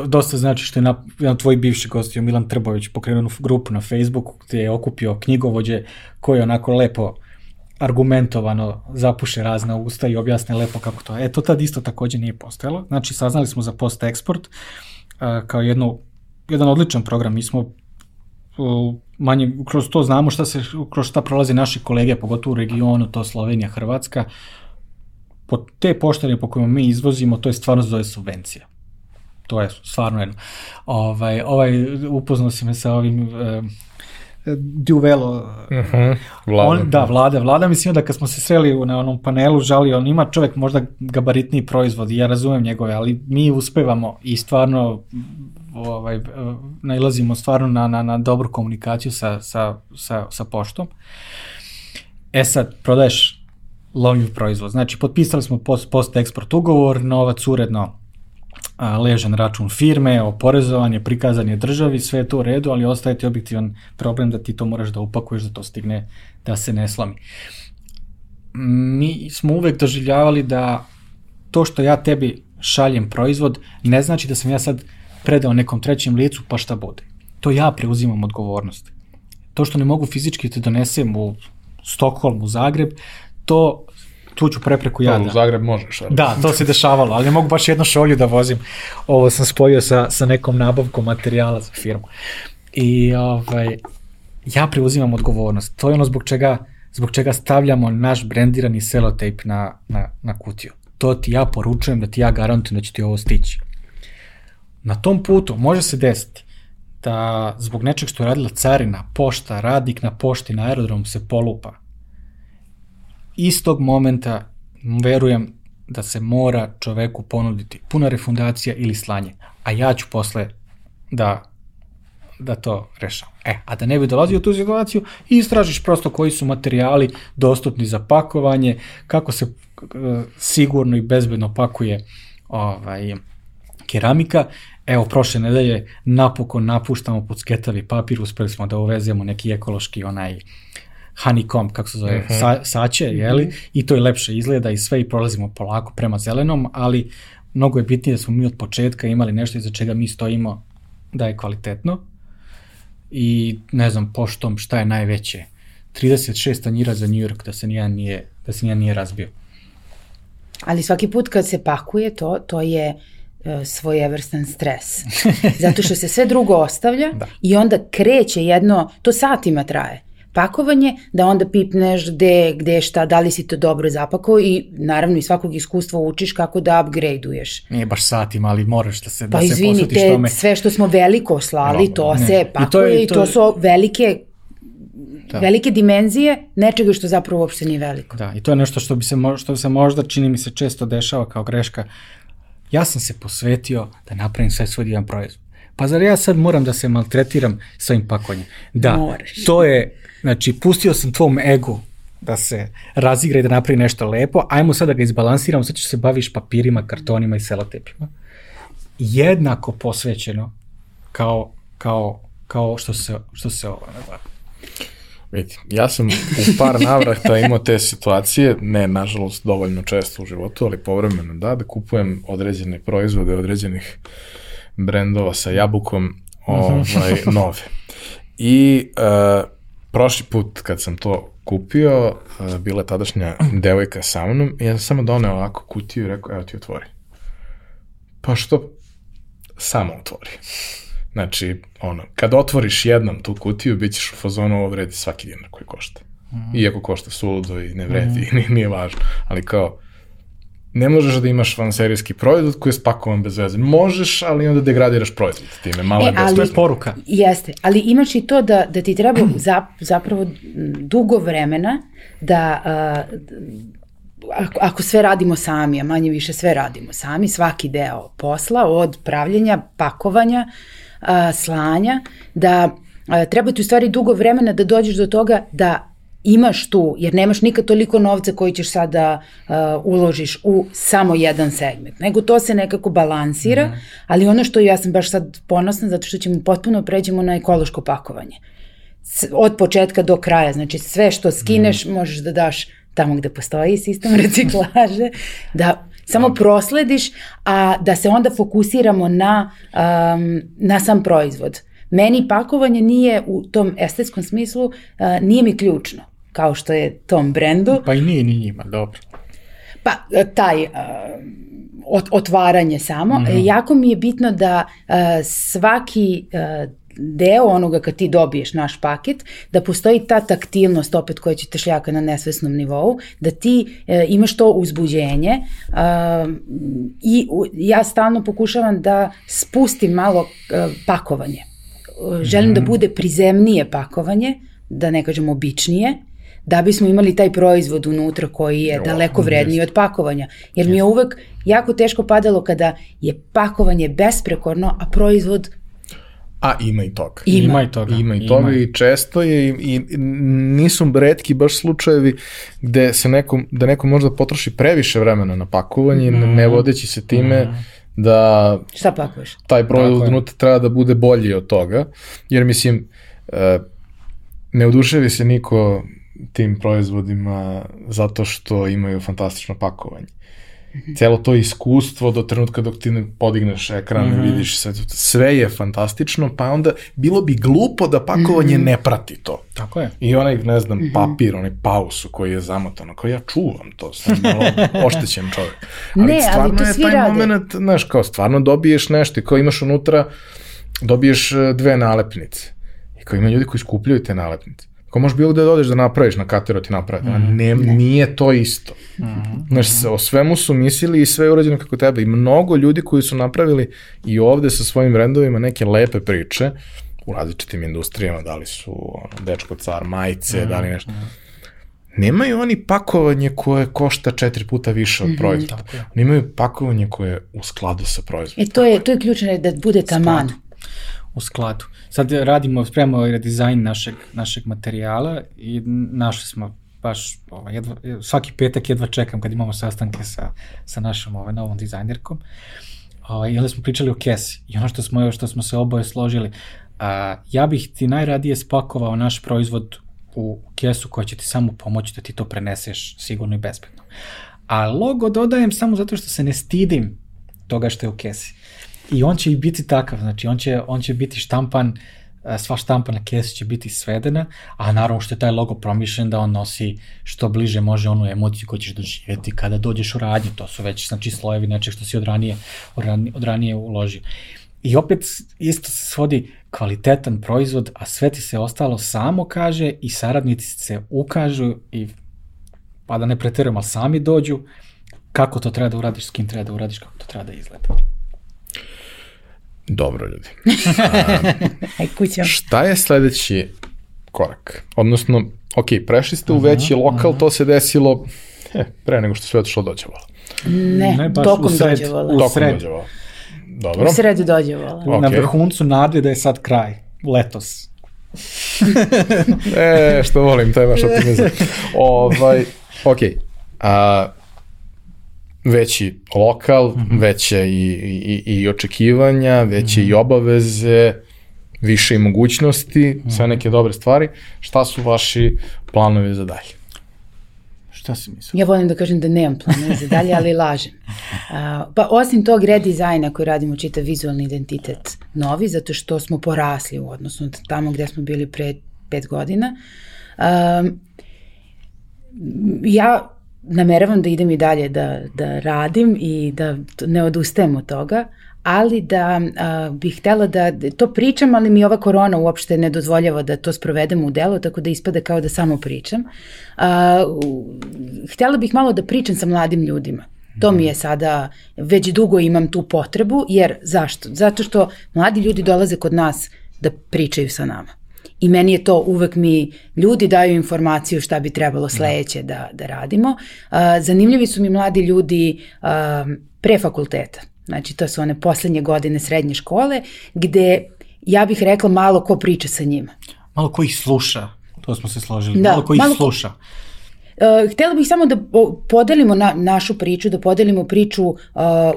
dosta znači što je na, jedan tvoj bivši gostio Milan Trbović pokrenuo grupu na Facebooku gde je okupio knjigovođe koji onako lepo argumentovano zapuše razne usta i objasne lepo kako to. E, to tad isto takođe nije postojalo. Znači, saznali smo za post-eksport, uh, kao jedno, jedan odličan program. Mi smo manje, kroz to znamo šta se, kroz šta prolaze naši kolege, pogotovo u regionu, to Slovenija, Hrvatska, po te poštare po kojima mi izvozimo, to je stvarno zove subvencija. To je stvarno jedno. Ovaj, ovaj, upoznao si me sa ovim e, Duvelo. Uh mhm, -huh, vlada. On, da, vlada. Vlada mislim da kad smo se sreli na onom panelu žali, on ima čovek možda gabaritniji proizvod i ja razumem njegove, ali mi uspevamo i stvarno ovaj, nailazimo stvarno na, na, na dobru komunikaciju sa, sa, sa, sa poštom. E sad, prodaješ lovljiv proizvod. Znači, potpisali smo post, post-eksport ugovor, novac uredno ležan račun firme, oporezovanje, prikazanje državi, sve je to u redu, ali ostaje ti objektivan problem da ti to moraš da upakuješ, da to stigne, da se ne slami. Mi smo uvek doživljavali da to što ja tebi šaljem proizvod, ne znači da sam ja sad predao nekom trećem licu, pa šta bude. To ja preuzimam odgovornost. To što ne mogu fizički da te donesem u Stokholm, u Zagreb, to tu ću prepreku ja. Da, u Zagreb možeš. Ali. Da, to se dešavalo, ali ne mogu baš jednu šolju da vozim. Ovo sam spojio sa, sa nekom nabavkom materijala za firmu. I ovaj, ja preuzimam odgovornost. To je ono zbog čega, zbog čega stavljamo naš brendirani selotejp na, na, na kutiju. To ti ja poručujem da ti ja garantujem da će ti ovo stići. Na tom putu može se desiti da zbog nečeg što je radila carina, pošta, radnik na pošti na aerodromu se polupa istog momenta verujem da se mora čoveku ponuditi puna refundacija ili slanje, a ja ću posle da da to rešavam. E, a da ne bi dolazio u tu situaciju, istražiš prosto koji su materijali dostupni za pakovanje, kako se uh, sigurno i bezbedno pakuje ovaj, keramika. Evo, prošle nedelje napokon napuštamo pod sketavi papir, uspeli smo da uvezemo neki ekološki onaj honeycomb, kako se zove, uh mhm. -huh. sa, saće, jeli, uh mhm. -huh. i to je lepše izgleda i sve i prolazimo polako prema zelenom, ali mnogo je bitnije da smo mi od početka imali nešto iza čega mi stojimo da je kvalitetno i ne znam poštom šta je najveće 36 tanjira za New York da se nijedan nije, da se nijedan nije razbio. Ali svaki put kad se pakuje to, to je uh, svojevrstan stres. (laughs) Zato što se sve drugo ostavlja da. i onda kreće jedno, to satima traje pakovanje, da onda pipneš gde, gde šta, da li si to dobro zapakao i naravno iz svakog iskustva učiš kako da upgradeuješ. Nije baš satima, ali moraš da se, pa da se izvini, posvetiš tome. sve što smo veliko slali, no, to ne. se pakuje i to, je, to, i to su velike da. velike dimenzije nečega što zapravo uopšte nije veliko. Da, i to je nešto što bi se, što se možda čini mi se često dešava kao greška. Ja sam se posvetio da napravim sve svoj divan proizvod pa zar ja sad moram da se maltretiram sa ovim pakovanjem? Da, Moraš. to je, znači, pustio sam tvom egu da se razigra i da napravi nešto lepo, ajmo sad da ga izbalansiramo, sad ćeš se baviš papirima, kartonima i selotepima. Jednako posvećeno kao, kao, kao što se, što se ovo ne bavi. Vidi, ja sam u par navrata imao te situacije, ne, nažalost, dovoljno često u životu, ali povremeno da, da kupujem određene proizvode određenih brendova sa jabukom ovaj, (laughs) nove. I uh, prošli put kad sam to kupio, uh, bila je tadašnja devojka sa mnom i ja sam samo doneo ovako kutiju i rekao, evo ti otvori. Pa što? Samo otvori. Znači, ono, kad otvoriš jednom tu kutiju, bit ćeš u fazonu ovo vredi svaki dinar koji košta. Mm. Iako košta suludo i ne vredi, (laughs) mm. nije važno. Ali kao, ne možeš da imaš vanserijski proizvod koji je spakovan bez veze. Možeš, ali onda degradiraš proizvod time. Malo E, je ali- To je poruka. Jeste, ali imaš i to da, da ti treba (clears throat) zap, zapravo dugo vremena da uh, ako, ako sve radimo sami, a manje više sve radimo sami, svaki deo posla od pravljenja, pakovanja, uh, slanja, da uh, treba ti u stvari dugo vremena da dođeš do toga da imaš tu, jer nemaš nikad toliko novca koji ćeš sad da uh, uložiš u samo jedan segment, nego to se nekako balansira, mm. ali ono što ja sam baš sad ponosna, zato što ćemo potpuno pređemo na ekološko pakovanje. S- Od početka do kraja, znači sve što skineš mm. možeš da daš tamo gde postoji sistem (laughs) reciklaže, da samo proslediš, a da se onda fokusiramo na, um, na sam proizvod. Meni pakovanje nije u tom estetskom smislu, uh, nije mi ključno, kao što je tom brendu. Pa i nije ni njima, dobro. Pa e, taj uh, ot, otvaranje samo, mm -hmm. jako mi je bitno da uh, svaki uh, deo onoga kad ti dobiješ naš paket, da postoji ta taktilnost opet koja će te šljaka na nesvesnom nivou, da ti e, imaš to uzbuđenje uh, i u, ja stalno pokušavam da spustim malo e, pakovanje. E, Želim mm da bude prizemnije pakovanje, da ne kažem običnije, da bismo imali taj proizvod unutra koji je Jo, daleko vredniji od pakovanja. Jer mi je uvek jako teško padalo kada je pakovanje besprekorno, a proizvod A ima i toga. Ima. Ima i toga. Ima i toga i često je i, i nisu redki baš slučajevi gde se neko, da neko možda potroši previše vremena na pakovanje, mm. ne vodeći se time mm. da šta pakuješ? taj proizvod Tako je. unutra treba da bude bolji od toga, jer mislim, e, ne oduševi se niko tim proizvodima zato što imaju fantastično pakovanje. Celo to iskustvo do trenutka dok ti ne podigneš ekran mm -hmm. vidiš sve, sve je fantastično, pa onda bilo bi glupo da pakovanje mm -hmm. ne prati to. Tako je. I onaj, ne znam, mm -hmm. papir, onaj pausu koji je zamotan, kao ja čuvam to, sam malo (laughs) oštećen čovjek. Ali Ne, ali stvarno to je svi taj rade. moment, znaš, kao stvarno dobiješ nešto i kao imaš unutra, dobiješ e, dve nalepnice. I kao ima ljudi koji skupljaju te nalepnice. Kao možeš bilo gde da odeš da napraviš na kateru ti napravi, mm -hmm. ne, nije to isto. Mm -hmm. Znaš, o svemu su mislili i sve je urađeno kako treba. I mnogo ljudi koji su napravili i ovde sa svojim brendovima neke lepe priče u različitim industrijama, da li su ono, dečko car, majice, mm -hmm. da li nešto. Nemaju oni pakovanje koje košta četiri puta više od proizvoda. tako je. Oni imaju pakovanje koje je u skladu sa proizvodom. E to je, to je ključno da bude taman. U skladu. Sad radimo, spremamo redizajn našeg, našeg materijala i našli smo baš ovaj, jedva, svaki petak jedva čekam kad imamo sastanke sa, sa našom ovaj, novom dizajnerkom. Ovaj, I onda smo pričali o kesi i ono što smo, što smo se oboje složili, a, ja bih ti najradije spakovao naš proizvod u kesu koja će ti samo pomoći da ti to preneseš sigurno i bezbedno. A logo dodajem samo zato što se ne stidim toga što je u kesi. I on će i biti takav, znači on će, on će biti štampan, e, sva štampa na kesi će biti svedena, a naravno što je taj logo promišljen da on nosi što bliže može onu emociju koju ćeš doživjeti kada dođeš u radnju, to su već znači slojevi nečeg što si od ranije, od ranije, od ranije uložio. I opet isto se svodi kvalitetan proizvod, a sve ti se ostalo samo kaže i saradnici se ukažu i pa da ne preterujem, ali sami dođu kako to treba da uradiš, s kim treba da uradiš, kako to treba da izgleda. Dobro, ljudi. (laughs) Aj. Šta je sledeći korak? Odnosno, ok, prešli ste u veći lokal, to se desilo eh, pre nego što sve otišlo dođe vola. Ne, Ne, baš tokom u sred- dođe vola. u Tokom sred. dođe vola. Dobro. U sred dođe vola. Ok. Na vrhuncu nade da je sad kraj. Letos. (laughs) E, što volim, to je vaš optimizam. (laughs) ovaj, ok. A, veći lokal, mm -hmm. veće i, i, i očekivanja, veće mm -hmm. i obaveze, više i mogućnosti, mm -hmm. sve neke dobre stvari. Šta su vaši planovi za dalje? Šta si mislio? Ja volim da kažem da nemam planove za dalje, ali lažem. (laughs) Uh, pa osim tog redizajna koji radimo čitav vizualni identitet novi, zato što smo porasli u odnosu na tamo gde smo bili pre pet godina. Um, ja nameravam da idem i dalje da, da radim i da ne odustajem od toga, ali da a, bih htela da to pričam, ali mi ova korona uopšte ne dozvoljava da to sprovedemo u delo, tako da ispada kao da samo pričam. A, htela bih malo da pričam sa mladim ljudima. To mi je sada, već dugo imam tu potrebu, jer zašto? Zato što mladi ljudi dolaze kod nas da pričaju sa nama. I meni je to uvek mi, ljudi daju informaciju šta bi trebalo sledeće da, da radimo. Zanimljivi su mi mladi ljudi pre fakulteta. Znači, to su one poslednje godine srednje škole, gde ja bih rekla malo ko priča sa njima. Malo ko ih sluša, to smo se složili. Da, malo ko ih malo sluša. Ko... Uh, htela bih samo da podelimo na, našu priču, da podelimo priču uh,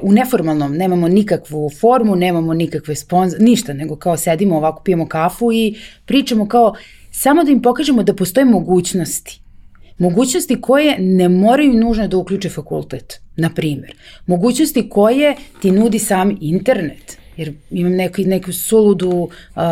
u neformalnom, nemamo nikakvu formu, nemamo nikakve sponzor, ništa, nego kao sedimo ovako, pijemo kafu i pričamo kao, samo da im pokažemo da postoje mogućnosti. Mogućnosti koje ne moraju nužno da uključe fakultet, na primer. Mogućnosti koje ti nudi sam internet, jer imam neku, neku suludu uh,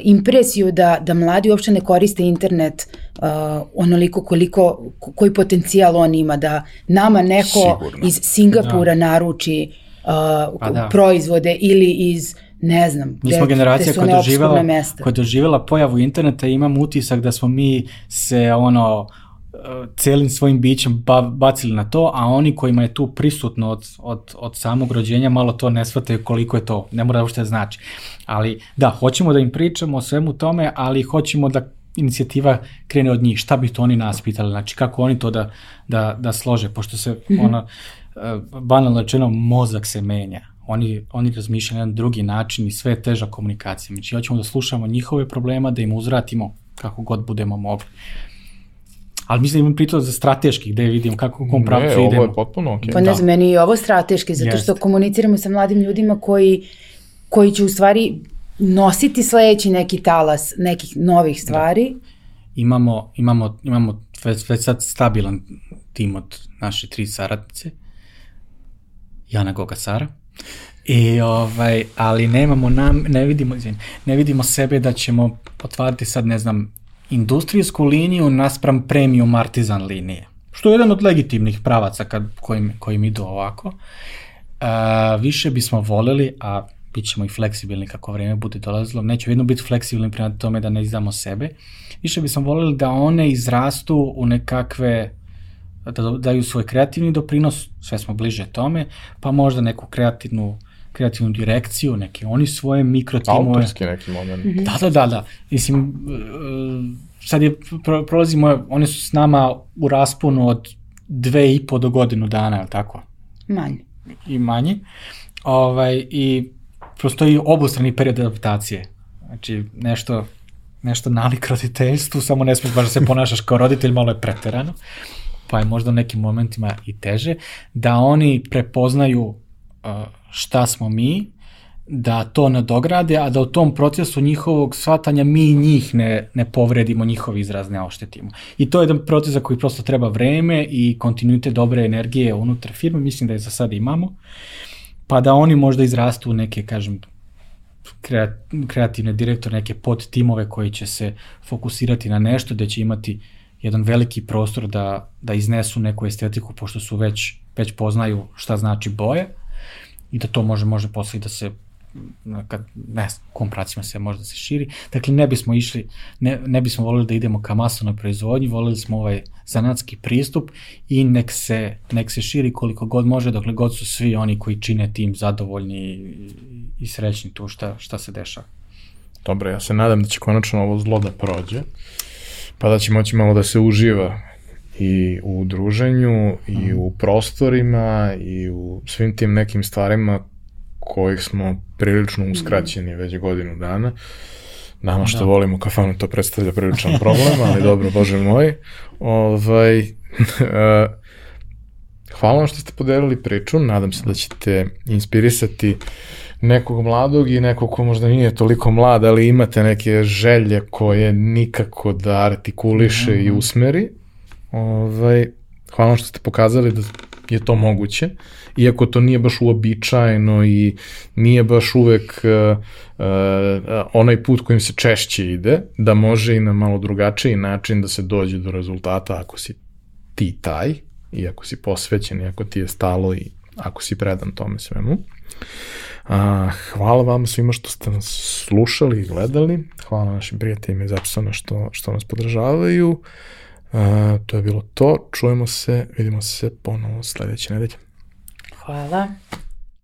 impresiju da, da mladi uopšte ne koriste internet uh, onoliko koliko, koji potencijal on ima, da nama neko Sigurno. iz Singapura da. naruči uh, pa da. proizvode ili iz ne znam, mi smo generacija koja doživjela, koja doživjela pojavu interneta i imam utisak da smo mi se ono celim svojim bićem bacili na to, a oni kojima je tu prisutno od, od, od samog rođenja malo to ne shvataju koliko je to, ne mora uopšte da znači. Ali da, hoćemo da im pričamo o svemu tome, ali hoćemo da inicijativa krene od njih, šta bi to oni nas pitali, znači kako oni to da, da, da slože, pošto se -hmm. ono, banalno rečeno, mozak se menja. Oni, oni razmišljaju na jedan drugi način i sve je teža komunikacija. Znači, hoćemo da slušamo njihove problema, da im uzvratimo kako god budemo mogli. Ali mislim da imam pritom za strateški, gde vidim kako u kom pravcu idemo. Ne, ovo je potpuno okej. Okay. Pa ne da. znam, meni je ovo strateški, zato Jest. što komuniciramo sa mladim ljudima koji, koji će u stvari nositi sledeći neki talas nekih novih stvari. Da. Imamo, imamo, imamo već, već sad stabilan tim od naše tri saradnice. Jana Goga Sara. I ovaj, ali nemamo nam, ne vidimo, izvin, ne vidimo sebe da ćemo otvarati sad, ne znam, industrijsku liniju naspram premium artizan linije. Što je jedan od legitimnih pravaca kad, kojim, kojim idu ovako. A, više bismo voleli, a bit ćemo i fleksibilni kako vreme bude dolazilo, neće jedno biti fleksibilni prema tome da ne izdamo sebe, više bismo voleli da one izrastu u nekakve da daju svoj kreativni doprinos, sve smo bliže tome, pa možda neku kreativnu kreativnu direkciju, neke oni svoje mikrotimove. Autorski neki moment. Mm -hmm. Da, da, da, da. Mislim, e, sad je, pro, prolazimo, one su s nama u rasponu od dve i po do godinu dana, je li tako? Manje. I manje. Ovaj, I prostoji obostrani period adaptacije. Znači, nešto, nešto nalik roditeljstvu, samo ne smiješ baš da se ponašaš kao roditelj, malo je preterano, pa je možda u nekim momentima i teže, da oni prepoznaju šta smo mi, da to nadograde, a da u tom procesu njihovog shvatanja mi njih ne, ne povredimo, njihov izraz ne oštetimo. I to je jedan proces za koji prosto treba vreme i kontinuitet dobre energije unutar firme, mislim da je za sada imamo, pa da oni možda izrastu u neke, kažem, kreativne direktore, neke pod timove koji će se fokusirati na nešto, da će imati jedan veliki prostor da, da iznesu neku estetiku, pošto su već, već poznaju šta znači boje, i da to može, može posle da se kad, ne znam, kom pracima se može da se širi. Dakle, ne bismo išli, ne, ne bismo volili da idemo ka masovnoj proizvodnji, volili smo ovaj zanatski pristup i nek se, nek se širi koliko god može, dokle god su svi oni koji čine tim zadovoljni i, i srećni tu šta, šta se dešava. Dobro, ja se nadam da će konačno ovo zlo da prođe, pa da će moći malo da se uživa i u druženju i u prostorima i u svim tim nekim stvarima kojih smo prilično uskraćeni već godinu dana. Nama što da. volimo kafanu to predstavlja priličan problem, ali dobro, bože moj. Ovaj, (laughs) hvala vam što ste podelili priču, nadam se da ćete inspirisati nekog mladog i nekog ko možda nije toliko mlad, ali imate neke želje koje nikako da artikuliše mm -hmm. i mhm. usmeri. Ovaj, hvala što ste pokazali da je to moguće, iako to nije baš uobičajeno i nije baš uvek uh, uh, onaj put kojim se češće ide, da može i na malo drugačiji način da se dođe do rezultata ako si ti taj, i ako si posvećen, i ako ti je stalo i ako si predan tome svemu. A, hvala vam svima što ste nas slušali i gledali. Hvala našim prijateljima iz Epsona što, što nas podržavaju. To je bilo to. Čujemo se, vidimo se ponovo sledeće nedelje. Hvala.